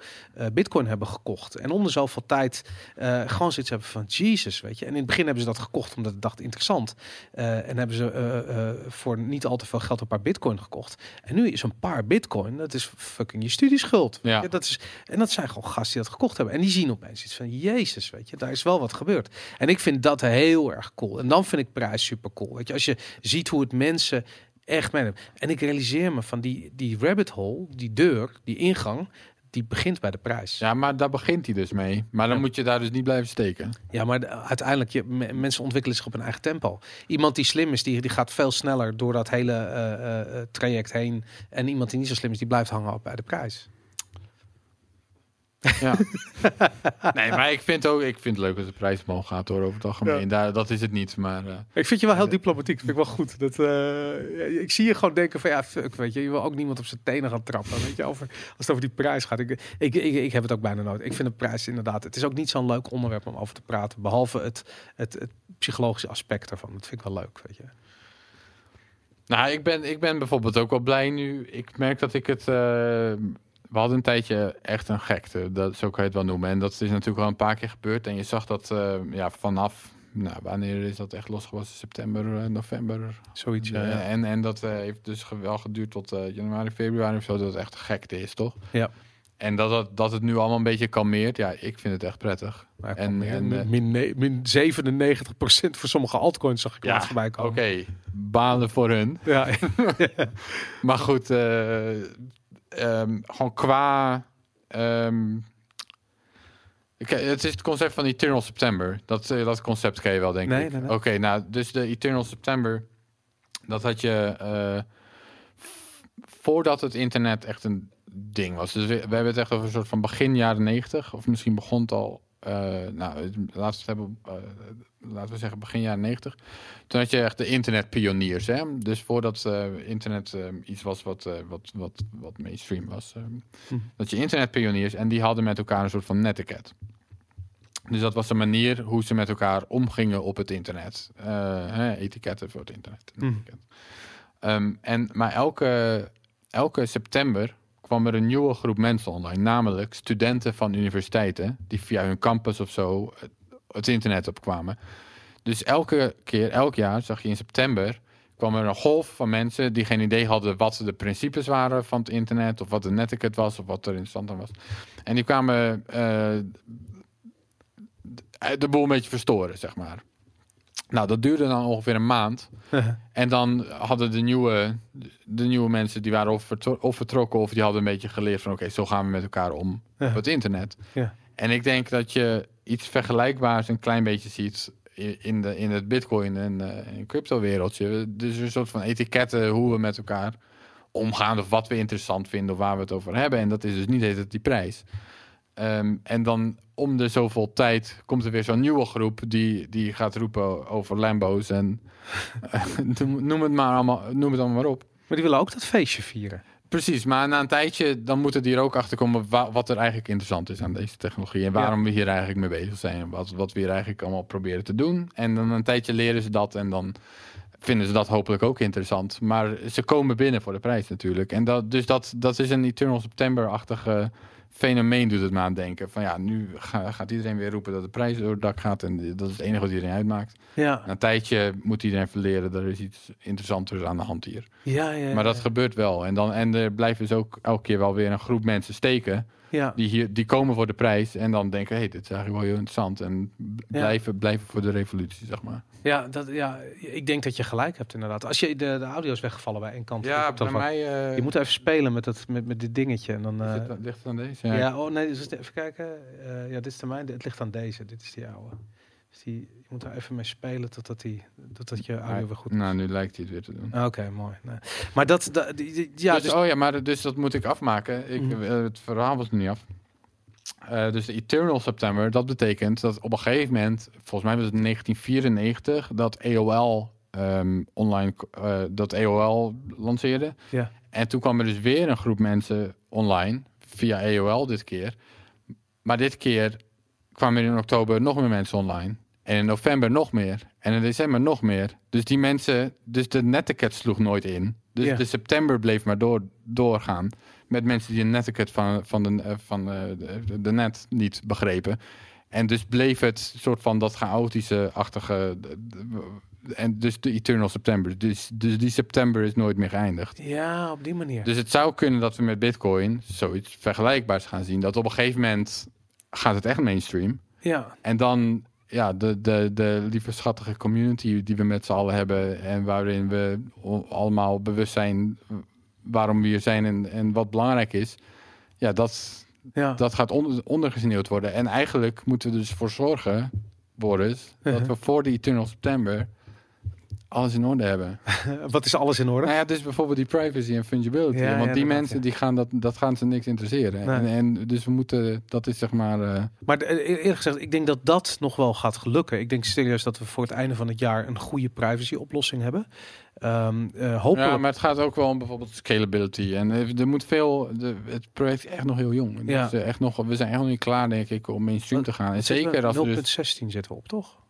bitcoin hebben gekocht. En onder zoveel tijd eh, gewoon zoiets hebben van, Jesus, weet je. En in het begin hebben ze dat gekocht omdat ik dacht interessant. Eh, en hebben ze eh, voor niet al te veel geld een paar bitcoin gekocht. En nu is een paar bitcoin, dat is fucking je studieschuld. Ja. je. Dat is, en dat zijn gewoon gasten die dat gekocht hebben. En die zien opeens iets van, Jezus, weet je, daar is wel wat gebeurd. En ik vind dat heel erg cool. En dan vind ik prijs super cool. Weet je, als je ziet hoe het mensen echt meenemen. En ik realiseer me van die, die rabbit hole, die deur, die ingang, die begint bij de prijs. Ja, Ja, maar daar begint hij dus mee. Maar dan Ja. moet je daar dus niet blijven steken. maar de- uiteindelijk, je, me- mensen ontwikkelen zich op hun eigen tempo. Iemand die slim is, die, die gaat veel sneller door dat hele eh, eh, eh, traject heen. En iemand die niet zo slim is, die blijft hangen op bij de prijs. Ja. nee, maar ik vind ook ik vind het leuk als de prijs omhoog gaat door over het algemeen. Ja. Daar, dat is het niet. Maar eh, Ik vind je wel heel diplomatiek. Dat vind ik wel goed. Dat, eh, ik zie je gewoon denken van ja, fuck, weet je. Je wil ook niemand op zijn tenen gaan trappen. Weet je, over, als het over die prijs gaat. Ik, ik, ik, ik heb het ook bijna nooit. Ik vind de prijs inderdaad. Het is ook niet zo'n leuk onderwerp om over te praten. Behalve het, het, het psychologische aspect ervan. Dat vind ik wel leuk, weet je. Nou, ik ben, ik ben bijvoorbeeld ook wel blij nu. Ik merk dat ik het. eh, we hadden een tijdje echt een gekte, dat, zo kan je het wel noemen. En dat is natuurlijk wel een paar keer gebeurd. En je zag dat eh, ja, vanaf, nou, wanneer is dat echt losgewassen? September, eh, november. Zoiets, ja. Eh, ja. en, en dat heeft dus wel geduurd tot januari, februari of zo, dat het echt een gekte is, toch? Ja. En dat, dat, dat het nu allemaal een beetje kalmeert, ja, ik vind het echt prettig. En- min, ne- min 97% voor sommige altcoins zag ik Ja, laatst voorbij Oké, komen. banen voor hun. Ja, Maar goed, ehm, gewoon qua. ehm, het is het concept van Eternal September. Dat, eh, dat concept ken je wel, denk Nee, ik. nee, nee. Oké, nou, dus de Eternal September. Dat had je. eh, voordat het internet echt een ding was. Dus we, we hebben het echt over een soort van begin jaren 90. Of misschien begon het al. eh, nou, laten we het hebben. Laten we zeggen begin jaren 90. Toen had je echt de internetpioniers. Hè? Dus voordat eh, internet eh, iets was wat, eh, wat, wat, wat mainstream was. Hm. Dat je internetpioniers en die hadden met elkaar een soort van netiquette. Dus dat was de manier hoe ze met elkaar omgingen op het internet. Hè, etiketten voor het internet. Hm. Ehm, en, maar elke, elke september kwam er een nieuwe groep mensen online. Namelijk studenten van universiteiten die via hun campus of zo het, internet opkwamen. Dus elke keer, elk jaar zag je in september kwam er een golf van mensen die geen idee hadden wat de principes waren van het internet of wat de netiquette was of wat er interessant aan was. En die kwamen eh, de- boel een beetje verstoren, zeg maar. Nou, dat duurde dan ongeveer een maand. En dan hadden de nieuwe, de nieuwe mensen, die waren of, of vertrokken of die hadden een beetje geleerd van oké, zo gaan we met elkaar om op het internet. Ja. En ik denk dat je iets vergelijkbaars een klein beetje ziet in, de, in het bitcoin en, eh en crypto wereldje. Dus een soort van etiketten hoe we met elkaar omgaan of wat we interessant vinden of waar we het over hebben. En dat is dus niet altijd die prijs. Ehm, en dan om de zoveel tijd komt er weer zo'n nieuwe groep die, die gaat roepen over Lambo's en noem, noem het maar allemaal, noem het allemaal maar op. Maar die willen ook dat feestje vieren. Precies, maar na een tijdje dan moeten die er ook achter komen wa- wat er eigenlijk interessant is aan deze technologie en waarom we hier eigenlijk mee bezig zijn en wat, wat we hier eigenlijk allemaal proberen te doen. En dan een tijdje leren ze dat en dan vinden ze dat hopelijk ook interessant. Maar ze komen binnen voor de prijs natuurlijk. En dat, dus dat, dat is een Eternal September-achtige fenomeen doet het me aan denken. Van ja, nu ga- gaat iedereen weer roepen dat de prijs door het dak gaat en dat is het enige wat iedereen uitmaakt. Ja, Na een tijdje moet iedereen verleren, er is iets interessanters aan de hand hier. ja, ja. Maar dat ja. gebeurt wel. En, dan, en er blijven dus ook elke keer wel weer een groep mensen steken. ja. Die, hier, die komen voor de prijs. En dan denken, hé, hey, dit is eigenlijk wel heel interessant. En blijven, blijven voor de revolutie, zeg maar. Ja, dat, ja, ik denk dat je gelijk hebt inderdaad. Als je de, de audio is weggevallen bij een kant. de telefoon. mij... eh, Je moet even spelen met, dat, met, met dit dingetje. En dan, eh, het- ligt het aan deze? ja. oh nee, dus even kijken. Eh, ja, dit is de mijne. Het ligt aan deze. Dit is die oude. Dus die, je moet er even mee spelen totdat, die, totdat je audio weer goed is. Nou, nu lijkt hij het weer te doen. Oké, mooi. Nee. Maar dat, dat die, die- ja, dus, dus, oh ja, maar dus dat moet ik afmaken. Ik, Mhm. eh, het verhaal was niet af. Eh, dus de Eternal September, dat betekent dat op een gegeven moment, volgens mij was het 1994, dat AOL ehm, online, eh, dat AOL lanceerde. Ja. En toen kwam er dus weer een groep mensen online, via AOL dit keer. Maar dit keer kwamen er in oktober nog meer mensen online. En in november nog meer. En in december nog meer. Dus die mensen, dus de netiquette sloeg nooit in. Dus Ja. de september bleef maar door, doorgaan. Met mensen die de netiquette van, van, de, eh, van eh, de, de net niet begrepen. En dus bleef het soort van dat chaotische-achtige. En dus de Eternal September. Dus, dus die september is nooit meer geëindigd. ja, op die manier. Dus het zou kunnen dat we met Bitcoin zoiets vergelijkbaars gaan zien. Dat op een gegeven moment gaat het echt mainstream. ja, En dan ja, de, de, de lieve schattige community die we met z'n allen hebben. En waarin we allemaal bewust zijn waarom we hier zijn en, en wat belangrijk is. Ja, dat, ja. dat gaat onder, ondergesneeuwd worden. En eigenlijk moeten we dus voor zorgen, Boris, dat we voor de Eternal September alles in orde hebben. Wat is alles in orde? Nou ja, dus bijvoorbeeld die privacy en fungibility. Ja, want ja, die mensen ja. die gaan dat, dat gaan ze niks interesseren. Nee. En, en dus we moeten, dat is zeg maar. eh, Maar de- e- eerlijk gezegd, ik denk dat dat nog wel gaat lukken. Ik denk serieus dat we voor het einde van het jaar een goede privacy oplossing hebben. Ehm eh, hopelijk. ja, maar het gaat ook wel om bijvoorbeeld scalability. En er moet veel. De, het project is echt nog heel jong. Ja. eh, echt nog, we zijn echt nog niet klaar, denk ik, om mainstream te gaan. En we- zeker als we 0.16 dus, zitten we op, toch?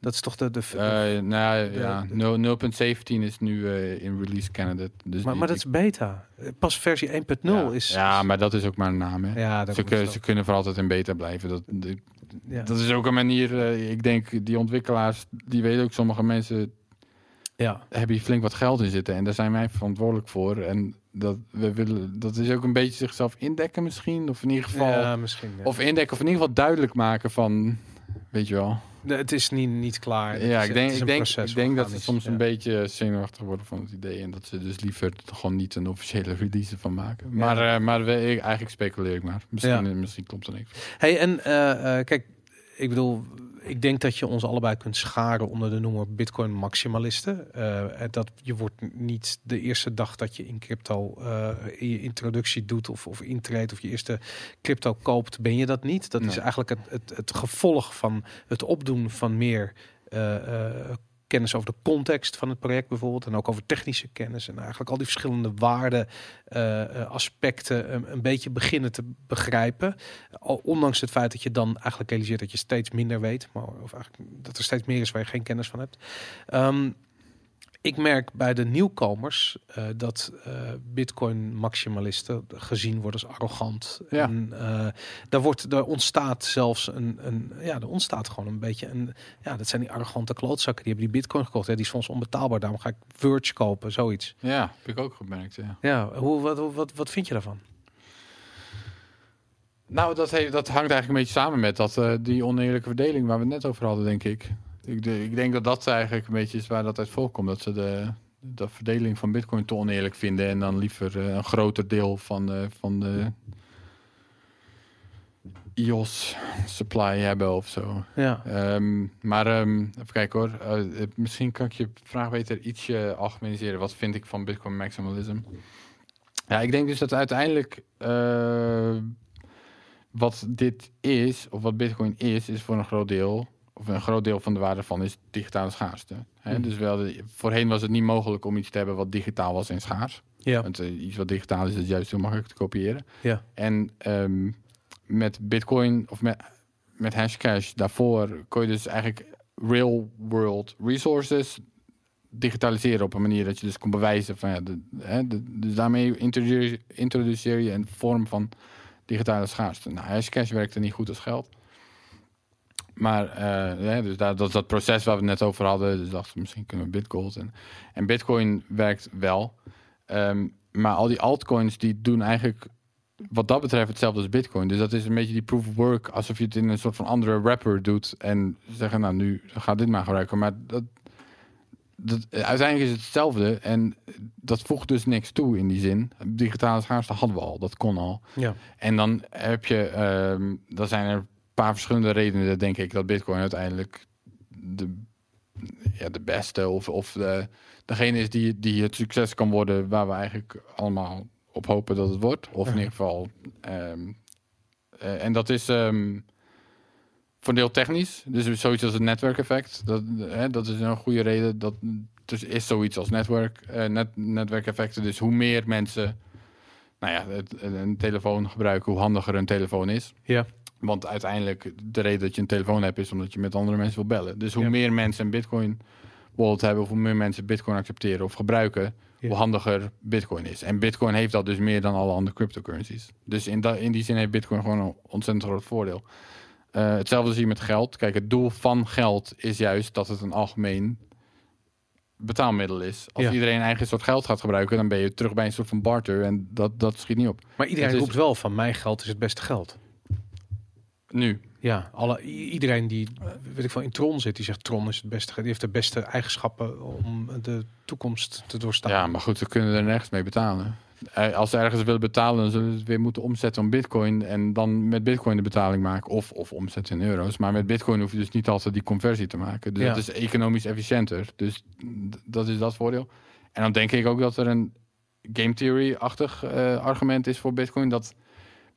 Dat is toch de... de Eh, nou ja, de- 0 0.17 is nu eh, in release candidate. Dus maar, maar dat is beta. Pas versie 1.0 ja. is... Ja, maar dat is ook maar een naam, hè? Ja, dat ze, ze kunnen voor altijd in beta blijven. Dat, dat, Ja. dat is ook een manier, eh, ik denk, die ontwikkelaars, die weten ook, sommige mensen ja. hebben hier flink wat geld in zitten. En daar zijn wij verantwoordelijk voor. En dat, we willen, dat is ook een beetje zichzelf indekken misschien. Of in ieder geval, ja, misschien. of indekken, of in ieder geval duidelijk maken van, weet je wel. Het is niet, niet klaar. Ja, is- ik denk, ik denk, ik denk dat ze soms Ja. een beetje zenuwachtig worden van het idee. En dat ze dus liever er gewoon niet een officiële release van maken. Maar, eh, maar we, eigenlijk speculeer ik maar. Misschien, Ja. misschien klopt er niks. Hey, en eh, eh, kijk, ik bedoel, ik denk dat je ons allebei kunt scharen onder de noemer Bitcoin maximalisten. En dat je wordt niet de eerste dag dat je in crypto in je introductie doet of, of intreedt of je eerste crypto koopt, ben je dat niet. Dat is eigenlijk het, het, het gevolg van het opdoen van meer eh, kennis over de context van het project bijvoorbeeld en ook over technische kennis en eigenlijk al die verschillende waarden eh, eh, aspecten een, beetje beginnen te begrijpen. Ondanks het feit dat je dan eigenlijk realiseert dat je steeds minder weet, maar of eigenlijk dat er steeds meer is waar je geen kennis van hebt. Ehm, ik merk bij de nieuwkomers eh, dat eh, Bitcoin maximalisten gezien worden als arrogant. Ja. En uh, daar wordt, er ontstaat zelfs een, een, ja, er ontstaat gewoon een beetje een, ja, dat zijn die arrogante klootzakken die hebben die Bitcoin gekocht. Hè, die is ons onbetaalbaar, daarom ga ik Verge kopen, zoiets. Ja, heb ik ook gemerkt. Ja. Ja, hoe, wat, wat, wat, vind je daarvan? Nou, dat, heeft, dat hangt eigenlijk een beetje samen met dat, die oneerlijke verdeling waar we het net over hadden, denk ik. Ik, de, ik denk dat dat eigenlijk een beetje is waar dat uit voorkomt. Dat ze de, de verdeling van bitcoin te oneerlijk vinden en dan liever uh, een groter deel van, uh, van de IOS supply hebben of zo. Ja. Um, maar um, even kijken hoor. Uh, misschien kan ik je vraag beter ietsje algemeniseren. Wat vind ik van bitcoin maximalism? Ja, ik denk dus dat uiteindelijk uh, wat dit is, of wat bitcoin is, is voor een groot deel of een groot deel van de waarde van is digitale schaarste. Hè? Mm. Dus wel, voorheen was het niet mogelijk om iets te hebben wat digitaal was en schaars. Ja. Want uh, iets wat digitaal is, is juist heel makkelijk te kopiëren. Ja. En um, met Bitcoin of met, met Hashcash daarvoor kon je dus eigenlijk real world resources digitaliseren op een manier dat je dus kon bewijzen van ja, de, hè, de, dus daarmee introduceer, introduceer je een vorm van digitale schaarste. Nou, Hashcash werkte niet goed als geld. Maar uh, ja, dus dat, dat proces waar we het net over hadden. Dus dachten we, misschien kunnen we Bitgold. En, en Bitcoin werkt wel. Um, maar al die altcoins die doen eigenlijk wat dat betreft hetzelfde als Bitcoin. Dus dat is een beetje die proof of work. Alsof je het in een soort van andere wrapper doet. En zeggen, nou nu ga dit maar gebruiken. Maar dat, dat, uiteindelijk is het hetzelfde. En dat voegt dus niks toe in die zin. Digitale schaarste hadden we al. Dat kon al. Ja. En dan heb je... Um, dan zijn er paar verschillende redenen, denk ik, dat Bitcoin uiteindelijk de, ja, de beste of, of de, degene is die, die het succes kan worden waar we eigenlijk allemaal op hopen dat het wordt. Of in ieder geval. Um, uh, en dat is um, voor een deel technisch. Dus zoiets als het netwerkeffect. Dat, hè, dat is een goede reden. Dat dus is zoiets als netwerk, uh, net, netwerkeffecten. Dus hoe meer mensen nou ja, het, een telefoon gebruiken, hoe handiger een telefoon is. Ja. Want uiteindelijk, de reden dat je een telefoon hebt, is omdat je met andere mensen wil bellen. Dus hoe ja. meer mensen een Bitcoin wallet hebben, of hoe meer mensen Bitcoin accepteren of gebruiken, ja. hoe handiger Bitcoin is. En Bitcoin heeft dat dus meer dan alle andere cryptocurrencies. Dus in, da, in die zin heeft Bitcoin gewoon een ontzettend groot voordeel. Uh, hetzelfde zie je met geld. Kijk, het doel van geld is juist dat het een algemeen betaalmiddel is. Als Ja. iedereen eigen soort geld gaat gebruiken, dan ben je terug bij een soort van barter en dat, dat schiet niet op. Maar iedereen Het is- roept wel van mijn geld is het beste geld. Nu. Ja, alle, iedereen die weet ik van in Tron zit, die zegt Tron is het beste. Die heeft de beste eigenschappen om de toekomst te doorstaan. Ja, maar goed, ze kunnen er nergens mee betalen. Eh, Als ze ergens willen betalen, dan zullen ze het weer moeten omzetten om bitcoin. En dan met bitcoin de betaling maken. Of, of omzetten in euro's. Maar met bitcoin hoef je dus niet altijd die conversie te maken. Dus Ja. dat is economisch efficiënter. Dus dat is dat voordeel. En dan denk ik ook dat er een game theory-achtig eh, argument is voor bitcoin. Dat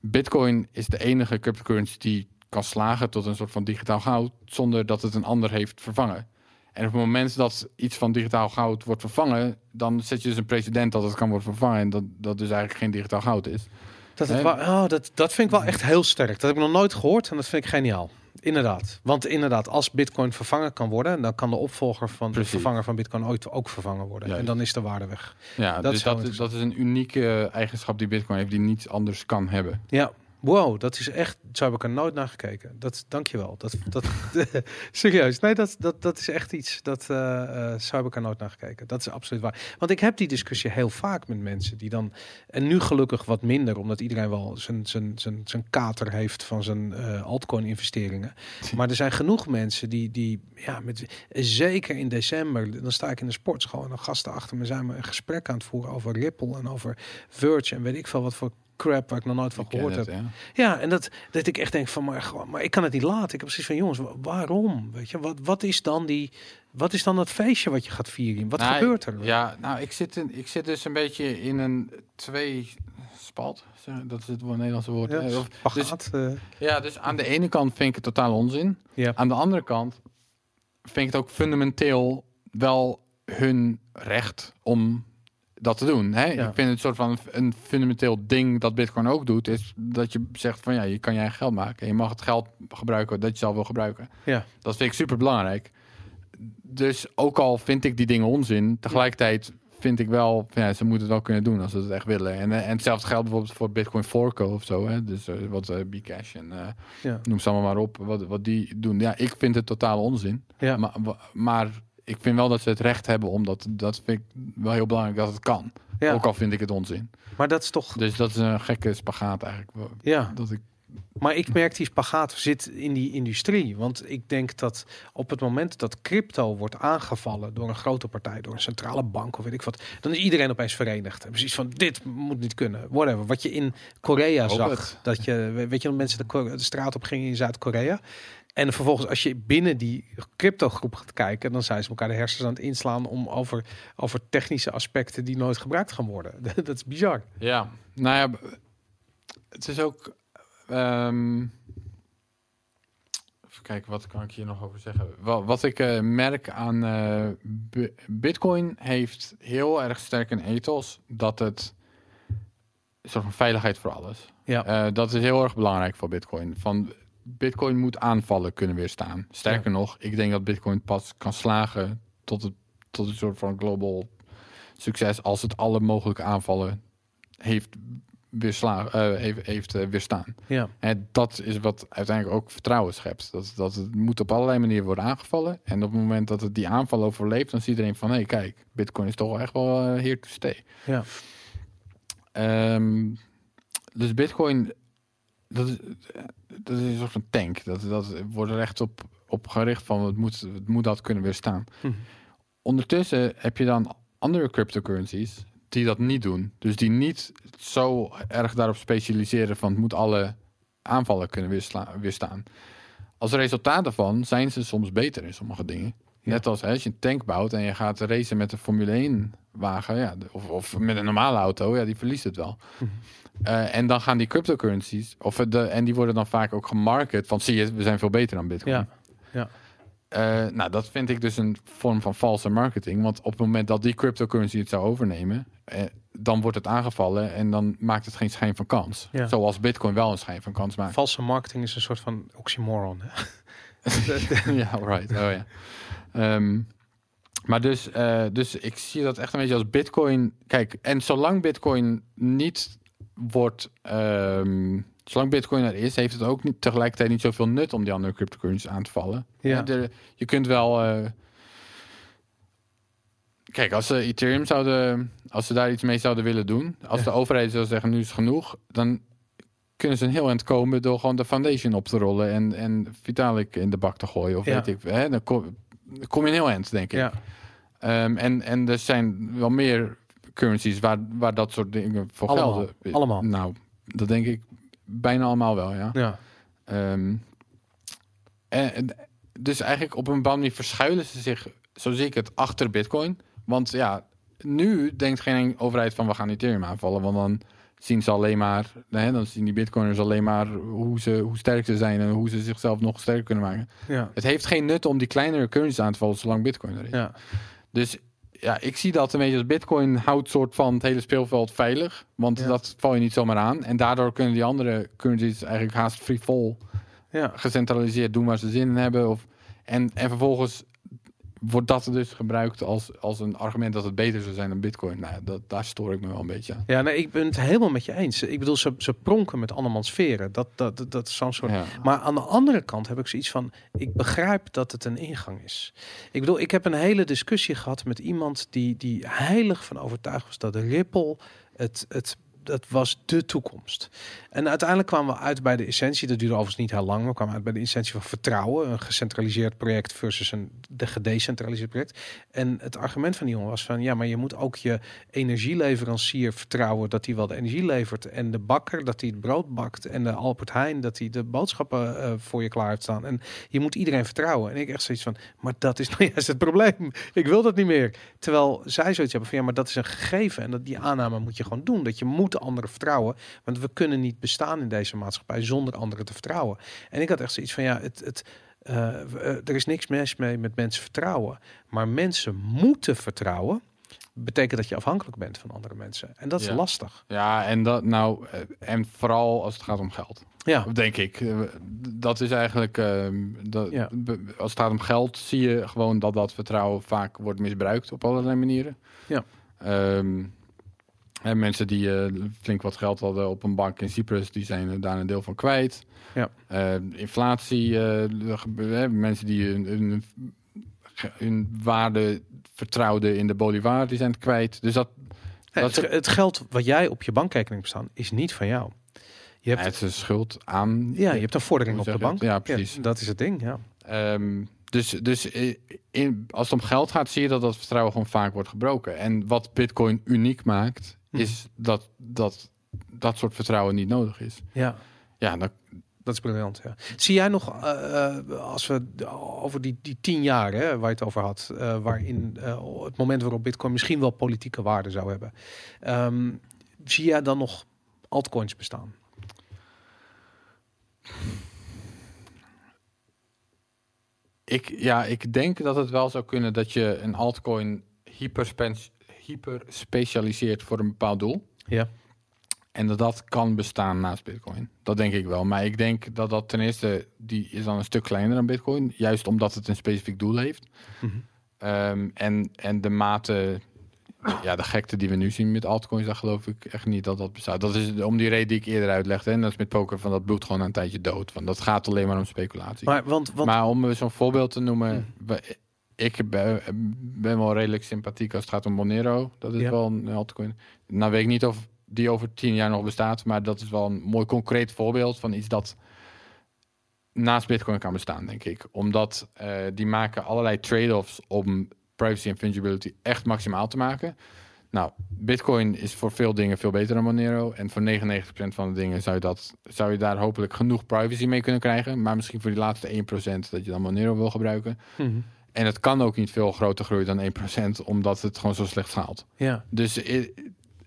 bitcoin is de enige cryptocurrency die kan slagen tot een soort van digitaal goud. Zonder dat het een ander heeft vervangen. En op het moment dat iets van digitaal goud wordt vervangen, dan zet je dus een precedent dat het kan worden vervangen en dat dat dus eigenlijk geen digitaal goud is. Dat, het oh, dat, dat vind ik wel echt heel sterk. Dat heb ik nog nooit gehoord en dat vind ik geniaal. Inderdaad. Want inderdaad, als Bitcoin vervangen kan worden, dan kan de opvolger van de vervanger van Bitcoin ooit ook vervangen worden. Juist. En dan is de waarde weg. Ja, Dat dus dat, is- interessant. dat is een unieke eigenschap die Bitcoin heeft die niets anders kan hebben. Ja. Wow, dat is echt. Zo heb ik er nooit naar gekeken. Dat, dankjewel. Dat, dat, serieus. Nee, dat, dat, dat is echt iets. Dat, eh, eh, zo heb ik er nooit naar gekeken. Dat is absoluut waar. Want ik heb die discussie heel vaak met mensen die dan. En nu gelukkig wat minder, omdat iedereen wel zijn, zijn, zijn, zijn kater heeft van zijn eh, altcoin-investeringen. Maar er zijn genoeg mensen die, die ja, met, zeker in december, dan sta ik in de sportschool en dan gasten achter me zijn we een gesprek aan het voeren over Ripple en over Verge en weet ik veel wat voor crap waar ik nog nooit van Ik gehoord het, heb. ja. Ja, en dat, dat ik echt denk van, maar, gewoon, maar ik kan het niet laten. Ik heb precies van, jongens, wa- waarom? Weet je, wat, wat is dan die, wat is dan dat feestje wat je gaat vieren? Wat Nou, gebeurt er? Ja, nou, ik zit, in, ik zit dus een beetje in een twee spalt. Dat is het woord- Nederlandse woord. Ja, Eh, of- spagaat, eh, ja, dus aan de ene kant vind ik het totaal onzin. ja. Aan de andere kant vind ik het ook fundamenteel wel hun recht om dat te doen. Hè? Ja. Ik vind het soort van een fundamenteel ding dat Bitcoin ook doet, is dat je zegt van ja, je kan je eigen geld maken. En je mag het geld gebruiken dat je zelf wil gebruiken. Ja. Dat vind ik super belangrijk. Dus ook al vind ik die dingen onzin, tegelijkertijd vind ik wel, ja, ze moeten het wel kunnen doen als ze het echt willen. En, eh, en hetzelfde geldt bijvoorbeeld voor Bitcoin Forco of zo. Hè? Dus eh, wat eh, Bcash en Ja. noem ze allemaal maar op, wat, wat die doen. Ja, ik vind het totaal onzin. Ja. Maar, maar ik vind wel dat ze het recht hebben, omdat dat vind ik wel heel belangrijk dat het kan. Ja. Ook al vind ik het onzin. Maar dat is toch, Dus dat is een gekke spagaat eigenlijk. ja. Dat ik, Maar ik merk die spagaat zit in die industrie. Want ik denk dat op het moment dat crypto wordt aangevallen door een grote partij, door een centrale bank of weet ik wat, dan is iedereen opeens verenigd. En precies van dit moet niet kunnen. Whatever. Wat je in Korea zag, het. dat je, weet je, dat mensen de, de straat op gingen in Zuid-Korea. En vervolgens, als je binnen die crypto-groep gaat kijken, dan zijn ze elkaar de hersens aan het inslaan om over, over technische aspecten die nooit gebruikt gaan worden. dat is bizar. ja, nou ja, het is ook. Ehm, even kijken, wat kan ik hier nog over zeggen? Wat, wat ik eh, merk aan eh, Bi- Bitcoin heeft heel erg sterk een ethos dat het een soort van veiligheid voor alles. Ja. Eh, dat is heel erg belangrijk voor Bitcoin. Van Bitcoin moet aanvallen kunnen weerstaan. Sterker nog, ik denk dat Bitcoin pas kan slagen tot, het, tot een soort van global succes als het alle mogelijke aanvallen heeft, weersla, eh, heeft, heeft eh, weerstaan. Ja. En dat is wat uiteindelijk ook vertrouwen schept. Dat, dat het moet op allerlei manieren worden aangevallen. En op het moment dat het die aanval overleeft, dan ziet iedereen van... hé, hey, kijk, Bitcoin is toch wel echt wel eh, here to stay. Ja. Ehm, dus Bitcoin, dat is, dat is een soort van tank. Dat, dat wordt er echt op, op gericht van, het moet, het moet dat kunnen weerstaan. Mhm. Ondertussen heb je dan andere cryptocurrencies die dat niet doen. Dus die niet zo erg daarop specialiseren van het moet alle aanvallen kunnen weersla- weerstaan. Als resultaat daarvan zijn ze soms beter in sommige dingen. Ja. Net als hè, als je een tank bouwt en je gaat racen met een Formule 1 wagen, ja, of, of met een normale auto, ja, die verliest het wel. Mhm. Eh, en dan gaan die cryptocurrencies, of de, en die worden dan vaak ook gemarket van zie je, we zijn veel beter dan Bitcoin. Ja. Ja. Eh, nou, dat vind ik dus een vorm van valse marketing. Want op het moment dat die cryptocurrency het zou overnemen, eh, dan wordt het aangevallen en dan maakt het geen schijn van kans. Ja. Zoals Bitcoin wel een schijn van kans maakt. Valse marketing is een soort van oxymoron. Hè? ja, right. Oh ja. Ehm, maar dus, eh, dus ik zie dat echt een beetje als Bitcoin. Kijk, en zolang Bitcoin niet wordt. ehm, zolang Bitcoin er is, heeft het ook niet, tegelijkertijd niet zoveel nut om die andere cryptocurrencies aan te vallen. Ja. De- je kunt wel. eh, kijk, als ze Ethereum zouden. Als ze daar iets mee zouden willen doen. Als Ja. de overheid zou zeggen: nu is het genoeg. Dan kunnen ze een heel eind komen door gewoon de foundation op te rollen. En, en Vitalik in de bak te gooien. Of Ja. weet ik. Hè, dan, kom, dan kom je een heel eind, denk ik. Ja. Ehm, en, en er zijn wel meer currencies waar, waar dat soort dingen voor Allemaal. gelden. Allemaal. Nou, dat denk ik bijna allemaal wel, ja. Ja. Ehm, en, en- dus eigenlijk op een bepaalde manier verschuilen ze zich, zo zie ik het, achter Bitcoin. Want ja, nu denkt geen overheid van we gaan Ethereum aanvallen, want dan zien ze alleen maar, hè, dan zien die Bitcoiners alleen maar hoe, ze, hoe sterk ze zijn en hoe ze zichzelf nog sterker kunnen maken. Ja. Het heeft geen nut om die kleinere currencies aan te vallen zolang Bitcoin er is. Ja. Dus ja, ik zie dat een beetje als Bitcoin houdt soort van het hele speelveld veilig. Want Ja. dat val je niet zomaar aan. En daardoor kunnen die andere currencies eigenlijk haast free fall Ja. gecentraliseerd doen waar ze zin in hebben. Of, en, en vervolgens wordt dat dus gebruikt als, als een argument dat het beter zou zijn dan Bitcoin. Nou, dat, daar stoor ik me wel een beetje aan. Ja, nee, ik ben het helemaal met je eens. Ik bedoel, ze, ze pronken met andermans veren. Dat, dat, dat, dat is zo'n soort... Ja. Maar aan de andere kant heb ik zoiets van, ik begrijp dat het een ingang is. Ik bedoel, ik heb een hele discussie gehad met iemand die, die heilig van overtuigd was dat Ripple het, het dat was de toekomst. En uiteindelijk kwamen we uit bij de essentie. Dat duurde overigens niet heel lang. We kwamen uit bij de essentie van vertrouwen. Een gecentraliseerd project versus een de gedecentraliseerd project. En het argument van die jongen was van... ja, maar je moet ook je energieleverancier vertrouwen... dat hij wel de energie levert. En de bakker dat hij het brood bakt. En de Albert Heijn dat hij de boodschappen eh, voor je klaar heeft staan. En je moet iedereen vertrouwen. En ik echt zoiets van... maar dat is nou juist het probleem. Ik wil dat niet meer. Terwijl zij zoiets hebben van... ja, maar dat is een gegeven. En dat die aanname moet je gewoon doen. Dat je moet de anderen vertrouwen. Want we kunnen niet bestaan in deze maatschappij... zonder anderen te vertrouwen. En ik had echt zoiets van... ja, het... het eh, eh, er is niks mis mee met mensen vertrouwen. Maar mensen moeten vertrouwen. Betekent dat je afhankelijk bent van andere mensen. En dat is Ja. lastig. Ja, en dat nou, eh, en vooral als het gaat om geld. Ja, Denk ik. Dat is eigenlijk, ehm, dat, Ja. als het gaat om geld, zie je gewoon dat dat vertrouwen vaak wordt misbruikt op allerlei manieren. Ja. Ehm, en mensen die eh, flink wat geld hadden op een bank in Cyprus, die zijn daar een deel van kwijt. Ja. Eh, inflatie, hè, mensen die hun, hun, hun waarde vertrouwden in de bolivar, die zijn het kwijt. Dus dat, het, dat het geld wat jij op je bankrekening staan... is niet van jou. Je hebt, het is een schuld aan. ja, je hebt een vordering op de bank. het? Ja, precies. dat is het ding, ja. Ehm, dus dus in, als het om geld gaat, zie je dat dat vertrouwen gewoon vaak wordt gebroken. En wat Bitcoin uniek maakt. Is dat, dat dat soort vertrouwen niet nodig is. Ja, Ja, dan, dat is briljant. Ja. Zie jij nog, eh, eh, als we over die, die tien jaar hè, waar je het over had, eh, waarin eh, het moment waarop Bitcoin misschien wel politieke waarde zou hebben, ehm, zie jij dan nog altcoins bestaan? ik, ja, ik denk dat het wel zou kunnen dat je een altcoin hyperspens- hyperspecialiseert voor een bepaald doel. Ja. En dat dat kan bestaan naast Bitcoin. Dat denk ik wel. Maar ik denk dat dat ten eerste, die is dan een stuk kleiner dan Bitcoin. Juist omdat het een specifiek doel heeft. Mhm. Ehm, en, en de mate, ja, de gekte die we nu zien met altcoins, daar geloof ik echt niet dat dat bestaat. Dat is om die reden die ik eerder uitlegde. En dat is met poker van dat bloed gewoon een tijdje dood. Want dat gaat alleen maar om speculatie. Maar, Maar want, want om zo'n voorbeeld te noemen, we- ik ben, ben wel redelijk sympathiek als het gaat om Monero. Dat is Ja. wel een altcoin. Nou weet ik niet of die over tien jaar nog bestaat, maar dat is wel een mooi concreet voorbeeld van iets dat naast Bitcoin kan bestaan, denk ik. Omdat eh, die maken allerlei trade-offs om privacy en fungibility echt maximaal te maken. Nou, Bitcoin is voor veel dingen veel beter dan Monero. En voor 99% van de dingen zou je, dat, zou je daar hopelijk genoeg privacy mee kunnen krijgen. Maar misschien voor die laatste 1% dat je dan Monero wil gebruiken. Mhm. En het kan ook niet veel groter groeien dan 1%, omdat het gewoon zo slecht schaalt. ja. Dus eh,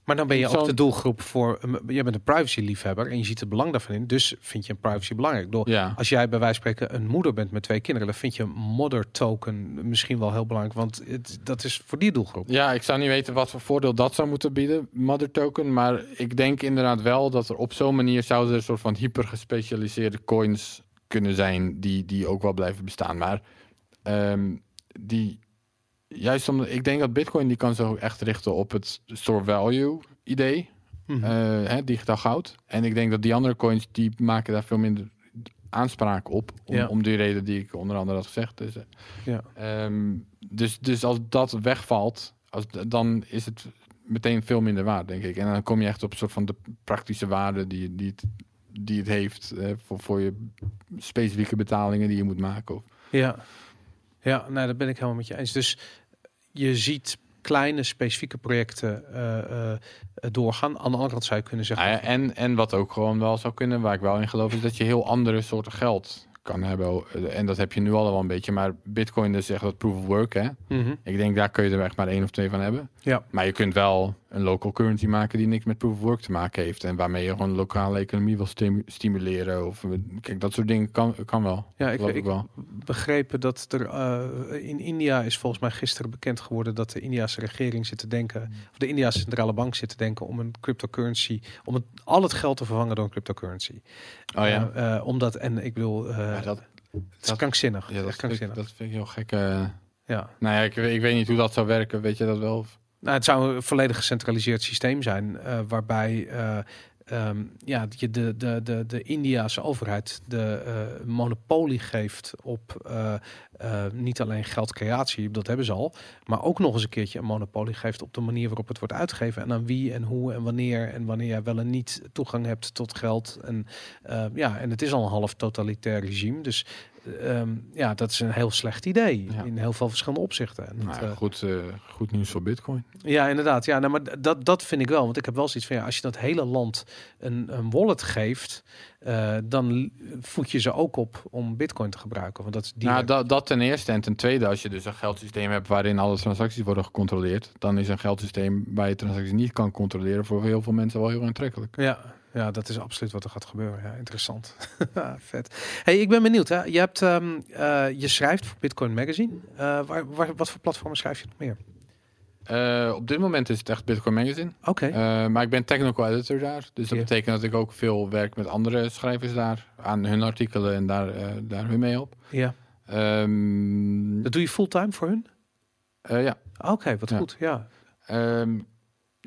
Maar dan ben je ook de doelgroep voor. um, Jij bent een privacy-liefhebber en je ziet het belang daarvan in. Dus vind je een privacy belangrijk. Door, ja. Als jij bij wijze van spreken een moeder bent met twee kinderen, dan vind je een mother token misschien wel heel belangrijk. Want het, dat is voor die doelgroep. Ja, ik zou niet weten wat voor voordeel dat zou moeten bieden, Mother Token. Maar ik denk inderdaad wel dat er op zo'n manier zouden er een soort van hypergespecialiseerde coins kunnen zijn die, die ook wel blijven bestaan. Maar ehm, die, juist omdat ik denk dat Bitcoin die kan zich ook echt richten op het store value idee, eh, hè, digitaal goud. En ik denk dat die andere coins die maken daar veel minder aanspraak op, om, Ja. om die reden die ik onder andere had gezegd. Dus, eh, ja. Ehm, dus, dus als dat wegvalt, als, dan is het meteen veel minder waard, denk ik. En dan kom je echt op een soort van de praktische waarde die, die, het, die het heeft eh, voor, voor je specifieke betalingen die je moet maken. Of, Ja, ja nou, dat ben ik helemaal met je eens. Dus je ziet kleine specifieke projecten eh, eh, doorgaan. Aan de andere kant zou je kunnen zeggen. Nou ja, en, en wat ook gewoon wel zou kunnen, waar ik wel in geloof, is dat je heel andere soorten geld kan hebben. En dat heb je nu al wel een beetje. Maar Bitcoin is echt dat proof of work, hè. Mhm. Ik denk daar kun je er echt maar één of twee van hebben. Ja. Maar je kunt wel een local currency maken die niks met proof of work te maken heeft. En waarmee je gewoon de lokale economie wil stimu- stimuleren. Of, eh, kijk, dat soort dingen kan, kan wel. Ja, ik, ik, wel. begrepen dat er uh, in India is volgens mij gisteren bekend geworden dat de Indiase regering zit te denken, of de Indiase centrale bank zit te denken om een cryptocurrency, om het, al het geld te vervangen door een cryptocurrency. Oh ja. Uh, uh, omdat, en ik bedoel, uh, Ja, dat, het is krankzinnig. ja, dat, vind ik, krankzinnig. dat vind ik heel gek. eh. ja. nou ja, ik, weet- ik weet niet hoe dat zou werken. Weet je dat wel? Of- Nou, het zou een volledig gecentraliseerd systeem zijn, eh, waarbij eh, ehm, ja, je de, de, de, de Indiase overheid de eh, monopolie geeft op niet alleen geldcreatie, dat hebben ze al, maar ook nog eens een keertje een monopolie geeft op de manier waarop het wordt uitgegeven en aan wie en hoe en wanneer en wanneer jij wel en niet toegang hebt tot geld. En ja, en het is al een half totalitair regime, dus ehm, ja, dat is een heel slecht idee Ja. in heel veel verschillende opzichten. En Nou, eh, goed, eh, goed nieuws voor Bitcoin. ja, inderdaad. Ja, nou, maar dat, dat vind ik wel. Want ik heb wel zoiets van ja, als je dat hele land een, een wallet geeft, eh, dan voed je ze ook op om Bitcoin te gebruiken. Want dat is Nou, dat, dat ten eerste. En ten tweede, als je dus een geldsysteem hebt waarin alle transacties worden gecontroleerd, dan is een geldsysteem waar je transacties niet kan controleren voor heel veel mensen wel heel aantrekkelijk. Ja, ja, dat is absoluut wat er gaat gebeuren. Ja, interessant. Ja, Vet. Hey, ik ben benieuwd. Hè? Je, hebt, ehm, eh, je schrijft voor Bitcoin Magazine. Eh, waar, waar, wat voor platformen schrijf je nog meer? Eh, op dit moment is het echt Bitcoin Magazine. Oké. Maar ik ben technical editor daar. Dus dat betekent dat ik ook veel werk met andere schrijvers daar. Aan hun artikelen en daar, daar hun mee op. ja. Ehm, Dat doe je fulltime voor hun? ja. Oké, wat Ja. goed. Ja. Ehm,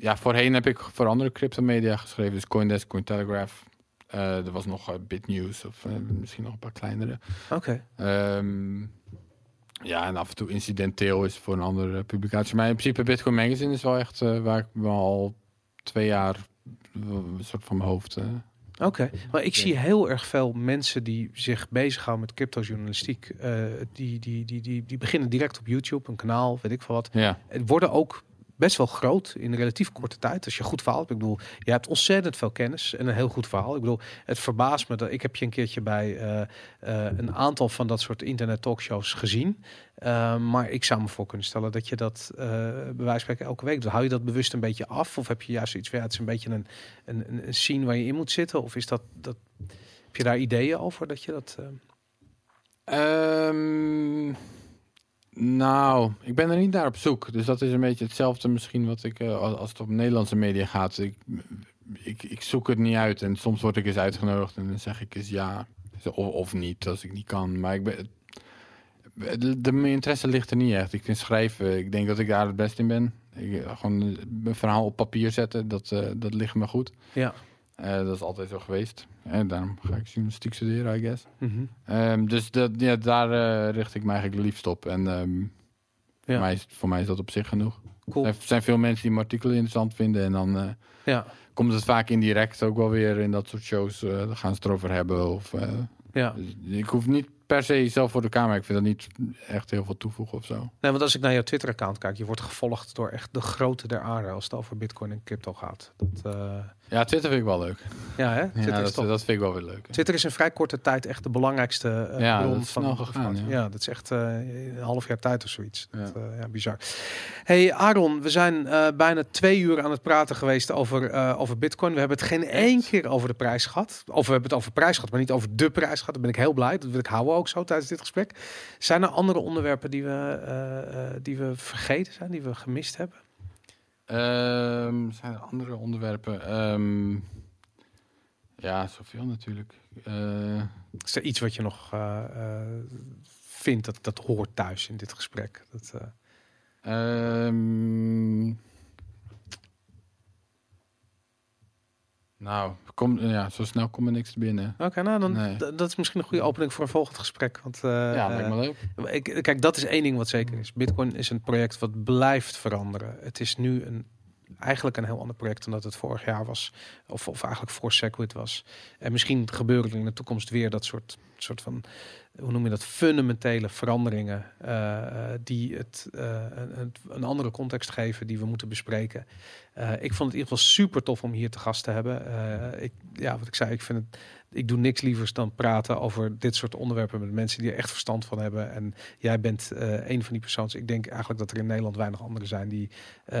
ja, voorheen heb ik voor andere cryptomedia geschreven. Dus Coindesk, Cointelegraph. Eh er was nog eh, BitNews of eh, misschien nog een paar kleinere. Oké. Ehm, ja, en af en toe incidenteel is voor een andere publicatie. Maar in principe Bitcoin Magazine is wel echt waar ik wel al twee jaar een soort van mijn hoofd... Oké, maar ik zie heel erg veel mensen die zich bezighouden met cryptojournalistiek. eh die, die, die, die, die beginnen direct op YouTube, een kanaal, weet ik veel wat. ja. Het worden ook best wel groot in relatief korte tijd. Als je goed verhaal. Ik bedoel, je hebt ontzettend veel kennis en een heel goed verhaal. Ik bedoel, het verbaast me dat ik heb je een keertje bij eh, eh, een aantal van dat soort internet talkshows gezien. Eh, maar ik zou me voor kunnen stellen dat je dat eh bij wijze van spreken elke week. doet. hou je dat bewust een beetje af? Of heb je juist iets van ja, het is een beetje een, een, een, scene waar je in moet zitten? Of is dat, dat heb je daar ideeën over dat je dat. eh, Ehm, nou, ik ben er niet naar op zoek. Dus dat is een beetje hetzelfde misschien wat ik, eh, als het op Nederlandse media gaat. Ik, ik, ik zoek het niet uit en soms word ik eens uitgenodigd en dan zeg ik eens ja of, of niet als ik niet kan. Maar ik ben, de, mijn interesse ligt er niet echt. Ik vind schrijven, ik denk dat ik daar het best in ben. Ik, eh, gewoon een verhaal op papier zetten, dat, eh, dat ligt me goed. ja. Eh, dat is altijd zo geweest. En daarom ga ik journalistiek studeren, I guess. Mhm. Ehm, dus dat, ja, daar eh, richt ik me eigenlijk liefst op. En ehm, Ja. voor, mij is, voor mij is dat op zich genoeg. Cool. Er zijn veel mensen die mijn artikelen interessant vinden. En dan eh, Ja. komt het vaak indirect ook wel weer in dat soort shows. eh dan gaan ze het erover hebben. Of, eh, Ja. dus ik hoef niet per se zelf voor de camera. Ik vind dat niet echt heel veel toevoegen of zo. Nee, want als ik naar jouw Twitter-account kijk, je wordt gevolgd door echt de grote der aarde als het over Bitcoin en crypto gaat. Dat, eh, Ja, Twitter vind ik wel leuk. ja, hè? Twitter, ja, is dat, toch, dat vind ik wel weer leuk. Twitter is in vrij korte tijd echt de belangrijkste eh, Ja, bron van gegaan, ja. Ja, dat is echt eh, een half jaar tijd of zoiets. Ja. Dat, eh, ja, bizar. Hey Aaron, we zijn bijna twee uur aan het praten geweest over, over Bitcoin. We hebben het geen één keer over de prijs gehad. Of we hebben het over prijs gehad, maar niet over de prijs gehad. Daar ben ik heel blij. Dat wil ik houden ook zo tijdens dit gesprek. Zijn er andere onderwerpen die we, die we vergeten zijn, die we gemist hebben? Ehm, zijn er andere onderwerpen? Ehm, ja, zoveel natuurlijk. Eh, Is er iets wat je nog eh, eh, vindt dat dat hoort thuis in dit gesprek? Dat, eh, nou, kom, ja, zo snel komt er niks binnen. Oké, nou dan Nee. dat is misschien een goede opening voor een volgend gesprek. Want eh, ja, lijkt eh, me leuk. ik, kijk, dat is één ding wat zeker is. Bitcoin is een project wat blijft veranderen. Het is nu een, eigenlijk een heel ander project dan dat het vorig jaar was. Of, of eigenlijk voor Segwit was. En misschien gebeuren er in de toekomst weer dat soort, soort van hoe noem je dat, fundamentele veranderingen eh, eh, die het eh, een, een andere context geven die we moeten bespreken. Ik vond het in ieder geval super tof om hier te gast te hebben. Ik, ja, wat ik zei, ik vind het, ik doe niks lievers dan praten over dit soort onderwerpen met mensen die er echt verstand van hebben. En jij bent een van die persoons. Ik denk eigenlijk dat er in Nederland weinig anderen zijn die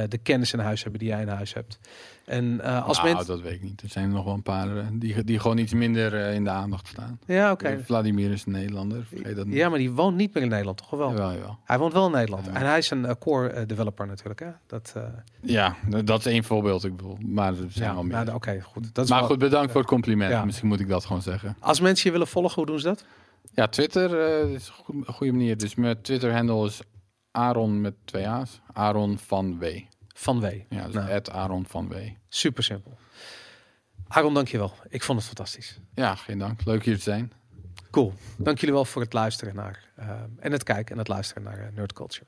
de kennis in huis hebben die jij in huis hebt. En eh, als nou, mensen, dat weet ik niet. Er zijn nog wel een paar eh, die, die gewoon iets minder eh, in de aandacht staan. ja, oké. Vladimir is een Nederlander. Vergeet dat niet. Ja, maar die woont niet meer in Nederland, toch wel? Jawel, jawel. Hij woont wel in Nederland. Ja. En hij is een core developer natuurlijk. Hè? Dat, Ja, dat is één voorbeeld. Ik bedoel, maar er zijn ja, wel meer. nou, oké, goed. Dat is maar wel- goed, bedankt voor het compliment. Ja. Misschien moet ik dat gewoon zeggen. Als mensen je willen volgen, hoe doen ze dat? Ja, Twitter is een goede manier. Dus mijn Twitter-handle is Aaron met twee A's. Aaron van W. Van W. Ja, dus Nou. Aaron van W. Super simpel. Aaron, dankjewel. Ik vond het fantastisch. Ja, geen dank. Leuk hier te zijn. Cool. Dank jullie wel voor het luisteren naar eh, en het kijken en het luisteren naar eh, Nerd Culture.